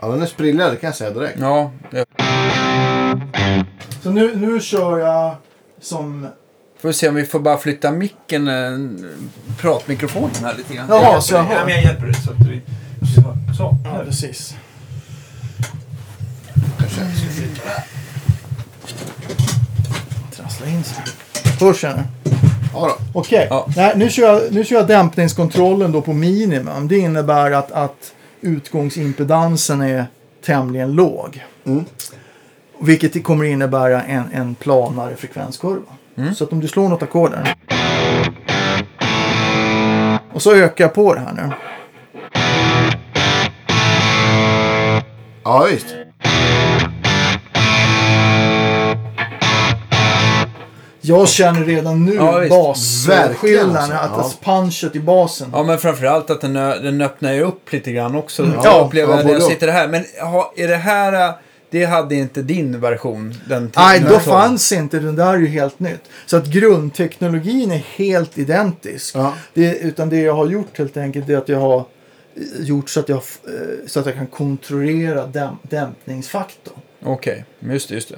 Ja, den är sprillig, det kan jag säga direkt. Ja, det... Så nu, nu kör jag som... Får vi se om vi får bara flytta micken, eh, pratmikrofonen här lite grann. Jaha, så jag. Ja, men jag hjälper dig så att vi... Så, Ja, precis. Kanske jag ska flytta här. Trassla in sig. Hörs jag nu? Ja då. Okej, Ja. Nej, nu, kör jag, nu kör jag dämpningskontrollen då på minimum. Det innebär att, att utgångsimpedansen är tämligen låg. Mm. Vilket kommer innebära en, en planare frekvenskurva. Så att om du slår något ackord där. Och så ökar jag på det här nu. Ja, visst. Jag känner redan nu Ja, basskillnaden. alltså. Att punchet i basen. Ja, men framförallt att den, ö- den öppnar ju upp lite grann också. Mm. Ja, upplever ja, när jag sitter här. Men ha, är det här... eh, Det hade inte din version. Den Nej, då fanns inte. Den där är ju helt nytt. Så att grundteknologin är helt identisk. Ja. Det, utan det jag har gjort helt enkelt är att jag har gjort så att jag, eh, så att jag kan kontrollera däm, dämpningsfaktorn. Okej, men just det, just det.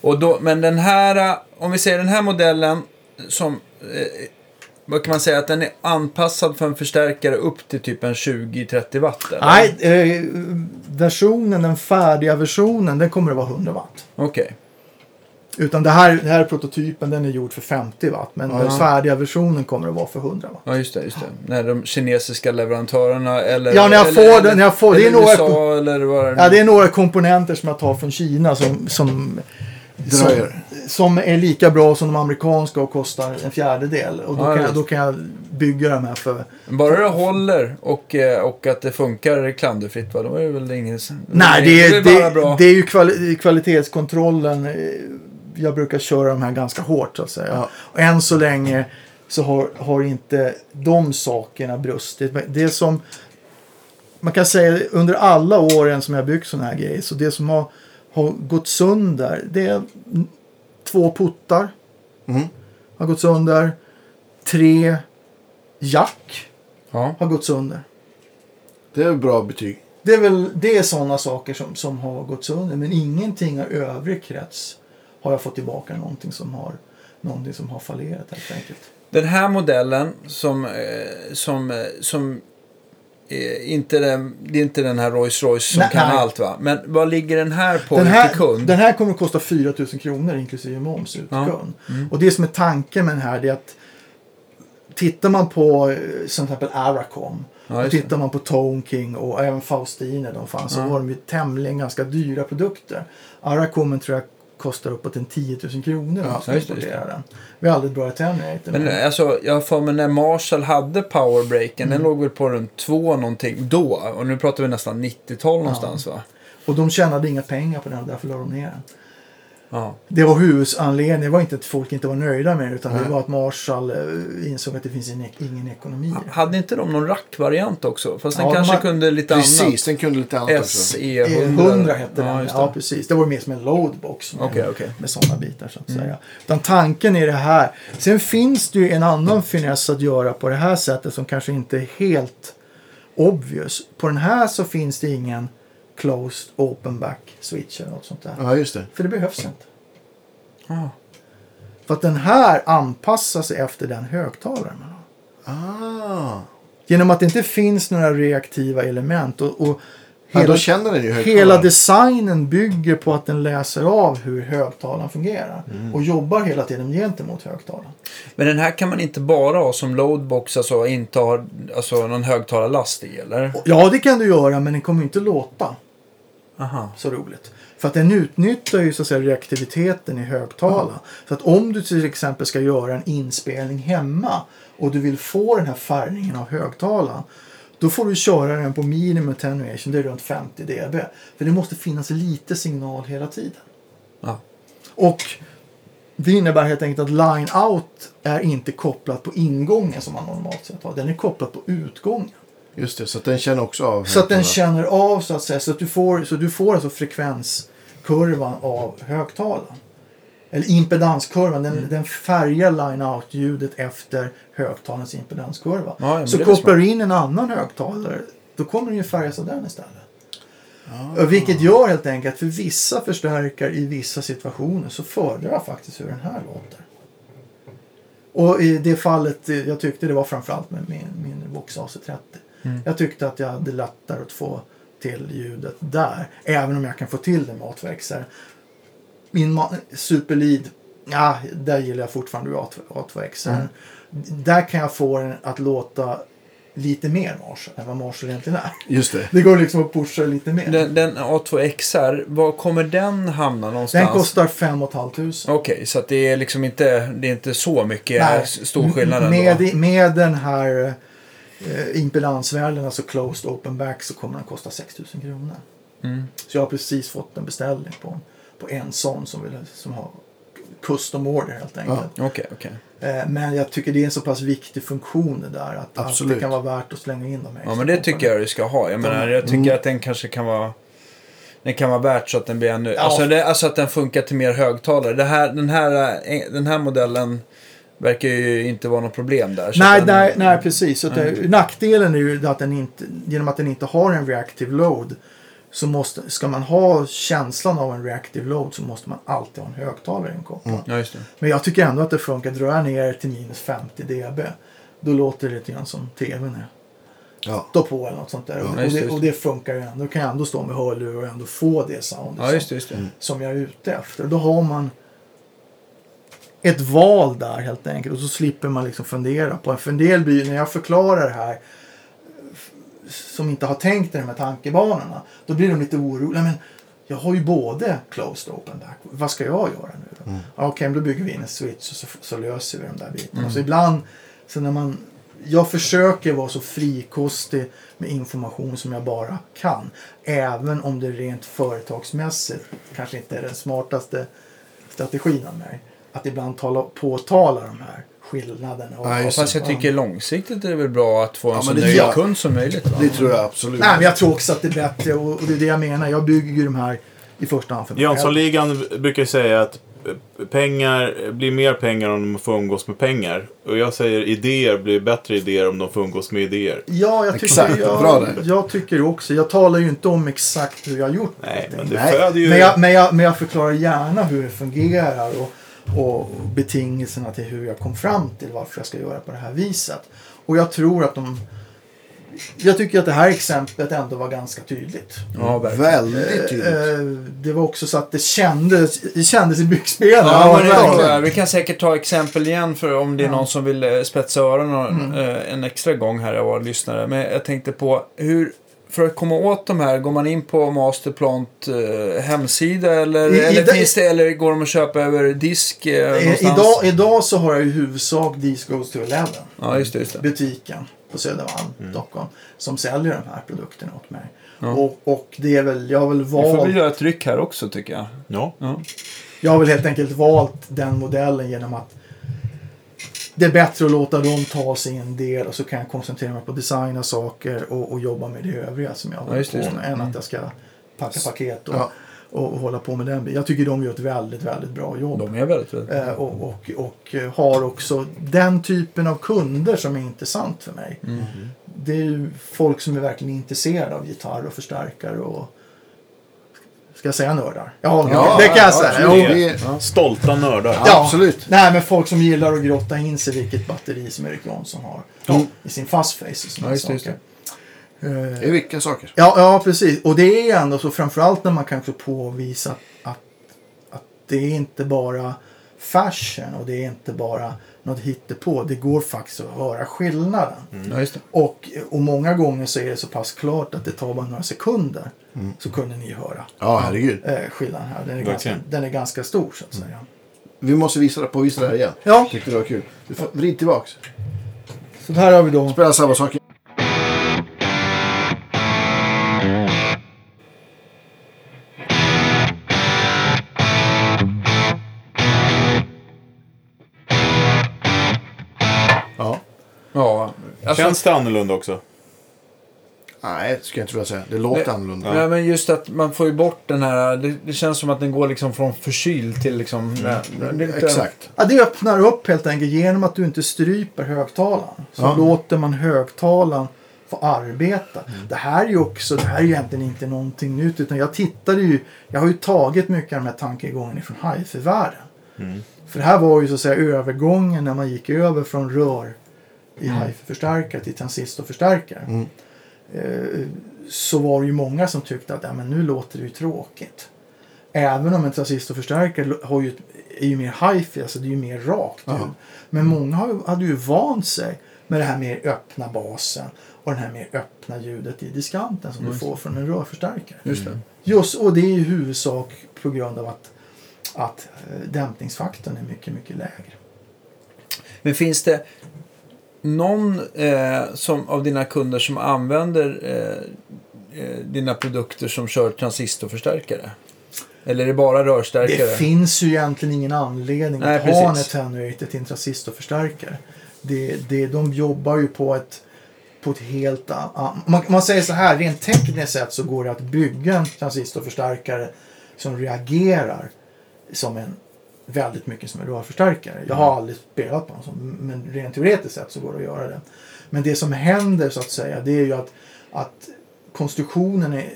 Och då, men den här, eh, om vi säger den här modellen som, eh, vad kan man säga, att den är anpassad för en förstärkare upp till typ en 20-30 watt? Eller? Nej, eh, versionen, den färdiga versionen, den kommer att vara 100 watt. Okej. Utan det här, det här är prototypen, den är gjord för 50 watt. Men Ja. den färdiga versionen kommer att vara för 100 watt. Ja, just det. Just det. När de kinesiska leverantörerna eller... Ja, när jag eller, får den- när jag får- det är några- USA eller vad Ja, det är några komponenter som jag tar från Kina som, som, som, som är lika bra som de amerikanska och kostar en fjärdedel. Och då, Ja, kan, jag, då kan jag bygga de här för... Bara det håller och, eh, och att det funkar klanderfritt, va? då är det väl ingen... Nej, det är, det, bra. det är ju kvali kvalitetskontrollen. Jag brukar köra de här ganska hårt så att säga. Ja. Och än så länge så har, har inte de sakerna brustit. Men Det som man kan säga under alla åren som jag byggt sådana här grejer. Så det som har, har gått sönder det är två puttar. Mm. Har gått sönder. Tre jack Ja. har gått sönder. Det är bra betyg. Det är väl det är sådana saker som, som har gått sönder. Men ingenting av övrig krets har jag fått tillbaka någonting som har, någonting som har fallerat helt enkelt. Den här modellen som, eh, som, eh, som eh, inte den, det är inte den här Rolls Royce som Nej, kan nej. allt va? Men vad ligger den här på Den här, kund? den här kommer att kosta 4 000 kronor inklusive moms ut Ja. kund. Och det som är tanken med den här är att tittar man på som till exempel Aracom Ja, och tittar man på Tone King och även Faustine de fanns så Ja. var de ju tämligen ganska dyra produkter. Aracomen tror jag kostar uppåt en 10 000 kronor Ja, just importerar den. Vi har aldrig bra attenuator. Men eh, alltså, jag för mig när Marshall hade powerbreaken, den låg väl på runt två någonting då. Och nu pratar vi nästan 90-tal någonstans va? Och de tjänade inga pengar på den därför la de ner den. Ja. Det var huvudanledningen. Det var inte att folk inte var nöjda med det utan det Nej. var att Marshall eh, insåg att det finns ingen, ingen ekonomi det. Hade inte de någon rackvariant också? Fast den Ja, de kanske har- kunde lite Precis, den kunde lite annat annat. också. SE100. E100 hette den. Ja, det. precis. Det var mer som en loadbox med, Okej, okej. med sådana bitar så att säga. Utan tanken är det här. Sen finns det ju en annan finess att göra på det här sättet som kanske inte är helt obvious. På den här så finns det ingen closed open back switch eller något sånt där. Ja, just det. För det behövs inte. Ah. För att den här anpassar sig efter den högtalaren man har. Ah. Genom att det inte finns några reaktiva element och, och hela, då känner den ju högtalaren. hela designen bygger på att den läser av hur högtalaren fungerar Mm. och jobbar hela tiden gentemot högtalaren. Men den här kan man inte bara ha som loadbox, alltså inte ha alltså, någon högtalarlast i, eller? Ja, det kan du göra men den kommer inte låta Aha. så roligt. För att den utnyttjar ju så att säga reaktiviteten i högtalaren. Så att om du till exempel ska göra en inspelning hemma och du vill få den här färgningen av högtalaren. Då får du köra den på minimum attenuation, det är runt 50 dB. För det måste finnas lite signal hela tiden. Ja. Och det innebär helt enkelt att line out är inte kopplat på ingången som man normalt sett har. Den är kopplad på utgången. Just det, så att den känner också av Så att den känner av så att säga. Så att du får, så du får alltså frekvenskurvan av högtalaren. Eller impedanskurvan. Den, den färgar line-out-ljudet efter högtalarens impedanskurva. Ja, ja, så kopplar du in en annan högtalare. Då kommer den ju färgas av den istället. Och Vilket gör helt enkelt att för vissa förstärkare i vissa situationer så föredrar jag faktiskt hur den här låter. Och i det fallet, eh, jag tyckte det var framförallt med min, min Vox AC30. Mm. Jag tyckte att jag hade lättare att få till ljudet där. Även om jag kan få till det med A2XR. Min Superlead, ja, där gillar jag fortfarande A2, A2XR. Mm. Där kan jag få den att låta lite mer Marshall än vad Marshall egentligen är. Just det. Det går liksom att pusha lite mer. Den, den A2XR, var kommer den hamna någonstans? Den kostar 5 500. Okej, så att det är liksom inte, det är inte så mycket Nej. s- stor skillnad ändå? med, med den här eh, impedansvärden, alltså closed open back, så kommer den kosta 6 000 kronor. Mm. Så jag har precis fått en beställning på, på en sån som, vill, som har custom order helt enkelt. Okej, okej. Eh, Men jag tycker det är en så pass viktig funktion det där att, att det kan vara värt att slänga in de här Ja, men det tycker jag du ska ha. Jag menar, jag tycker Mm. att den kanske kan vara... Den kan vara värt så att den blir ännu... Ja. Alltså, det, alltså att den funkar till mer högtalare. Det här, den, här, eh, den här modellen verkar ju inte vara något problem där. Nej, den, nej, nej, precis. Så att det, nackdelen är ju att den inte, genom att den inte har en reactive load, så måste, ska man ha känslan av en reactive load så måste man alltid ha en högtalare inkopplad. Mm. Ja, det. Men jag tycker ändå att det funkar. Drar jag ner till minus 50 dB, då låter det lite grann som tvn är. Ja. Stå på eller något sånt där. Ja, och, just det, det, just och det funkar ju ändå. Då kan jag ändå stå med hörlurar och ändå få det soundet Ja, just det. Just det. som, jag är ute efter. Då har man ett val där helt enkelt. Och så slipper man liksom fundera på För en del blir när jag förklarar det här som inte har tänkt i de här tankebanorna. Då blir de lite oroliga. Men jag har ju både closed och open back. Vad ska jag göra nu då? Ja, Okej, men då bygger vi in en switch och så, så löser vi de där bitarna. Så ibland, så när man, jag försöker vara så frikostig med information som jag bara kan. Även om det rent företagsmässigt kanske inte är den smartaste strategin av mig. Att ibland tala, påtala de här skillnaderna. Och, Nej, just Fast jag tycker långsiktigt är det väl bra att få en Ja, så nöjd ja. kund som möjligt. Va? Det tror jag absolut. Nej, men jag tror också att det är bättre och, och det är det jag menar. Jag bygger ju de här i första hand för mig. Jönssonligan brukar säga att eh, pengar blir mer pengar om de får umgås med pengar. Och jag säger idéer blir bättre idéer om de får umgås med idéer. Ja, jag tycker, Exakt, jag, bra där. jag tycker också. Jag talar ju inte om exakt hur jag har gjort Nej, men det Nej, föder ju... men, jag, men, jag, men jag förklarar gärna hur det fungerar och, och betingelserna till hur jag kom fram till varför jag ska göra på det här viset. Och jag tror att de... Jag tycker att det här exemplet ändå var ganska tydligt. Ja, verkligen. Väldigt tydligt. Eh, Det var också så att det kändes, det kändes i byxbenen. Ja, jag. Vi kan säkert ta exempel igen för om det är någon som vill eh, spetsa öronen eh, en extra gång här av våra lyssnare. Men jag tänkte på hur, för att komma åt de här, går man in på Masterplant eh, hemsida eller, I- i eller, det- finns det, eller går de att köpa över disk eh, Eh, någonstans? Idag, idag så har jag i huvudsak These Goes to Eleven. Ja, just det. Just det. butiken på Södermalm, Stockholm, som säljer de här produkterna åt mig. Ja. Och, och det är väl, jag har väl Vi får väl valt, göra ett ryck här också tycker jag. Ja. Ja. jag har väl helt enkelt valt den modellen genom att det är bättre att låta dem ta sig en del och så kan jag koncentrera mig på att designa saker och, och jobba med det övriga som jag håller det, på med. Än Mm. att jag ska packa paket och, Ja. och, och hålla på med den. Jag tycker de gör ett väldigt, väldigt bra jobb. De är väldigt, väldigt Eh, och, och, och har också den typen av kunder som är intressant för mig. Mm. Det är ju folk som är verkligen intresserade av gitarr och förstärkare och Ska jag säga nördar? Ja, Ja, det kan jag ja, säga. absolut. Jo. Det är- Stolta nördar. Ja. Absolut. Nej, men folk som gillar att grotta in sig vilket batteri som Erik Jansson har. I sin fast face och såna Ja, just det, just saker. Det Eh, är vilka saker. Ja, ja, precis. Och det är ändå så framförallt när man kanske påvisar att, att det är inte bara fashion och det är inte bara något hittepå. Det går faktiskt att höra skillnaden. Ja, just det. Och, och många gånger så är det så pass klart att det tar bara några sekunder så kunde ni höra Ja, herregud. eh, skillnaden här. Den är, ganska, den är ganska stor så att säga. Vi måste visa det, påvisa det här igen. Ja, Tyckte det var kul. Du får vrid tillbaks. så här har vi då. Spela samma sak. Känns det annorlunda också? Nej, det ska jag inte vilja säga. Det låter Nej. annorlunda. Nej, men just att man får ju bort den här... Det, det känns som att den går liksom från förkyld till liksom... nej, det Exakt. Ja, det öppnar upp helt enkelt genom att du inte stryper högtalaren. Så Ja. låter man högtalaren få arbeta. Det här är ju också, det här är ju egentligen inte någonting nytt. Utan jag tittade ju, jag har ju tagit mycket av de här tankegångarna från hifi-världen. För det här var ju så att säga övergången när man gick över från rör i hifi-förstärkare till transistorförstärkare. Mm. Eh, så var det ju många som tyckte att ja, men nu låter det ju tråkigt. Även om en transistorförstärkare har ju, är ju mer hifi, alltså det är ju mer rakt ljud. Men många hade ju vant sig med det här mer öppna basen och den här mer öppna ljudet i diskanten som du får från en rörförstärkare. Just det. Just, och det är i huvudsak på grund av att, att eh, dämpningsfaktorn är mycket, mycket lägre. Men finns det någon eh, som, av dina kunder som använder eh, eh, dina produkter som kör transistorförstärkare? Eller är det bara rörstärkare? Det finns ju egentligen ingen anledning Nej, att ha en precis. attenuator till en transistorförstärkare. Det, det, de jobbar ju på ett, på ett helt annat... Man, man säger så här, rent tekniskt sett så går det att bygga en transistorförstärkare som reagerar som en väldigt mycket som en rörförstärkare. Jag har aldrig spelat på en sån, men rent teoretiskt sett så går det att göra det. Men det som händer så att säga, det är ju att, att konstruktionen är...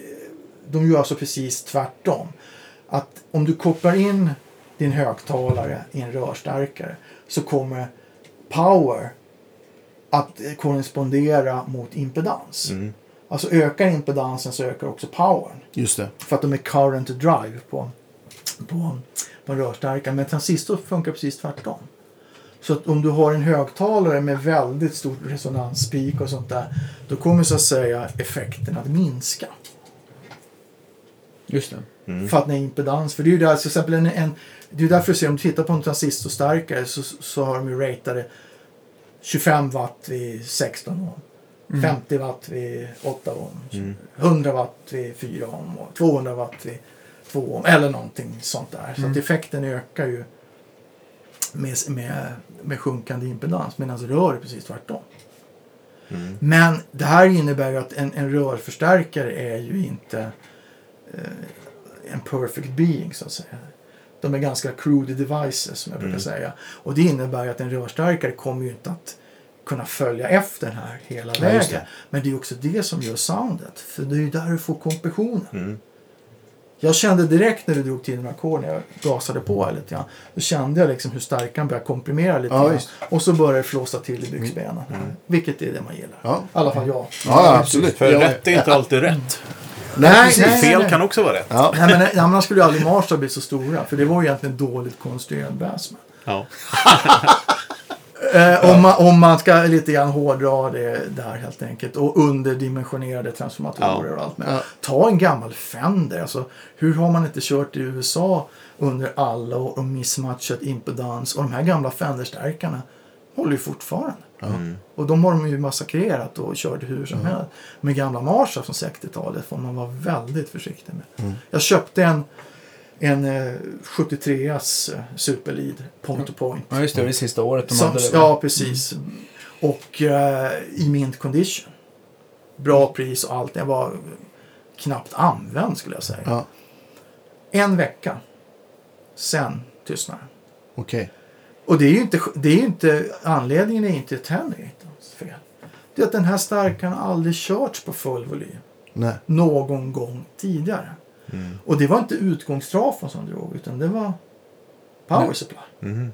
De gör alltså precis tvärtom. Att om du kopplar in din högtalare i en rörstärkare så kommer power att korrespondera mot impedans. Mm. Alltså ökar impedansen så ökar också powern. Just det. För att de är current drive på, på, på en rörstarkare. Men transistor funkar precis tvärtom. Så att om du har en högtalare med väldigt stort resonanspeak och sånt där. Då kommer så att säga effekten att minska. Just det. För att när impedans, för det är ju där, till exempel en, en, det är därför du ser om du tittar på en transistorstarkare så, så har de ju ratade 25 watt vid 16 ohm. 50 watt vid 8 ohm. 100 watt vid 4 ohm och 200 watt vid 2 ohm. Eller någonting sånt där. Så att effekten ökar ju med, med, med sjunkande impedans. Medan rör är precis tvärtom. Men det här innebär ju att en, en rörförstärkare är ju inte eh, en perfect being så att säga. De är ganska crude devices som jag brukar säga. Och det innebär ju att en rörstarkare kommer ju inte att kunna följa efter den här hela Ja, vägen. det. Men det är också det som gör soundet. För det är ju där du får kompressionen. Mm. Jag kände direkt när du drog till några ackord när jag gasade på här lite grann. Då kände jag liksom hur starkan började komprimera lite Ja, grann. Och så började det flåsa till i byxbenen. Vilket är det man gillar. Ja. I alla fall jag. Ja, ja, absolut. För Jag- rätt är inte alltid rätt. Nej, precis. nej, Fel nej. kan också vara rätt. Ja. Nej, men, nej, men han skulle ju aldrig Marshall bli så stora. För det var ju egentligen dåligt konstruerad bassman. Ja. [laughs] Eh, om, man, om man ska lite grann hårdra det där helt enkelt. Och underdimensionerade transformatorer och allt med. Ja. Ta en gammal Fender. Alltså, hur har man inte kört i USA under alla år och missmatchat impedans. Och de här gamla Fender-stärkarna håller ju fortfarande. Och de har de ju massakrerat och kört hur som helst. Med gamla Marshall från 60-talet får man vara väldigt försiktig med. Jag köpte en, en eh, 73as eh, Superlead point to point. Ja, just det. Det sista året de Som, hade det. ja, precis. Och eh, i mint condition. Bra pris och allt. Den var knappt använd skulle jag säga. Ja, En vecka. Sen tystnar den. okej. Och det är ju inte, det är inte anledningen är inte Tenrigatons fel. Det är att den här starkaren aldrig körts på full volym Nej. någon gång tidigare. Och det var inte utgångstrafon som drog utan det var power supply.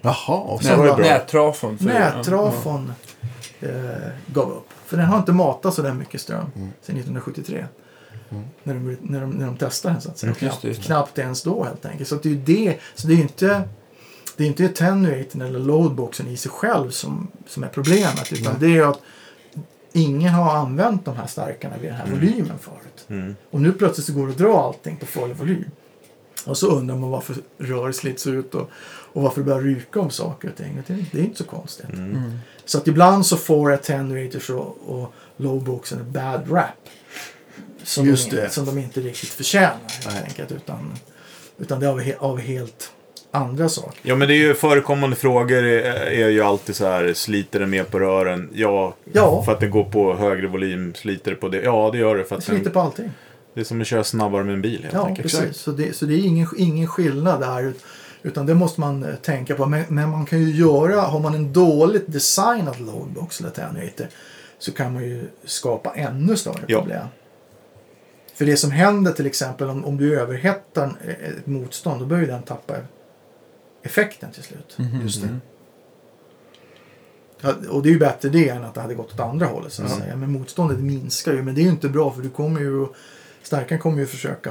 Jaha, och Sen var Nättrafon. för- Nättrafon eh, gav upp. För den har inte matat så där mycket ström sedan 1973. När, de, när, de, när de testade den så att säga. Mm, just knappt, just knappt ens då helt enkelt. Så att det är ju det. Så det är ju inte det är inte attenuaten eller loadboxen i sig själv som, som är problemet. Utan det är att ingen har använt de här starkarna vid den här volymen förut. Mm. Och nu plötsligt så går det att dra allting på full volym. Och så undrar man varför rör slits ut och, och varför det börjar ryka om saker och ting. Det, det är inte så konstigt. Mm. Så att ibland så får attenuators och, och lowboxen en bad rap. Som, Just de, det. som de inte riktigt förtjänar helt enkelt. Utan, utan det är av, av helt andra saker. Ja, men det är ju förekommande frågor är, är ju alltid så här, sliter den mer på rören? Ja, Ja. för att det går på högre volym, sliter det på det? Ja, det gör det. För Det att sliter den, på allting. det är som att köra snabbare med en bil helt Ja, enkelt. precis. Så det, så det är ingen, ingen skillnad där. ut- Utan det måste man eh, tänka på. Men, men man kan ju göra, har man en dåligt designad loadbox eller attenuator så kan man ju skapa ännu större Ja. problem. För det som händer till exempel om, om du överhettar en- ett motstånd då börjar ju den tappa effekten till slut. Just det. Ja, Och det är ju bättre det än att det hade gått åt andra hållet så att säga. Men motståndet minskar ju. Men det är ju inte bra för du kommer ju Starkan kommer ju försöka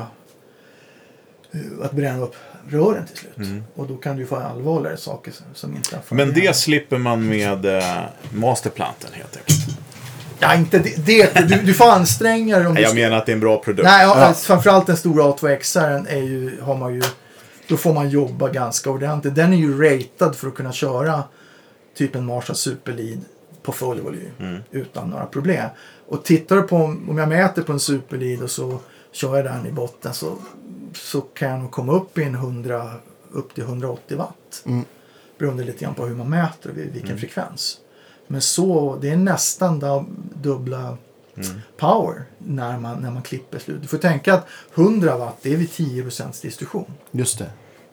eh, att bränna upp rören till slut. Mm. Och då kan du ju få allvarligare saker som- är Men det slipper man med eh, masterplanten helt enkelt. Ja, inte det. det du, du får anstränga dig om Nej, du... jag menar att det är en bra produkt. Nej, ja, Ja. framförallt den stora A2X är ju, har man ju... Då får man jobba ganska ordentligt. Den är ju ratad för att kunna köra typ en Marshall Superlead på full volym Mm. utan några problem. Och tittar du på, om jag mäter på en Superlead och så kör jag den i botten så, så kan jag nog komma upp i en 100, upp till 180 watt. Mm. Beroende lite grann på hur man mäter och vilken frekvens. Men så, det är nästan dubbla power när man, när man klipper slut. Du får tänka att 100 watt det är vid 10% distribution. Just det.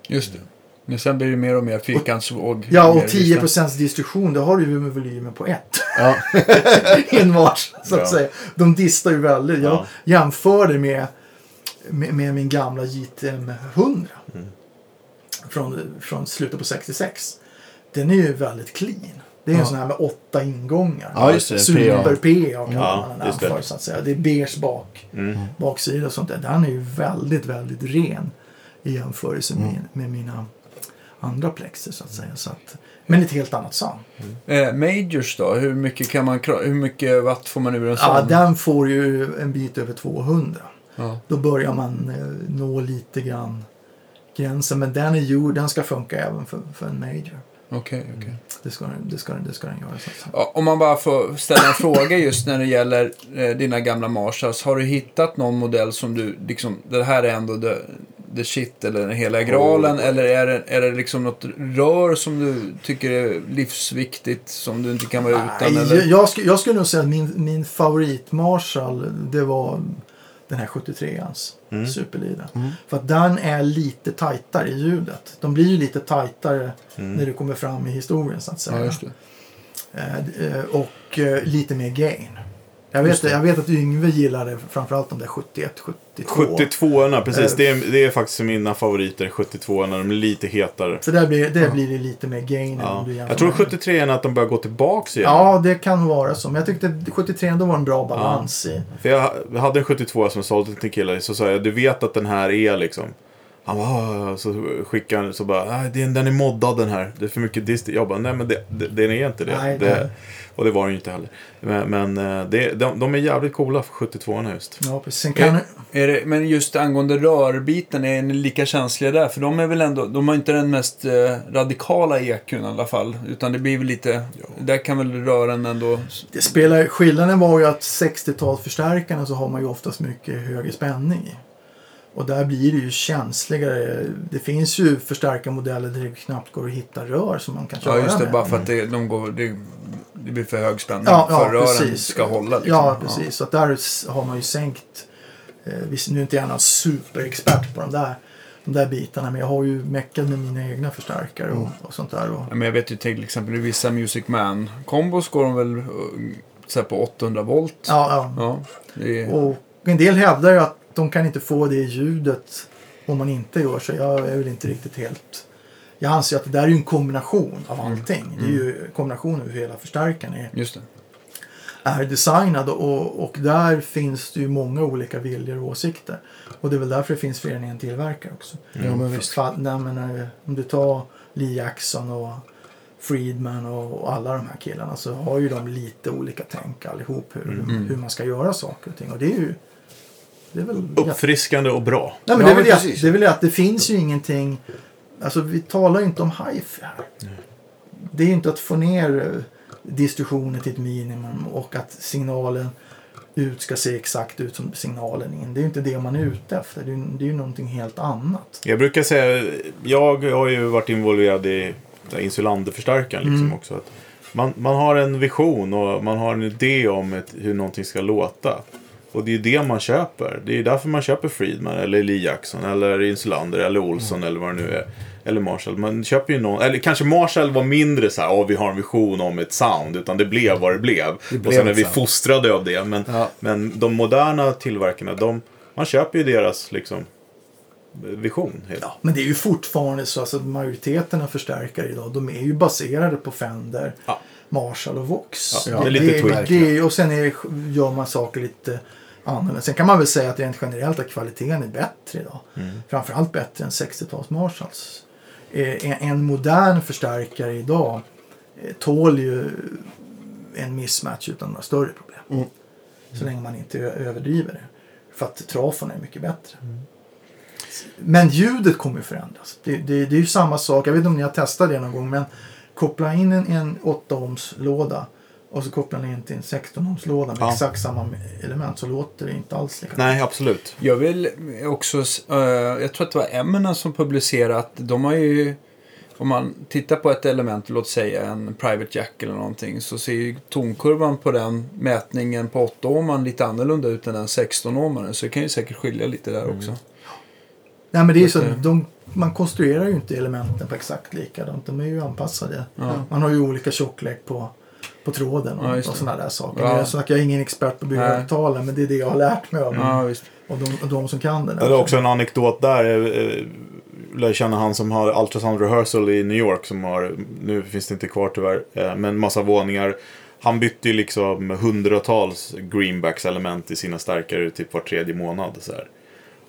Just det. Men sen blir det mer och mer fyrkantsvåg. Ja, och 10 distans. distribution det har du ju med volymen på 1. Ja. [laughs] en vars, så att Ja. säga. De distar ju väldigt. Jag Ja. jämför det med, med, med min gamla JTM 100. Mm. Från, från slutet på 66. Den är ju väldigt clean. Det är en Ja. sån här med åtta ingångar. Ja, just det. Super PA. Kallar Ja, man den just det. för så att säga. Det är beige bak, Mm. baksida och sånt där. Den är ju väldigt, väldigt ren i jämförelse med, med mina andra plexer så att säga. Så att, men ett helt annat sound. Eh, majors då? Hur mycket, kan man, hur mycket watt får man ur en sån? Ja, den får ju en bit över 200. Ja. Då börjar man eh, nå lite grann gränsen. Men den är gjord, den ska funka även för, för en major. Okej, okej. Det ska, den- det ska, det ska den göra. Så att säga. Ja, Om man bara får ställa en fråga just när det gäller eh, dina gamla Marshalls. Har du hittat någon modell som du liksom, det här är ändå the, the shit eller den hela graalen? Eller är det, är det liksom något rör som du tycker är livsviktigt som du inte kan vara utan? Nej, Eller? jag, skulle, jag skulle nog säga att min, min favorit Marshall det var den här 73ans Mm. Superleader. För att den är lite tajtare i ljudet. De blir ju lite tajtare när du kommer fram i historien så att säga. Ja, just det. Eh, eh, och eh, lite mer gain. Jag vet, jag vet att Yngve gillade framförallt de där 71, 72. 72orna, precis. Eh, Det är, det är faktiskt mina favoriter, 72orna. De är lite hetare. För där blir, där blir det lite mer gain. Ja. Jag tror med- 73 är att de börjar gå tillbaks igen. Ja, det kan vara så. Men jag tyckte 73 ändå var en bra balans i. För jag hade en 72 som jag sålde till en kille. Så sa jag, du vet att den här är liksom. Han bara, "Ah", så skickade han så bara, "Nej, den, den är moddad den här. Det är för mycket dist. Jag bara, nej men det, det, den är inte det. Nej, det nej. Och det var den ju inte heller. Men, men eh, det, de, de är jävligt coola för 72orna just. Ja, precis. Sen kan, Är det, men just angående rörbiten, är ni lika känsliga där? För de är väl ändå, de har inte den mest eh, radikala EQn i alla fall. Utan det blir väl lite, där kan väl rören ändå... det spelar, skillnaden var ju att 60-talsförstärkarna så har man ju oftast mycket högre spänning i. Och där blir det ju känsligare. Det finns ju förstärkarmodeller där det knappt går att hitta rör som man kan köra Ja, just det. med. Bara för att det, de går, det, det blir för hög spänning Ja, för ja rören precis. ska hålla. Liksom. Ja, precis. Så att där har man ju sänkt. Eh, visst, nu är inte jag någon superexpert på de där, de där bitarna. Men jag har ju meckat med mina egna förstärkare och, och sånt där. Och, Ja, Men jag vet ju till exempel i vissa Music Man-kombos går de väl uh, så på 800 volt. ja, ja. Ja, är, Och en del hävdar ju att de kan inte få det ljudet om man inte gör så. Jag är väl inte riktigt helt... Jag anser att det där är ju en kombination av allting. Det är ju kombinationen av hur hela förstärkaren är, just det. är designad och, och där finns det ju många olika viljor och åsikter. Och det är väl därför det finns fler än en tillverkare också. Ja, men visst. Fa- nej, men, eh, om du tar Lee Jackson och Friedman och, och alla de här killarna så har ju de lite olika tänk allihop hur, Mm. hur man ska göra saker och ting. Och det är ju... Det är väl Uppfriskande och bra. Nej, men Ja, det, är väl men det, precis. det är väl det att det finns ju ingenting... Alltså vi talar ju inte om hifi här. Det är ju inte att få ner eh, distorsionen till ett minimum och att signalen ut ska se exakt ut som signalen in. Det är ju inte det man är ute efter. Det är, det är ju någonting helt annat. Jag brukar säga, jag har ju varit involverad i Insulander-förstärkaren liksom Mm. också. Att man, man har en vision och man har en idé om ett, hur någonting ska låta. Och det är det man köper. Det är därför man köper Friedman eller Lee Jackson eller Insulander eller Olsson eller vad det nu är. Eller Marshall. Man köper ju någon, eller kanske Marshall var mindre så här, "Åh, vi har en vision om ett sound. Utan det blev vad det blev. blev och sen är vi sound. fostrade av det. Men, Ja. men de moderna tillverkarna, de, man köper ju deras liksom vision. Helt. Ja, men det är ju fortfarande så att majoriteten av förstärkare idag de är ju baserade på Fender, Ja. Marshall och Vox. Ja, det är lite tweak. det, Och sen är, gör man saker lite annorlunda. Sen kan man väl säga att rent generellt att kvaliteten är bättre idag. Mm. Framförallt bättre än 60-tals Marshalls. Eh, En, en modern förstärkare idag eh, tål ju en mismatch utan några större problem. Mm. Så länge man inte överdriver det. För att trafon är mycket bättre. Men ljudet kommer ju förändras. Det, det, det är ju samma sak. Jag vet inte om ni har testat det någon gång. Men koppla in en, en 8 ohms låda. Och så kopplar ni in till en 16 ohms låda med Ja. exakt samma element. Så låter det inte alls lika Nej, absolut. Jag vill också, eh, jag tror att det var Eminem som publicerade att de har ju, om man tittar på ett element, låt säga en Private Jack eller någonting, så ser ju tonkurvan på den mätningen på 8 ohman lite annorlunda ut än den 16 ohmaren. Så det kan ju säkert skilja lite där också. Nej men det är så de, man konstruerar ju inte elementen på exakt likadant. De är ju anpassade. Ja. Man har ju olika tjocklek på, på tråden Ja, och, just och sådana där saker. Ja. Jag, snackar, jag är ingen expert på att bygga Nej. högtalare men det är det jag har lärt mig av. Ja. Och, de, och de som kan det. Det är också en anekdot där. eh, eh, lär känna han som har Ultrasound Rehearsal i New York. Som har, nu finns det inte kvar tyvärr, eh, men massa våningar. Han bytte ju liksom hundratals greenbacks element i sina stärkare typ var tredje månad. Så här.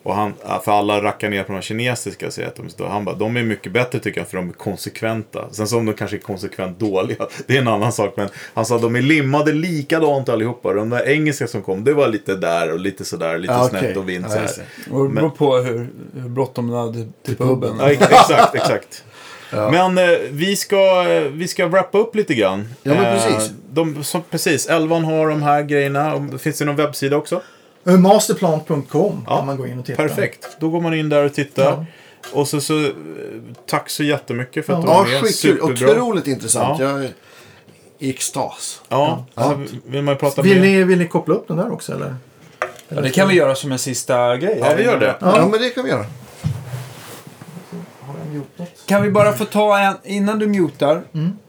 Och han, för alla rackar ner på de kinesiska säger att de är stora. Han bara, de är mycket bättre tycker jag för de är konsekventa. Sen så om de kanske är konsekvent dåliga, [laughs] det är en annan sak. Men han sa att de är limmade likadant allihopa. De där engelska som kom, det var lite där och lite sådär, lite Ja, snett och vint Ja. Och det beror på hur, hur bråttom de hade till puben. Ja, ex- exakt, [laughs] exakt. Men eh, vi, ska, eh, vi ska wrappa upp lite grann. Ja, men Eh, precis. de, som, precis, Elvan har de här grejerna. Finns det någon webbsida också? Eh, Masterplan.com Ja, kan man gå in och titta. Perfekt. Då går man in där och tittar. Ja. Och så, så eh, tack så jättemycket för att Ja. du Ja, var med. skitkul. Superbra. Otroligt intressant. Ja. Jag är i extas. Ja, så vill man prata Vill ni, vill ni koppla upp den där också eller? Ja, det kan vi göra som en sista grej. Ja, vi gör det. Ja. men det kan vi göra. Kan vi bara få ta en, innan du mutar,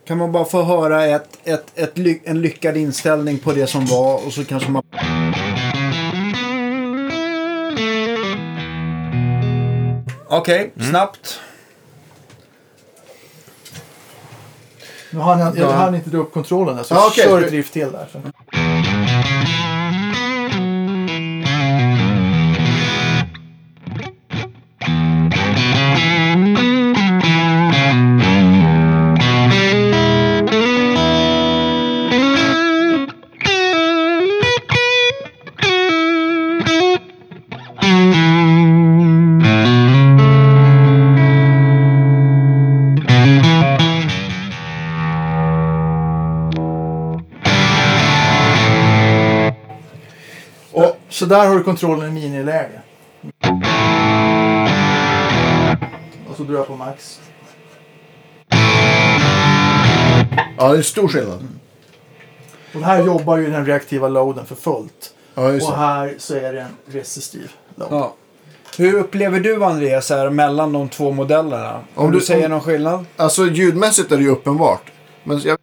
kan man bara få höra ett, ett, ett, en lyckad inställning på det som var och så kanske man... Okej, snabbt. Nu har jag, jag hann inte dra upp kontrollen där så Ja, okej. kör ett riff till där. Så. Där har du kontrollen i miniläge. Och så drar jag på max. Ja, det är stor skillnad. Och här jobbar ju den reaktiva loaden för fullt. Ja, just Och här så är det en resistiv load. Ja. Hur upplever du Andreas här mellan de två modellerna? Om, Om du, du- säger om- någon skillnad? Alltså ljudmässigt är det ju uppenbart. Men jag...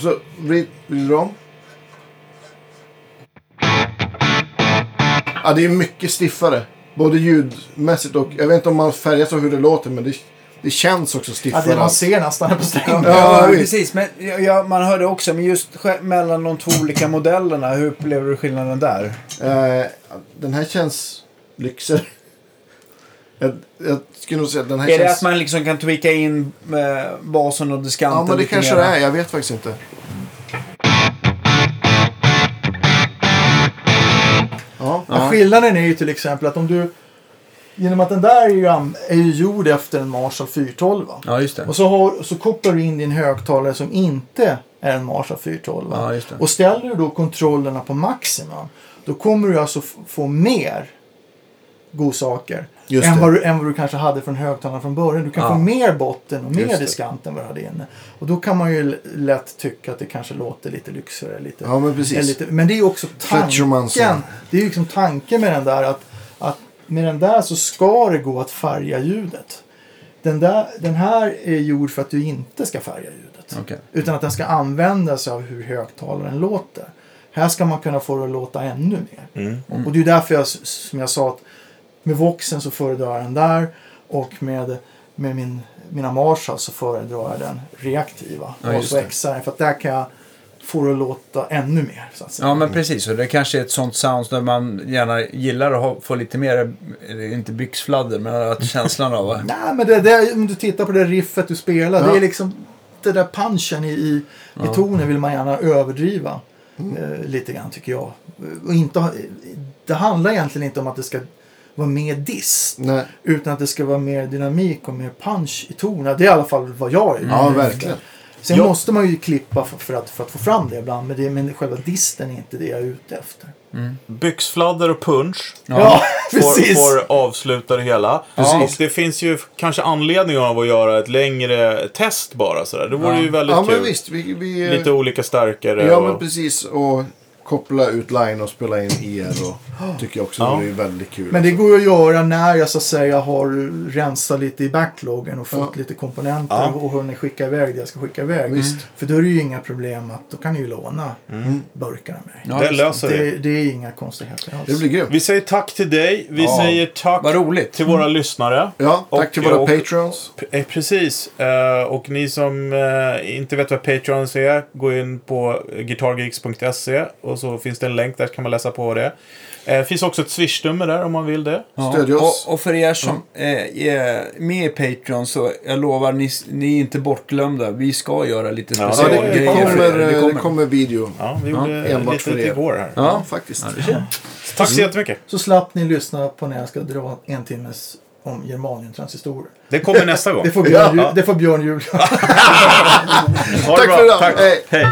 Och så vrid- vrider du om. Ja, det är mycket stiffare. Både ljudmässigt och... Jag vet inte om man färgas av hur det låter, men det, det känns också Ja, stiffare. det man ser nästan på strängen. Ja, visst. precis. Men ja, man hörde också, men just mellan de två olika modellerna, hur upplever du skillnaden där? Eh, den här känns lyxigare. Jag, jag skulle nog säga att den här Är det känns... att man liksom kan tweaka in eh, basen och diskanten Ja, men det kanske mera? det är. Jag vet faktiskt inte. Ja. Ja. Skillnaden är ju till exempel att om du... Genom att den där är ju, är ju gjord efter en Marshall 412. va? Ja, just det. Och så, har, så kopplar du in din högtalare som inte är en Marshall 412. va? Ja, just det. Och ställer du då kontrollerna på maximum. Då kommer du alltså få mer godsaker. Just Än vad, du, än vad du kanske hade från högtalarna från början. Du kan Ja. få mer botten och mer diskant än vad du hade inne. Och då kan man ju lätt tycka att det kanske låter lite lyxigare. Lite, Ja, men precis. Lite, men det är ju också tanken. Det är ju liksom tanken med den där att, att med den där så ska det gå att färga ljudet. Den, där, den här är gjord för att du inte ska färga ljudet. Okej. Utan att den ska använda sig av hur högtalaren låter. Här ska man kunna få det att låta ännu mer. Mm. Och, och det är därför jag, som jag sa att med Voxen så föredrar jag den där och med, med min, mina Marshall så föredrar jag den reaktiva. Ja, och så. XR för att där kan jag få det att låta ännu mer. Så att säga. Ja, men precis. Och det kanske är ett sånt sound där man gärna gillar att ha, få lite mer, inte byxfladder, men att känslan av... [laughs] Nej, men det, det, om du tittar på det riffet du spelar. Ja. Det är liksom det där punchen i, i, i tonen vill man gärna överdriva. Eh, lite grann tycker jag. Och inte, det handlar egentligen inte om att det ska vara mer dist. Nej. Utan att det ska vara mer dynamik och mer punch i tonen. Det är i alla fall vad jag är Ja, verkligen. Sen Ja. måste man ju klippa för, för, att, för att få fram det ibland. Men, det, men själva disten är inte det jag är ute efter. Byxfladder och punch. Ja, Får, [laughs] precis. får avsluta det hela. Precis. Och det finns ju kanske anledning av att göra ett längre test bara sådär. Det vore ju väldigt Ja, men kul. visst. Vi, vi, Lite olika stärkare. ja, och... men precis. Och koppla ut line och spela in er. Och, [gasps] tycker jag också Ja. det är väldigt kul. Men det går ju att göra när jag så att säga har rensat lite i backloggen och fått Ja. lite komponenter Ja. och hunnit skicka iväg det jag ska skicka iväg. Visst. För då är det ju inga problem att då kan ni ju låna burkarna med. Ja, det löser vi. Det, det är inga konstigheter alls. Det blir grymt. Vi säger tack till dig. Vi Ja. säger tack till våra lyssnare. Ja, tack Och- till våra och- patrons. Eh, Precis. Eh, och ni som eh, inte vet vad Patreons är, gå in på guitargeeks.se och så finns det en länk där kan man läsa på det. Eh, Det finns också ett swishnummer där om man vill det. Ja. Oss. Och, och för er som eh, är med i Patreon så jag lovar, ni, ni är inte bortglömda. Vi ska göra lite Ja, Ja, speciella det, det, grejer för kommer, er. det, Det kommer. kommer video. Ja, vi gjorde enbart lite för er. igår här. Ja, Ja. faktiskt. Ja. Tack så jättemycket. Så slapp ni lyssna på när jag ska dra en timmes om Germanium-transistorer. Det kommer nästa gång. [laughs] Det får Björn, Ja. det får Björn [laughs] det Tack för idag. Tack. Hej. Hej.